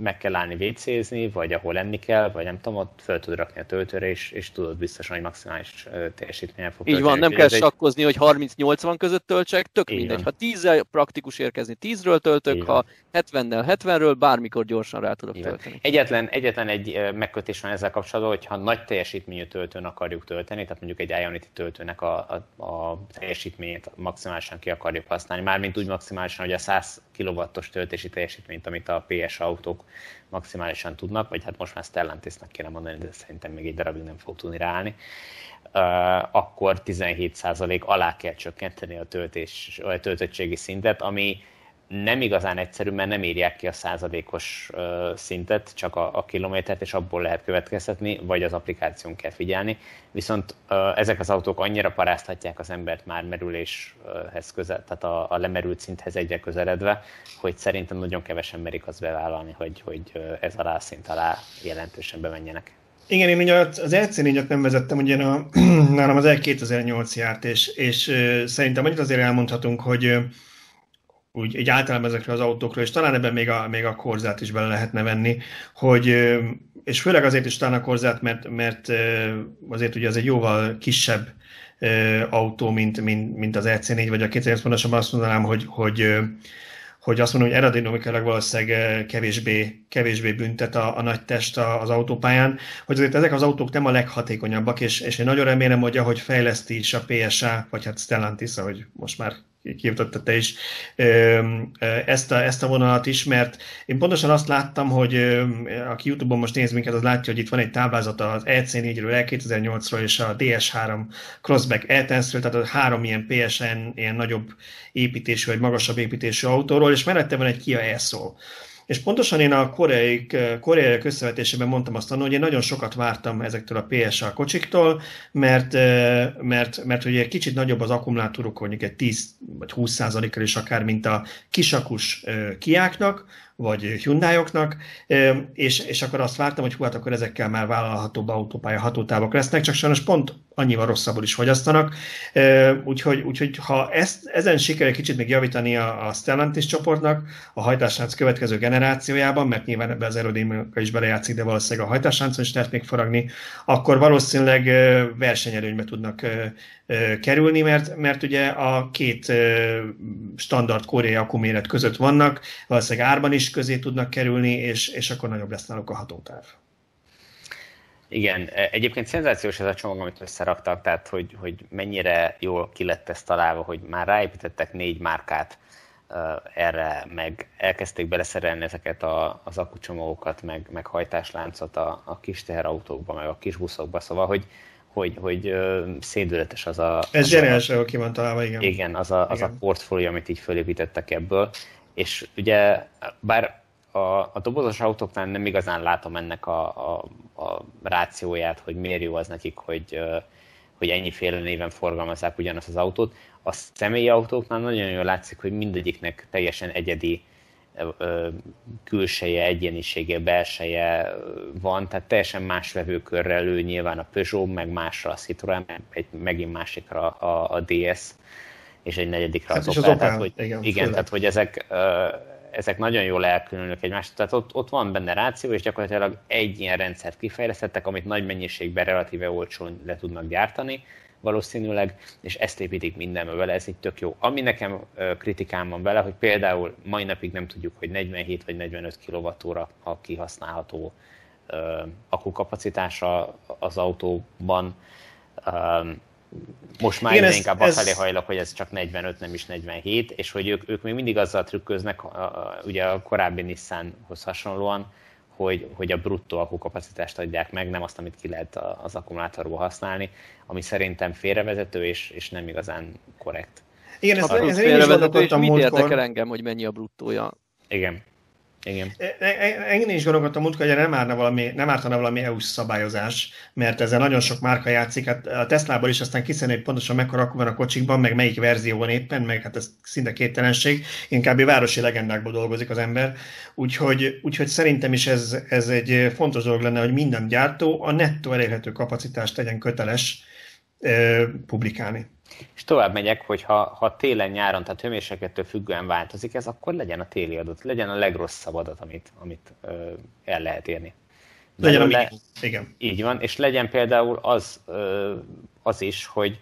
[SPEAKER 3] meg kell állni vécézni, vagy ahol lenni kell, vagy nem tudom, ott fel tudod rakni a töltőre, és, és tudod biztosan, hogy maximális teljesítményen fog
[SPEAKER 2] Így van, nem kell sakkozni, egy... hogy 30-80 között töltsek, tök Így mindegy. Van. Ha 10 praktikus érkezni, 10-ről töltök, Így ha 70-nel 70-ről, bármikor gyorsan rá tudok Így tölteni.
[SPEAKER 3] Egyetlen, egyetlen egy megkötés van ezzel kapcsolatban, hogyha nagy teljesítményű töltőn akarjuk tölteni, tehát mondjuk egy Ionity töltőnek a, a, a teljesítményét maximálisan ki akarjuk használni, mármint úgy maximálisan, hogy a 100 kW-os töltési teljesítményt, amit a PS autók maximálisan tudnak, vagy hát most már Stellantisnak kéne mondani, de szerintem még egy darabig nem fog tudni ráállni, akkor 17% alá kell csökkenteni a, töltés, a töltöttségi szintet, ami nem igazán egyszerű, mert nem írják ki a századékos szintet, csak a, a kilométert, és abból lehet következtetni, vagy az applikáción kell figyelni. Viszont ezek az autók annyira paráztatják az embert már merüléshez közel, tehát a, a lemerült szinthez egyre közeledve, hogy szerintem nagyon kevesen merik azt bevállalni, hogy, hogy ez a rászint alá jelentősen bemenjenek.
[SPEAKER 1] Igen, én ugye az EC4-et nem vezettem, ugye a, [CLEARS THROAT] nálam az E2008 járt, és, és szerintem annyit azért elmondhatunk, hogy úgy egy általában ezekről az autókról, és talán ebben még a, még a korzát is bele lehetne venni, hogy, és főleg azért is talán a korzát, mert, mert azért ugye az egy jóval kisebb autó, mint, mint, mint az EC4, vagy a 208 pontosabban azt mondanám, hogy, hogy hogy azt mondom, hogy aerodinamikailag valószínűleg kevésbé, kevésbé büntet a, a nagy test az autópályán, hogy azért ezek az autók nem a leghatékonyabbak, és, és én nagyon remélem, hogy ahogy fejleszti is a PSA, vagy hát Stellantis, ahogy most már kijutotta te is ezt a, ezt a vonalat is, mert én pontosan azt láttam, hogy aki Youtube-on most néz minket, az látja, hogy itt van egy táblázat az EC4-ről, E2008-ról és a DS3 Crossback e tehát a három ilyen PSN, ilyen nagyobb építésű vagy magasabb építésű autóról, és mellette van egy Kia e-Soul. És pontosan én a koreai, koreai összevetésében mondtam azt, hogy én nagyon sokat vártam ezektől a PSA kocsiktól, mert, mert, mert ugye kicsit nagyobb az akkumulátoruk, mondjuk egy 10 vagy 20 százalékkal is akár, mint a kisakus kiáknak, vagy Hyundai-oknak, és, és akkor azt vártam, hogy hú, hát akkor ezekkel már vállalhatóbb autópálya hatótávok lesznek, csak sajnos pont annyival rosszabbul is fogyasztanak, úgyhogy, úgyhogy ha ezt, ezen sikerül kicsit még javítani a, a Stellantis csoportnak a hajtáslánc következő generációjában, mert nyilván ebbe az aerodinamika is belejátszik, de valószínűleg a hajtásláncon is lehet még faragni, akkor valószínűleg versenyerőnybe tudnak kerülni, mert, mert ugye a két standard koreai akkuméret között vannak, valószínűleg árban is közé tudnak kerülni, és, és akkor nagyobb lesz náluk a hatótáv.
[SPEAKER 3] Igen, e, egyébként szenzációs ez a csomag, amit összeraktak, tehát hogy, hogy mennyire jól ki lett ez találva, hogy már ráépítettek négy márkát erre, meg elkezdték beleszerelni ezeket a, az akkucsomagokat, meg, meg hajtásláncot a, a kis teherautókba, meg a kis buszokba, szóval, hogy, hogy, hogy szédületes az a...
[SPEAKER 1] Ez zseniális, ki van találva, igen.
[SPEAKER 3] Igen, az a, az igen. a portfólió, amit így fölépítettek ebből, és ugye, bár a, a dobozos autóknál nem igazán látom ennek a, a, a rációját, hogy miért jó az nekik, hogy, hogy ennyiféle néven forgalmazzák ugyanazt az autót. A személyi autóknál nagyon jól látszik, hogy mindegyiknek teljesen egyedi külseje, egyénisége, belseje van, tehát teljesen más vevőkörrel ő nyilván a Peugeot, meg másra a Citroen, egy, megint másikra a, a DS, és egy negyedikre hát az, Opel. Az Opel. Tehát, hogy, igen, igen tehát hogy ezek, ezek nagyon jól elkülönülnek egymást, tehát ott, ott van benne ráció, és gyakorlatilag egy ilyen rendszert kifejlesztettek, amit nagy mennyiségben relatíve olcsón le tudnak gyártani, valószínűleg, és ezt építik mindenbe vele, ez így tök jó. Ami nekem kritikám van vele, hogy például mai napig nem tudjuk, hogy 47 vagy 45 kWh a kihasználható akkukapacitása az autóban. Most már Igen, inkább ez, afelé hajlok, hogy ez csak 45, nem is 47, és hogy ők, ők még mindig azzal trükköznek, ugye a korábbi Nissanhoz hasonlóan, hogy, hogy a bruttó akkukapacitást adják meg, nem azt, amit ki lehet az akkumulátorból használni, ami szerintem félrevezető és, és nem igazán korrekt.
[SPEAKER 2] Igen, ez, ez, én is gondolkodtam mit érdekel engem, hogy mennyi a bruttója?
[SPEAKER 3] Igen. Igen.
[SPEAKER 1] Engem is gondolkodtam múltkor, hogy nem, árna valami, nem ártana valami EU-s szabályozás, mert ezzel nagyon sok márka játszik. Hát a Teslából is aztán kiszedni, hogy pontosan mekkora akku van a kocsikban, meg melyik verzió van éppen, meg hát ez szinte kéttelenség. Inkább városi legendákból dolgozik az ember. Úgyhogy, úgyhogy szerintem is ez, ez egy fontos dolog lenne, hogy minden gyártó a nettó elérhető kapacitást tegyen köteles eh, publikálni.
[SPEAKER 3] És tovább megyek, hogy ha, ha télen, nyáron, tehát hőmérséklettől függően változik ez, akkor legyen a téli adat, legyen a legrosszabb adat, amit, amit ö, el lehet érni.
[SPEAKER 1] Legyen a le, igen.
[SPEAKER 3] Így van, és legyen például az, ö, az is, hogy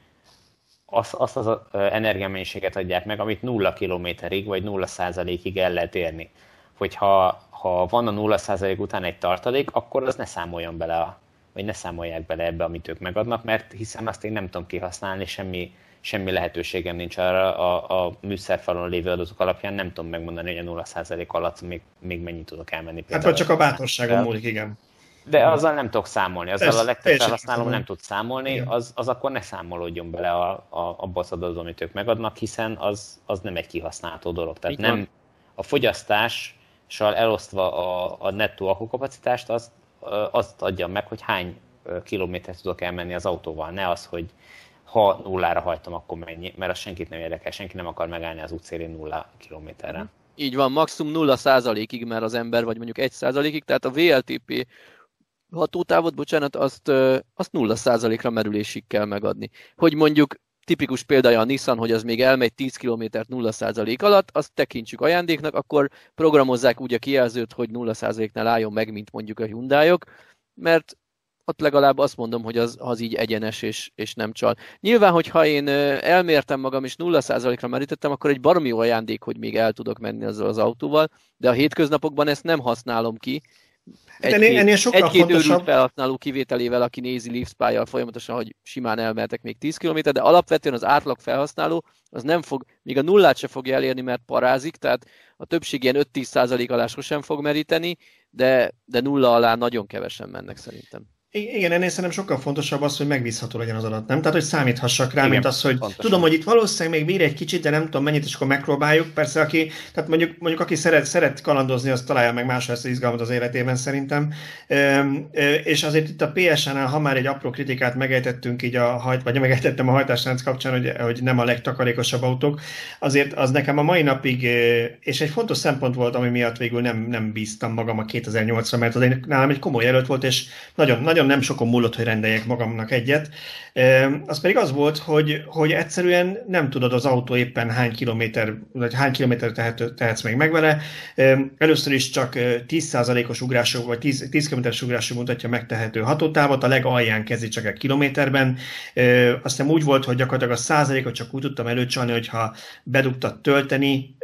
[SPEAKER 3] az, azt az energiamennyiséget adják meg, amit nulla kilométerig vagy nulla százalékig el lehet érni. Hogyha ha van a nulla százalék után egy tartalék, akkor az ne számoljon bele a, vagy ne számolják bele ebbe, amit ők megadnak, mert hiszen azt én nem tudom kihasználni, semmi, semmi lehetőségem nincs arra a, a műszerfalon lévő adatok alapján, nem tudom megmondani, hogy a 0% alatt még, még mennyit tudok elmenni.
[SPEAKER 1] Hát vagy csak a bátorságom múlik, igen.
[SPEAKER 3] De azzal nem tudok számolni, azzal Ez, a legtöbb felhasználó nem tud számolni, az, az akkor ne számolódjon bele a, a, abba az adatba, amit ők megadnak, hiszen az, az nem egy kihasználható dolog. Tehát nem a fogyasztással elosztva a, a nettó akkukapacitást, azt azt adja meg, hogy hány kilométert tudok elmenni az autóval, ne az, hogy ha nullára hajtom, akkor mennyi, mert az senkit nem érdekel, senki nem akar megállni az útszélén nulla kilométerre. Mhm.
[SPEAKER 2] Így van, maximum nulla százalékig mer az ember, vagy mondjuk egy százalékig, tehát a VLTP hatótávot, bocsánat, azt, azt nulla százalékra merülésig kell megadni. Hogy mondjuk tipikus példája a Nissan, hogy az még elmegy 10 km 0% alatt, azt tekintsük ajándéknak, akkor programozzák úgy a kijelzőt, hogy 0%-nál álljon meg, mint mondjuk a hyundai mert ott legalább azt mondom, hogy az, az így egyenes és, és nem csal. Nyilván, hogyha én elmértem magam és 0%-ra merítettem, akkor egy baromi ajándék, hogy még el tudok menni azzal az autóval, de a hétköznapokban ezt nem használom ki, egy-két, ennél sokkal egy-két fontosabb... felhasználó kivételével, aki nézi Leafs folyamatosan, hogy simán elmehetek még 10 km, de alapvetően az átlag felhasználó az nem fog, még a nullát se fogja elérni, mert parázik, tehát a többség ilyen 5-10 százalék alá sosem fog meríteni, de, de nulla alá nagyon kevesen mennek szerintem.
[SPEAKER 1] Igen, ennél szerintem sokkal fontosabb az, hogy megbízható legyen az adat, nem? Tehát, hogy számíthassak rá, Igen, mint az, hogy pontosan. tudom, hogy itt valószínűleg még bír egy kicsit, de nem tudom mennyit, és akkor megpróbáljuk. Persze, aki, tehát mondjuk, mondjuk aki szeret, szeret kalandozni, az találja meg másra ezt az izgalmat az életében szerintem. És azért itt a PSN-nál, ha már egy apró kritikát megejtettünk így a hajt, vagy megejtettem a hajtásrend kapcsán, hogy, hogy nem a legtakarékosabb autók, azért az nekem a mai napig, és egy fontos szempont volt, ami miatt végül nem, nem bíztam magam a 2008-ra, mert az egy, nálam egy komoly jelölt volt, és nagyon, nagyon nagyon nem sokon múlott, hogy rendeljek magamnak egyet. Az pedig az volt, hogy, hogy egyszerűen nem tudod az autó éppen hány kilométer, vagy hány kilométer tehet, tehetsz még meg vele. Először is csak 10%-os ugrások, vagy 10, 10 km-es ugrások mutatja megtehető hatótávot, a legalján kezdi csak egy kilométerben. Aztán úgy volt, hogy gyakorlatilag a százalékot csak úgy tudtam előcsalni, hogyha bedugtad tölteni,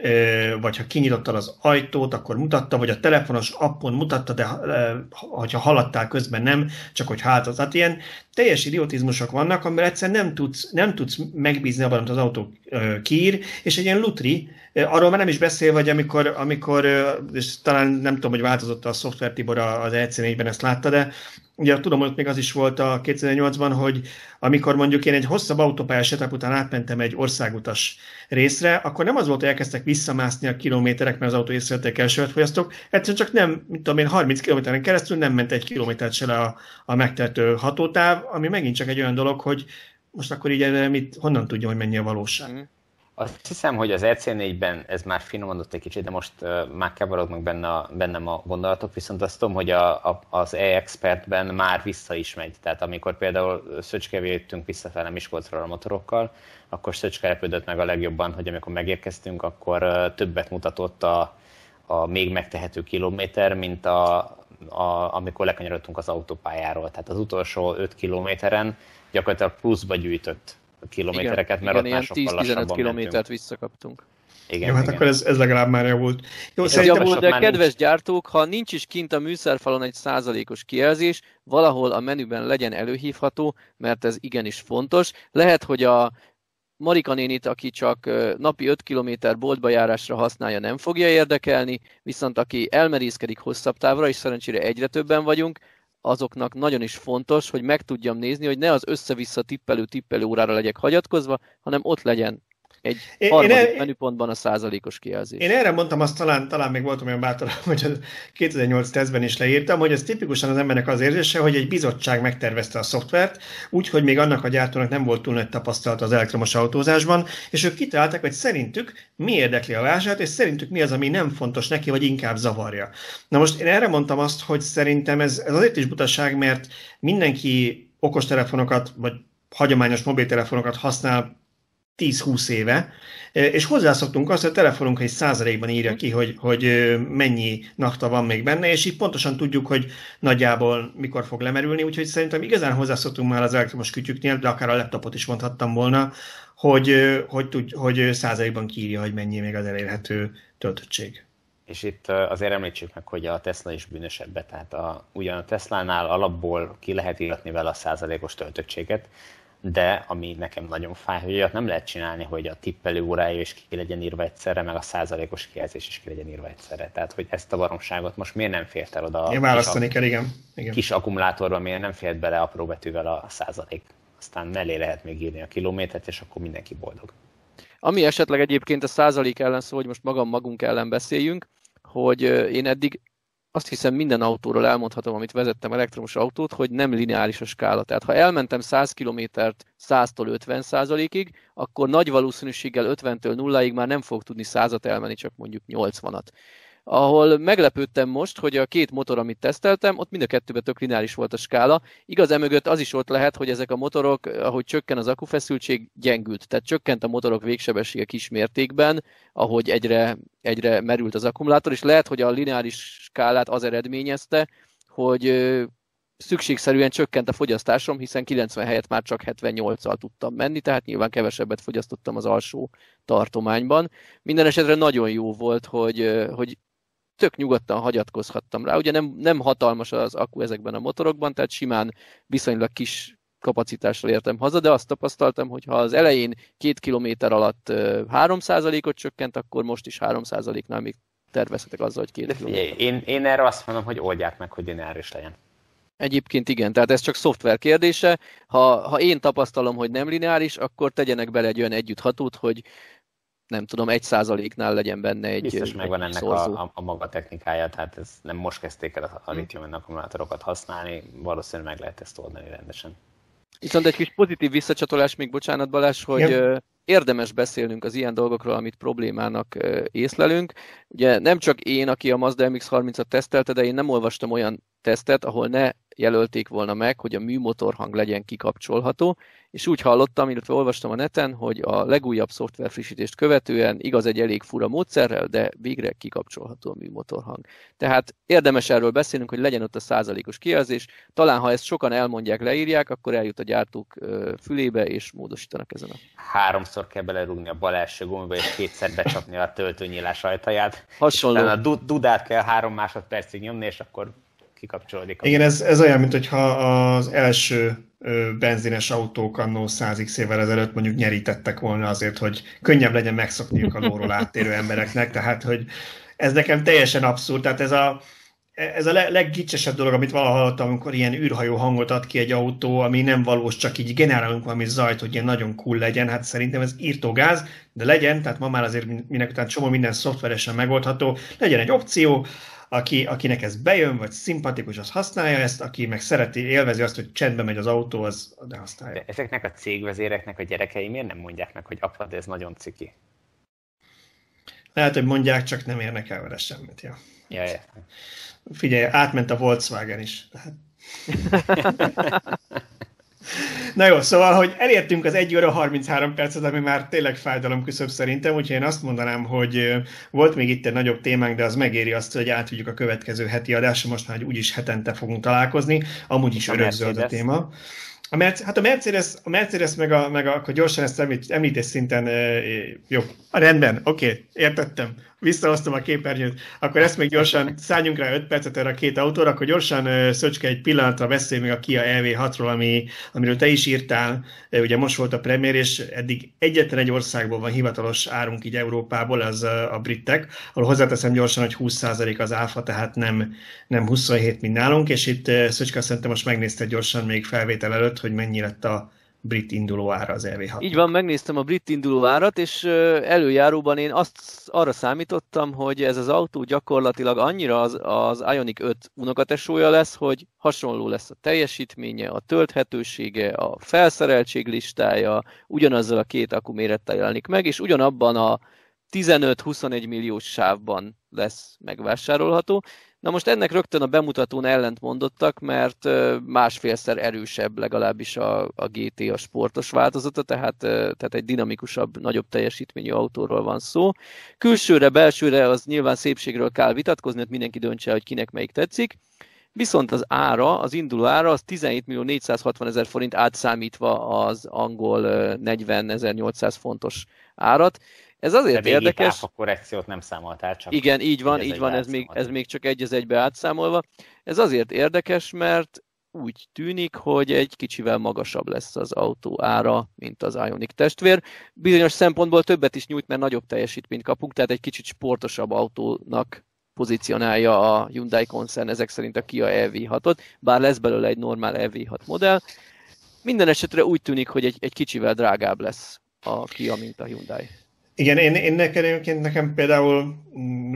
[SPEAKER 1] vagy ha kinyitottad az ajtót, akkor mutatta, vagy a telefonos appon mutatta, de ha haladtál közben nem, csak hogy hát az. Tehát ilyen teljes idiotizmusok vannak, amivel egyszerűen nem tudsz, nem tudsz megbízni abban, amit az autó kiír, és egy ilyen lutri, arról már nem is beszél, vagy amikor, amikor és talán nem tudom, hogy változott a szoftver Tibor az EC4-ben, ezt látta, de ugye tudom, hogy még az is volt a 2008-ban, hogy amikor mondjuk én egy hosszabb autópályás setup után átmentem egy országutas részre, akkor nem az volt, hogy elkezdtek visszamászni a kilométerek, mert az autó észrevették elsőt fogyasztók, egyszerűen csak nem, mit tudom én, 30 kilométeren keresztül nem ment egy kilométert se le a, a megtehető hatótáv, ami megint csak egy olyan dolog, hogy most akkor így mit, honnan tudja, hogy mennyi a valóság? Mm.
[SPEAKER 3] Azt hiszem, hogy az EC4-ben ez már finomodott egy kicsit, de most uh, már keverodnak benne a, bennem a gondolatok, viszont azt tudom, hogy a, a, az e-expertben már vissza is megy. Tehát amikor például Szöcskevé jöttünk visszafele Miskolcról a motorokkal, akkor Szöcske repődött meg a legjobban, hogy amikor megérkeztünk, akkor uh, többet mutatott a, a még megtehető kilométer, mint a, a, amikor lekanyarodtunk az autópályáról. Tehát az utolsó 5 kilométeren gyakorlatilag pluszba gyűjtött kilométereket,
[SPEAKER 2] igen, mert igen, ott már sokkal 10-15 kilométert visszakaptunk.
[SPEAKER 1] Igen, Jó, hát igen. akkor ez, ez legalább már javult.
[SPEAKER 2] Jó, ez javult, de kedves nincs... gyártók, ha nincs is kint a műszerfalon egy százalékos kijelzés, valahol a menüben legyen előhívható, mert ez igenis fontos. Lehet, hogy a Marika nénit, aki csak napi 5 km boltba járásra használja, nem fogja érdekelni, viszont aki elmerészkedik hosszabb távra, és szerencsére egyre többen vagyunk, azoknak nagyon is fontos, hogy meg tudjam nézni, hogy ne az össze-vissza tippelő tippelő órára legyek hagyatkozva, hanem ott legyen egy én, harmadik én, menüpontban a százalékos kijelzés.
[SPEAKER 1] Én erre mondtam azt, talán, talán még voltam olyan bátor, [LAUGHS] hogy a 2008 tesztben is leírtam, hogy ez tipikusan az embernek az érzése, hogy egy bizottság megtervezte a szoftvert, úgyhogy még annak a gyártónak nem volt túl nagy tapasztalat az elektromos autózásban, és ők kitalálták, hogy szerintük mi érdekli a vásárt, és szerintük mi az, ami nem fontos neki, vagy inkább zavarja. Na most én erre mondtam azt, hogy szerintem ez, ez azért is butaság, mert mindenki okostelefonokat, vagy hagyományos mobiltelefonokat használ 10-20 éve, és hozzászoktunk azt, hogy a telefonunk egy százalékban írja ki, hogy, hogy mennyi nafta van még benne, és így pontosan tudjuk, hogy nagyjából mikor fog lemerülni, úgyhogy szerintem igazán hozzászoktunk már az elektromos kütyüknél, de akár a laptopot is mondhattam volna, hogy, hogy, tud, hogy százalékban kiírja, hogy mennyi még az elérhető töltöttség.
[SPEAKER 3] És itt azért említsük meg, hogy a Tesla is bűnösebb, tehát a, ugyan a Tesla-nál alapból ki lehet írni vele a százalékos töltöttséget, de ami nekem nagyon fáj, hogy olyat nem lehet csinálni, hogy a tippelő órája is ki legyen írva egyszerre, meg a százalékos kijelzés is ki legyen írva egyszerre. Tehát, hogy ezt a baromságot most miért nem fért el oda?
[SPEAKER 1] Én választani kell, igen. igen.
[SPEAKER 3] Kis akkumulátorban miért nem fért bele apró betűvel a százalék? Aztán mellé lehet még írni a kilométert, és akkor mindenki boldog.
[SPEAKER 2] Ami esetleg egyébként a százalék ellen szó, hogy most magam magunk ellen beszéljünk, hogy én eddig azt hiszem minden autóról elmondhatom, amit vezettem elektromos autót, hogy nem lineáris a skála. Tehát ha elmentem 100 kilométert 100-tól 50 százalékig, akkor nagy valószínűséggel 50-től 0-ig már nem fog tudni 100-at elmenni, csak mondjuk 80-at ahol meglepődtem most, hogy a két motor, amit teszteltem, ott mind a kettőben tök lineáris volt a skála. Igaz, emögött az is ott lehet, hogy ezek a motorok, ahogy csökken az akufeszültség, gyengült. Tehát csökkent a motorok végsebessége kis mértékben, ahogy egyre, egyre merült az akkumulátor, és lehet, hogy a lineáris skálát az eredményezte, hogy szükségszerűen csökkent a fogyasztásom, hiszen 90 helyett már csak 78-al tudtam menni, tehát nyilván kevesebbet fogyasztottam az alsó tartományban. Minden esetre nagyon jó volt, hogy, hogy tök nyugodtan hagyatkozhattam rá. Ugye nem, nem hatalmas az akku ezekben a motorokban, tehát simán viszonylag kis kapacitással értem haza, de azt tapasztaltam, hogy ha az elején két kilométer alatt 3%-ot csökkent, akkor most is 3%-nál még tervezhetek azzal, hogy két
[SPEAKER 3] kilométer. Én, én erre azt mondom, hogy oldják meg, hogy lineáris legyen.
[SPEAKER 2] Egyébként igen, tehát ez csak szoftver kérdése. Ha, ha én tapasztalom, hogy nem lineáris, akkor tegyenek bele egy olyan együtthatót, hogy nem tudom, egy százaléknál legyen benne egy
[SPEAKER 3] Biztos megvan ennek a, a, a, maga technikája, tehát ez nem most kezdték el a, a litium akkumulátorokat használni, valószínűleg meg lehet ezt oldani rendesen.
[SPEAKER 2] Viszont egy kis pozitív visszacsatolás még, bocsánat Balázs, hogy ja. érdemes beszélnünk az ilyen dolgokról, amit problémának észlelünk. Ugye nem csak én, aki a Mazda MX-30-at tesztelte, de én nem olvastam olyan tesztet, ahol ne jelölték volna meg, hogy a műmotorhang legyen kikapcsolható, és úgy hallottam, illetve olvastam a neten, hogy a legújabb szoftver frissítést követően igaz egy elég fura módszerrel, de végre kikapcsolható a műmotorhang. Tehát érdemes erről beszélnünk, hogy legyen ott a százalékos kijelzés. Talán ha ezt sokan elmondják, leírják, akkor eljut a gyártók fülébe, és módosítanak ezen a...
[SPEAKER 3] Háromszor kell belerúgni a bal első gomba, és kétszer becsapni a töltőnyílás ajtaját.
[SPEAKER 2] Hasonló.
[SPEAKER 3] a dudát kell három másodpercig nyomni, és akkor kikapcsolódik.
[SPEAKER 1] Igen, ez, ez olyan, mint hogyha az első benzines autók annó 100 évvel ezelőtt mondjuk nyerítettek volna azért, hogy könnyebb legyen megszokniuk a lóról áttérő embereknek, tehát hogy ez nekem teljesen abszurd, tehát ez a, ez a leggicsesebb dolog, amit valaha hallottam, amikor ilyen űrhajó hangot ad ki egy autó, ami nem valós, csak így generálunk valami zajt, hogy ilyen nagyon cool legyen. Hát szerintem ez írtó gáz, de legyen, tehát ma már azért minek után csomó minden szoftveresen megoldható, legyen egy opció, aki, akinek ez bejön, vagy szimpatikus, az használja ezt, aki meg szereti, élvezi azt, hogy csendben megy az autó, az de használja. De
[SPEAKER 3] ezeknek a cégvezéreknek a gyerekei miért nem mondják meg, hogy apa, de ez nagyon ciki?
[SPEAKER 1] Lehet, hogy mondják, csak nem érnek el vele semmit. Ja.
[SPEAKER 3] Ja, ja.
[SPEAKER 1] Figyelj, átment a Volkswagen is. [LAUGHS] Na jó, szóval, hogy elértünk az 1 óra 33 percet, ami már tényleg fájdalom küszöbb szerintem, úgyhogy én azt mondanám, hogy volt még itt egy nagyobb témánk, de az megéri azt, hogy átvigyük a következő heti adásra, most már úgyis hetente fogunk találkozni, amúgy is örökzöld a téma. A Mercedes, hát a Mercedes, a Mercedes meg, a, meg a, akkor gyorsan ezt említés szinten, jó, rendben, oké, okay, értettem visszahoztam a képernyőt, akkor ezt még gyorsan szálljunk rá 5 percet erre a két autóra, akkor gyorsan Szöcske egy pillanatra beszélj még a Kia EV6-ról, ami, amiről te is írtál, ugye most volt a premier, és eddig egyetlen egy országból van hivatalos árunk így Európából, az a britek, ahol hozzáteszem gyorsan, hogy 20% az áfa, tehát nem, nem 27, mint nálunk, és itt Szöcske szerintem most megnézte gyorsan még felvétel előtt, hogy mennyi lett a brit induló ára az EV6.
[SPEAKER 2] Így van, megnéztem a brit induló árat, és előjáróban én azt arra számítottam, hogy ez az autó gyakorlatilag annyira az, az Ionic 5 unokatesója lesz, hogy hasonló lesz a teljesítménye, a tölthetősége, a felszereltség listája, ugyanazzal a két akkumérettel jelenik meg, és ugyanabban a 15-21 milliós sávban lesz megvásárolható. Na most ennek rögtön a bemutatón ellent mondottak, mert másfélszer erősebb legalábbis a, a GT a sportos változata, tehát, tehát egy dinamikusabb, nagyobb teljesítményű autóról van szó. Külsőre, belsőre az nyilván szépségről kell vitatkozni, hogy mindenki döntse, hogy kinek melyik tetszik. Viszont az ára, az induló ára az 17 millió 460 ezer forint átszámítva az angol 40 800 fontos árat. Ez azért De érdekes.
[SPEAKER 3] a korrekciót nem számoltál, csak...
[SPEAKER 2] Igen, így van, így van, ez még, ez még csak egy az egybe átszámolva. Ez azért érdekes, mert úgy tűnik, hogy egy kicsivel magasabb lesz az autó ára, mint az Ionic testvér. Bizonyos szempontból többet is nyújt, mert nagyobb teljesítményt kapunk, tehát egy kicsit sportosabb autónak pozícionálja a Hyundai koncern ezek szerint a Kia EV6-ot, bár lesz belőle egy normál EV6 modell. Minden esetre úgy tűnik, hogy egy, egy kicsivel drágább lesz a Kia, mint a Hyundai.
[SPEAKER 1] Igen, én, én nekem, nekem például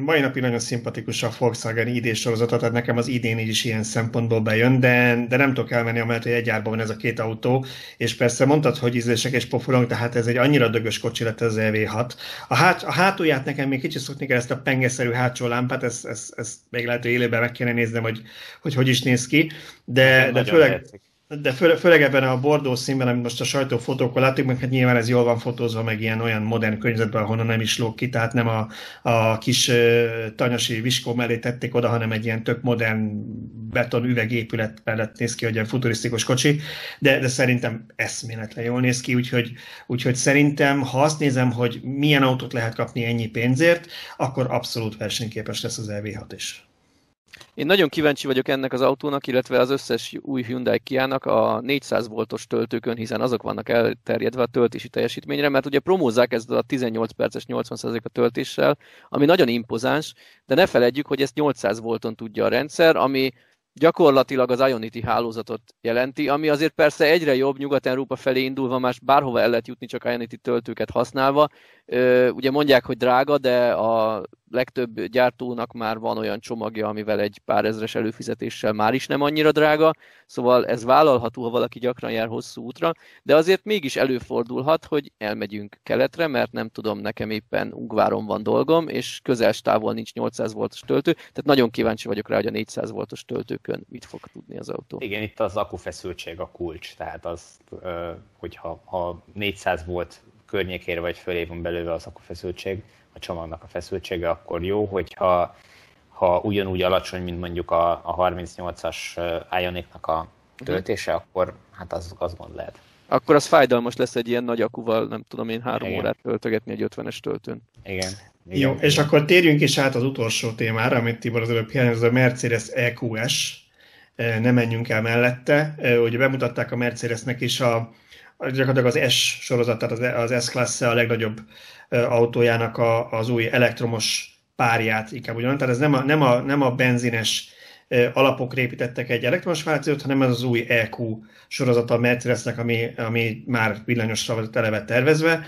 [SPEAKER 1] mai napig nagyon szimpatikus a Volkswagen ID sorozata, tehát nekem az idén is ilyen szempontból bejön, de, de nem tudok elmenni, amellett, hogy egy árban van ez a két autó, és persze mondtad, hogy ízlések és pofulunk, tehát ez egy annyira dögös kocsi lett az EV6. A, hát, a hátulját nekem még kicsit szokni kell ezt a pengeszerű hátsó lámpát, ezt, ezt, ezt még lehet, hogy élőben meg kéne néznem, hogy hogy, hogy is néz ki, de, de főleg... Tetszik de fő, főleg ebben a bordó színben, amit most a sajtófotókkal látjuk, meg hát nyilván ez jól van fotózva, meg ilyen olyan modern környezetben, ahonnan nem is lóg ki, tehát nem a, a kis uh, tanyasi viskó mellé tették oda, hanem egy ilyen tök modern beton üvegépület mellett néz ki, hogy egy futurisztikus kocsi, de, de szerintem eszméletlen jól néz ki, úgyhogy, úgyhogy szerintem, ha azt nézem, hogy milyen autót lehet kapni ennyi pénzért, akkor abszolút versenyképes lesz az EV6 is.
[SPEAKER 2] Én nagyon kíváncsi vagyok ennek az autónak, illetve az összes új Hyundai Kia-nak a 400 voltos töltőkön, hiszen azok vannak elterjedve a töltési teljesítményre, mert ugye promózzák ezt a 18 perces 80% a töltéssel, ami nagyon impozáns, de ne feledjük, hogy ezt 800 volton tudja a rendszer, ami gyakorlatilag az Ionity hálózatot jelenti, ami azért persze egyre jobb Nyugat-Európa felé indulva, más bárhova el lehet jutni csak Ionity töltőket használva. Ugye mondják, hogy drága, de a legtöbb gyártónak már van olyan csomagja, amivel egy pár ezres előfizetéssel már is nem annyira drága, szóval ez vállalható, ha valaki gyakran jár hosszú útra, de azért mégis előfordulhat, hogy elmegyünk keletre, mert nem tudom, nekem éppen Ungváron van dolgom, és közel távol nincs 800 voltos töltő, tehát nagyon kíváncsi vagyok rá, hogy a 400 voltos töltőkön mit fog tudni az autó.
[SPEAKER 3] Igen, itt az akufeszültség a kulcs, tehát az, hogyha ha 400 volt környékére vagy fölé van belőle az akufeszültség, a csomagnak a feszültsége, akkor jó, hogyha ha ugyanúgy alacsony, mint mondjuk a, a 38-as Ionicnak a töltése, uh-huh. akkor hát az, az gond lehet.
[SPEAKER 2] Akkor az fájdalmas lesz egy ilyen nagy akuval, nem tudom én, három Igen. órát töltögetni egy 50-es töltőn.
[SPEAKER 3] Igen.
[SPEAKER 1] Igen. Jó, és akkor térjünk is át az utolsó témára, amit Tibor az előbb ez a Mercedes EQS. Ne menjünk el mellette. Ugye bemutatták a Mercedesnek is a, gyakorlatilag az S sorozat, tehát az, az S-Class a legnagyobb autójának a, az új elektromos párját, inkább ugyan. Tehát ez nem a, nem a, nem a benzines alapokra építettek egy elektromos változót, hanem ez az új EQ sorozata a Mercedesnek, ami, ami már villanyosra volt eleve tervezve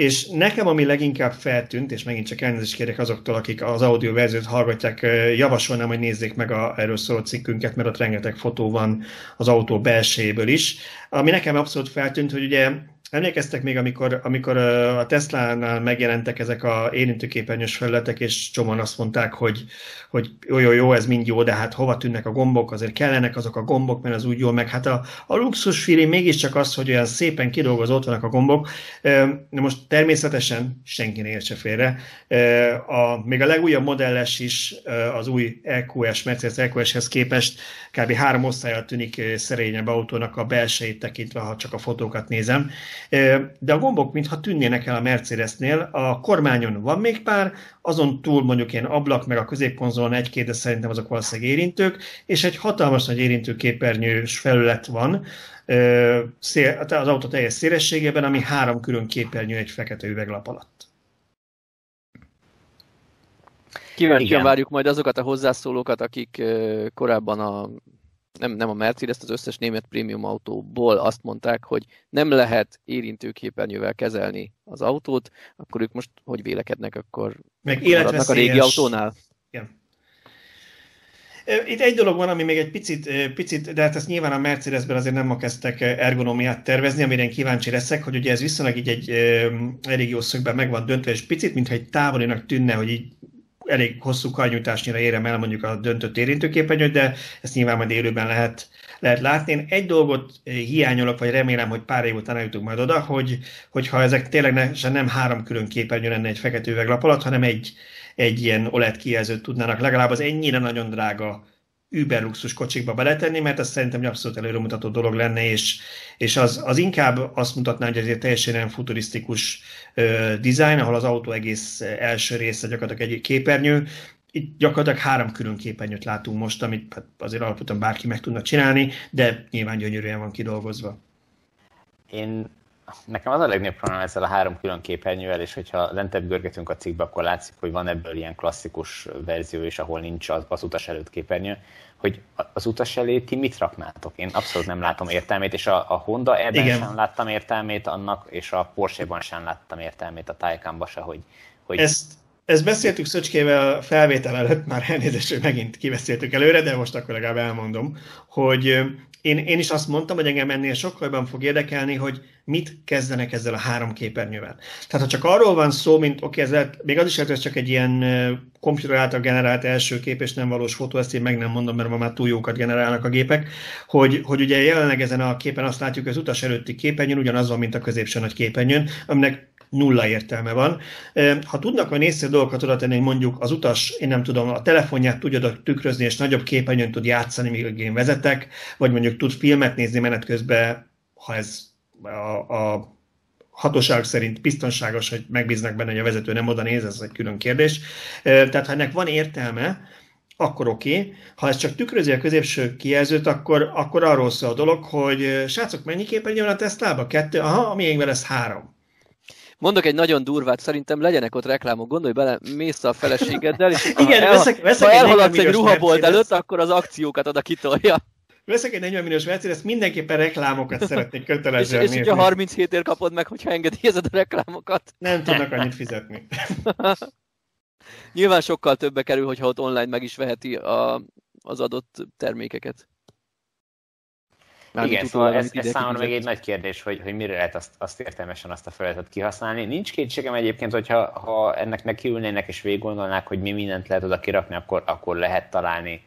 [SPEAKER 1] És nekem, ami leginkább feltűnt, és megint csak elnézést kérek azoktól, akik az audio verziót hallgatják, javasolnám, hogy nézzék meg a erről szóló cikkünket, mert ott rengeteg fotó van az autó belsejéből is. Ami nekem abszolút feltűnt, hogy ugye Emlékeztek még, amikor, amikor a Tesla-nál megjelentek ezek a érintőképernyős felületek, és csomóan azt mondták, hogy, hogy jó, jó, jó, ez mind jó, de hát hova tűnnek a gombok, azért kellenek azok a gombok, mert az úgy jó, meg hát a, a luxus feeling mégiscsak az, hogy olyan szépen kidolgozott vannak a gombok. Na most természetesen senki ne értse félre. A, még a legújabb modelles is az új EQS, Mercedes EQS-hez képest kb. három osztályra tűnik szerényebb autónak a belsejét tekintve, ha csak a fotókat nézem de a gombok mintha tűnnének el a Mercedesnél, a kormányon van még pár, azon túl mondjuk ilyen ablak, meg a középkonzolon egy-két, de szerintem azok valószínűleg érintők, és egy hatalmas nagy érintőképernyős felület van, az autó teljes szélességében, ami három külön képernyő egy fekete üveglap alatt.
[SPEAKER 2] Kíváncsian várjuk majd azokat a hozzászólókat, akik korábban a nem, nem a Mercedes, az összes német prémium autóból azt mondták, hogy nem lehet érintőképernyővel kezelni az autót, akkor ők most hogy vélekednek, akkor
[SPEAKER 1] Meg életveszélyes...
[SPEAKER 2] a régi autónál?
[SPEAKER 1] Igen. Itt egy dolog van, ami még egy picit, picit, de hát ezt nyilván a Mercedesben azért nem ma kezdtek ergonomiát tervezni, amire én kíváncsi leszek, hogy ugye ez viszonylag így egy elég jó szögben meg van döntve, és picit, mintha egy távolinak tűnne, hogy így elég hosszú karnyújtásnyira érem el mondjuk a döntött érintőképernyőt, de ezt nyilván majd élőben lehet, lehet látni. Én egy dolgot hiányolok, vagy remélem, hogy pár év után eljutunk majd oda, hogy, hogyha ezek tényleg nem három külön képernyő lenne egy fekete üveglap alatt, hanem egy, egy ilyen OLED kijelzőt tudnának legalább az ennyire nagyon drága über luxus kocsikba beletenni, mert ez szerintem egy abszolút előremutató dolog lenne, és, és az, az inkább azt mutatná, hogy ez egy teljesen ilyen futurisztikus uh, design, ahol az autó egész első része gyakorlatilag egy képernyő, itt gyakorlatilag három külön képernyőt látunk most, amit hát azért alapvetően bárki meg tudna csinálni, de nyilván gyönyörűen van kidolgozva.
[SPEAKER 3] Én nekem az a legnagyobb probléma ezzel a három külön képernyővel, és hogyha lentebb görgetünk a cikkbe, akkor látszik, hogy van ebből ilyen klasszikus verzió is, ahol nincs az, az utas előtt képernyő, hogy az utas elé ti mit raknátok? Én abszolút nem látom értelmét, és a, a Honda ebben Igen. sem láttam értelmét annak, és a Porsche-ban sem láttam értelmét a Taycanban se, hogy, hogy
[SPEAKER 1] ezt, ezt beszéltük Szöcskével felvétel előtt, már elnézést, hogy megint kiveszéltük előre, de most akkor legalább elmondom, hogy én, én is azt mondtam, hogy engem ennél sokkal jobban fog érdekelni, hogy mit kezdenek ezzel a három képernyővel. Tehát ha csak arról van szó, mint oké, okay, ez még az is lehet, hogy csak egy ilyen komputer által generált első kép, és nem valós fotó, ezt én meg nem mondom, mert ma már túl jókat generálnak a gépek, hogy, hogy ugye jelenleg ezen a képen azt látjuk, hogy az utas előtti képernyőn ugyanaz van, mint a középső nagy képernyőn, aminek nulla értelme van. Ha tudnak olyan észre dolgokat oda tenni, mondjuk az utas, én nem tudom, a telefonját tudja tükrözni, és nagyobb képernyőn tud játszani, míg én vezetek, vagy mondjuk tud filmet nézni menet közben, ha ez a, a hatóság szerint biztonságos, hogy megbíznak benne, hogy a vezető nem oda néz, ez egy külön kérdés. Tehát ha ennek van értelme, akkor oké. Okay. Ha ez csak tükrözi a középső kijelzőt, akkor, akkor arról szól a dolog, hogy srácok, mennyi képernyő van a Tesla-ba? Kettő? Aha, a miénkben lesz három.
[SPEAKER 2] Mondok egy nagyon durvát, szerintem legyenek ott reklámok, gondolj bele, mész a feleségeddel, és [LAUGHS]
[SPEAKER 1] Igen, ha, veszek, veszek
[SPEAKER 2] ha elhaladsz egy ruhabolt előtt, akkor az akciókat oda kitolja.
[SPEAKER 1] Veszek egy 40 milliós Mercedes, mindenképpen reklámokat szeretnék kötelezően [LAUGHS]
[SPEAKER 2] És, és hogyha 37 ér kapod meg, hogyha engedélyezed a reklámokat.
[SPEAKER 1] Nem tudnak annyit fizetni. [LAUGHS]
[SPEAKER 2] Nyilván sokkal többe kerül, hogyha ott online meg is veheti a, az adott termékeket.
[SPEAKER 3] Mármint Igen, szóval ez, ez számomra még egy nagy kérdés, hogy, hogy mire lehet azt, azt értelmesen azt a felületet kihasználni. Nincs kétségem egyébként, hogyha ha ennek nekiülnének és végig gondolnák, hogy mi mindent lehet oda kirakni, akkor, akkor lehet találni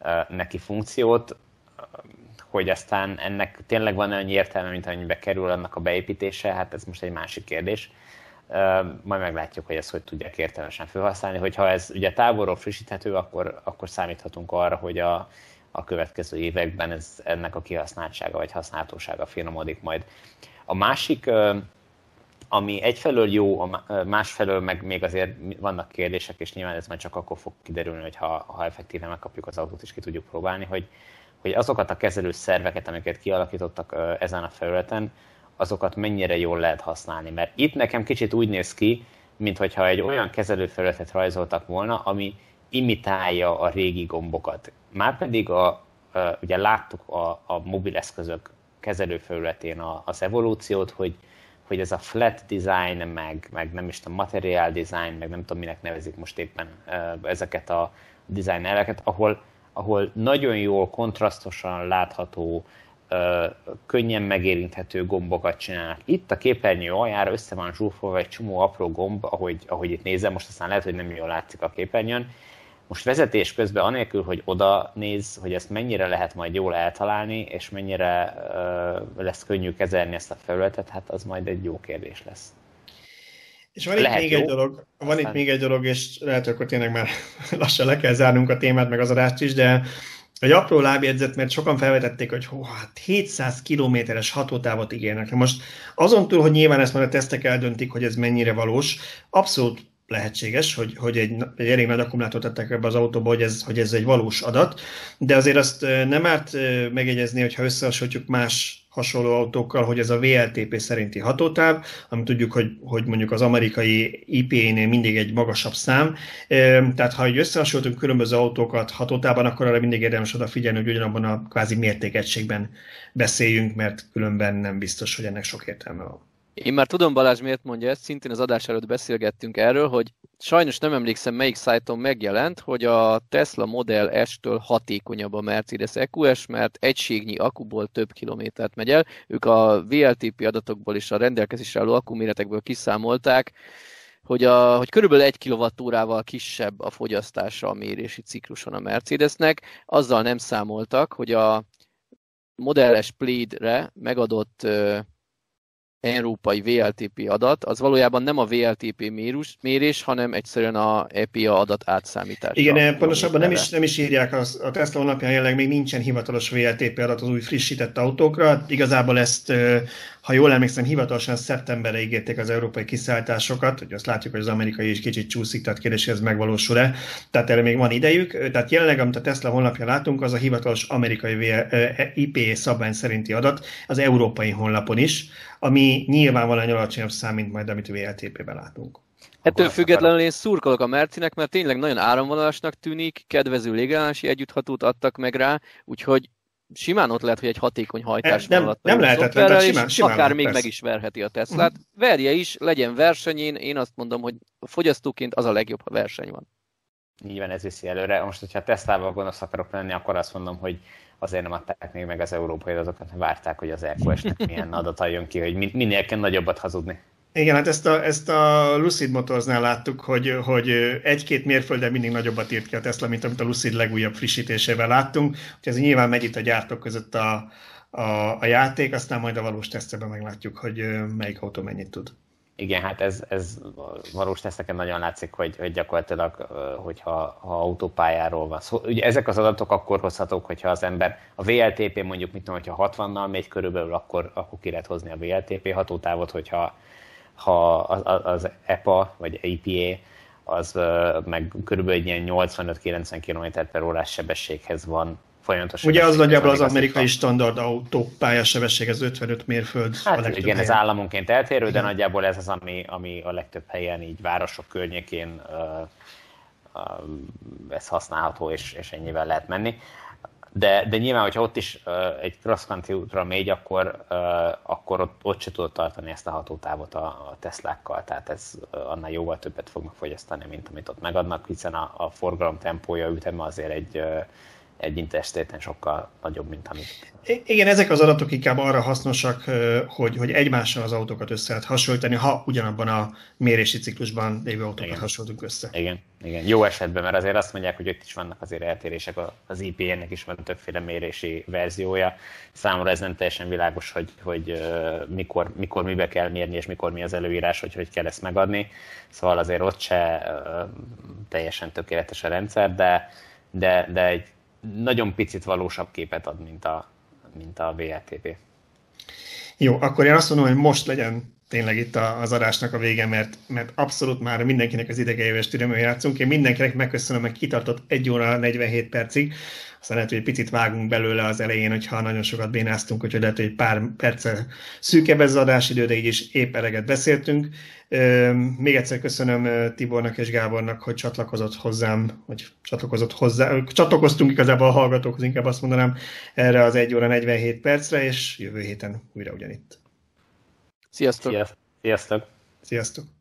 [SPEAKER 3] uh, neki funkciót, hogy aztán ennek tényleg van olyan értelme, mint amennyibe kerül annak a beépítése, hát ez most egy másik kérdés. Uh, majd meglátjuk, hogy ezt hogy tudják értelmesen felhasználni. Hogyha ez ugye távolról frissíthető, akkor, akkor számíthatunk arra, hogy a, a következő években ez, ennek a kihasználtsága vagy használhatósága finomodik majd. A másik, ami egyfelől jó, másfelől meg még azért vannak kérdések, és nyilván ez majd csak akkor fog kiderülni, hogy ha, ha effektíve megkapjuk az autót és ki tudjuk próbálni, hogy, hogy azokat a kezelő szerveket, amiket kialakítottak ezen a felületen, azokat mennyire jól lehet használni. Mert itt nekem kicsit úgy néz ki, mintha egy olyan kezelőfelületet rajzoltak volna, ami imitálja a régi gombokat. Márpedig a, a, ugye láttuk a, a mobileszközök kezelőfelületén az evolúciót, hogy, hogy ez a flat design, meg, meg nem is tudom, material design, meg nem tudom, minek nevezik most éppen ezeket a design elveket, ahol, ahol nagyon jól, kontrasztosan látható, könnyen megérinthető gombokat csinálnak. Itt a képernyő aljára össze van zsúfolva egy csomó apró gomb, ahogy, ahogy itt nézem, most aztán lehet, hogy nem jól látszik a képernyőn, most vezetés közben anélkül, hogy oda néz, hogy ezt mennyire lehet majd jól eltalálni, és mennyire uh, lesz könnyű kezelni ezt a felületet, hát az majd egy jó kérdés lesz.
[SPEAKER 1] És van lehet itt még jó, egy dolog, van aztán... itt még egy dolog, és lehet, hogy akkor tényleg már [LAUGHS] lassan le kell zárnunk a témát, meg az adást is, de egy apró lábjegyzet, mert sokan felvetették, hogy hó, hát 700 kilométeres hatótávot ígérnek. Most azon túl, hogy nyilván ezt már a tesztek eldöntik, hogy ez mennyire valós, abszolút lehetséges, hogy, hogy egy, egy elég nagy akkumulátort tettek ebbe az autóba, hogy ez, hogy ez egy valós adat, de azért azt nem árt megjegyezni, hogyha összehasonlítjuk más hasonló autókkal, hogy ez a VLTP szerinti hatótáv, ami tudjuk, hogy, hogy mondjuk az amerikai IP-nél mindig egy magasabb szám. Tehát ha egy összehasonlítunk különböző autókat hatótában, akkor arra mindig érdemes odafigyelni, hogy ugyanabban a kvázi mértékegységben beszéljünk, mert különben nem biztos, hogy ennek sok értelme van.
[SPEAKER 2] Én már tudom Balázs miért mondja ezt, szintén az adás előtt beszélgettünk erről, hogy sajnos nem emlékszem melyik szájton megjelent, hogy a Tesla Model S-től hatékonyabb a Mercedes EQS, mert egységnyi akuból több kilométert megy el. Ők a VLTP adatokból és a rendelkezésre álló akkuméretekből kiszámolták, hogy, a, hogy körülbelül egy kilovattórával kisebb a fogyasztása a mérési cikluson a Mercedesnek. Azzal nem számoltak, hogy a Model S Plaid-re megadott európai VLTP adat, az valójában nem a VLTP mérus, mérés, hanem egyszerűen a EPA adat átszámítás.
[SPEAKER 1] Igen, pontosabban nem is, nem is írják, az, a Tesla honlapján jelenleg még nincsen hivatalos VLTP adat az új frissített autókra. Igazából ezt ha jól emlékszem, hivatalosan szeptemberre ígérték az európai kiszállításokat, hogy azt látjuk, hogy az amerikai is kicsit csúszik, tehát kérdés, ez megvalósul-e. Tehát erre még van idejük. Tehát jelenleg, amit a Tesla honlapja látunk, az a hivatalos amerikai IP szabvány szerinti adat az európai honlapon is, ami nyilvánvalóan alacsonyabb szám, mint majd amit VLTP-ben látunk.
[SPEAKER 2] Ettől függetlenül én szurkolok a Mercinek, mert tényleg nagyon áramvonalasnak tűnik, kedvező légállási együtthatót adtak meg rá, úgyhogy simán ott lehet, hogy egy hatékony hajtás
[SPEAKER 1] nem, alatt. Nem lehetetlen, de simán, simán
[SPEAKER 2] akár lehet, még persze. meg is verheti a Teslát. Uh-huh. Verje is, legyen versenyén, én azt mondom, hogy fogyasztóként az a legjobb, ha verseny van.
[SPEAKER 3] Nyilván ez viszi előre. Most, hogyha Teslával gonosz akarok lenni, akkor azt mondom, hogy azért nem adták még meg az európai adatokat, várták, hogy az EQS-nek milyen adata jön ki, hogy minél kell nagyobbat hazudni.
[SPEAKER 1] Igen, hát ezt a, ezt a Lucid Motorsnál láttuk, hogy, hogy egy-két mérfölden mindig nagyobbat írt ki a Tesla, mint amit a Lucid legújabb frissítésével láttunk. Úgyhogy ez nyilván megy itt a gyártók között a, a, a játék, aztán majd a valós tesztben meglátjuk, hogy melyik autó mennyit tud.
[SPEAKER 3] Igen, hát ez, ez valós teszteken nagyon látszik, hogy, hogy gyakorlatilag, hogyha ha autópályáról van szó. Ugye ezek az adatok akkor hozhatók, hogyha az ember a VLTP mondjuk, mit tudom, hogyha 60-nal megy körülbelül, akkor, akkor ki lehet hozni a VLTP hatótávot, hogyha ha az, az EPA vagy EPA az meg körülbelül egy ilyen 85-90 km per órás sebességhez van folyamatosan.
[SPEAKER 1] Ugye az nagyjából az amerikai standard autó pályasebesség, ez 55 mérföld.
[SPEAKER 3] Hát a igen, helyen. ez államonként eltérő, de nagyjából ez az, ami, ami a legtöbb helyen, így városok környékén uh, uh, ez használható, és, és ennyivel lehet menni. De, de nyilván, hogyha ott is uh, egy cross country útra megy, akkor, uh, akkor ott, ott se tudod tartani ezt a hatótávot a, a Teslákkal, tehát ez uh, annál jóval többet fognak fogyasztani, mint amit ott megadnak, hiszen a, a forgalom tempója, üteme azért egy uh, egy interstéten sokkal nagyobb, mint amit.
[SPEAKER 1] Igen, ezek az adatok inkább arra hasznosak, hogy, hogy egymással az autókat össze lehet hasonlítani, ha ugyanabban a mérési ciklusban lévő autókat igen. hasonlítunk össze.
[SPEAKER 3] Igen, igen, jó esetben, mert azért azt mondják, hogy itt is vannak azért eltérések, az IPN-nek is van többféle mérési verziója. Számomra ez nem teljesen világos, hogy, hogy mikor, mikor mibe kell mérni, és mikor mi az előírás, hogy hogy kell ezt megadni. Szóval azért ott se teljesen tökéletes a rendszer, de, de, de egy nagyon picit valósabb képet ad, mint a, mint a VLTP.
[SPEAKER 1] Jó, akkor én azt mondom, hogy most legyen tényleg itt az adásnak a vége, mert, mert abszolút már mindenkinek az idegejéves türelmű játszunk. Én mindenkinek megköszönöm, hogy kitartott 1 óra 47 percig. Aztán lehet, hogy egy picit vágunk belőle az elején, hogyha nagyon sokat bénáztunk, hogy lehet, hogy egy pár perccel szűkebb ez az adásidő, de így is épp eleget beszéltünk. Még egyszer köszönöm Tibornak és Gábornak, hogy csatlakozott hozzám, hogy csatlakozott hozzá, csatlakoztunk igazából a hallgatókhoz, inkább azt mondanám, erre az 1 óra 47 percre, és jövő héten újra ugyanitt.
[SPEAKER 2] Sziasztok!
[SPEAKER 3] Sziasztok!
[SPEAKER 1] Sziasztok!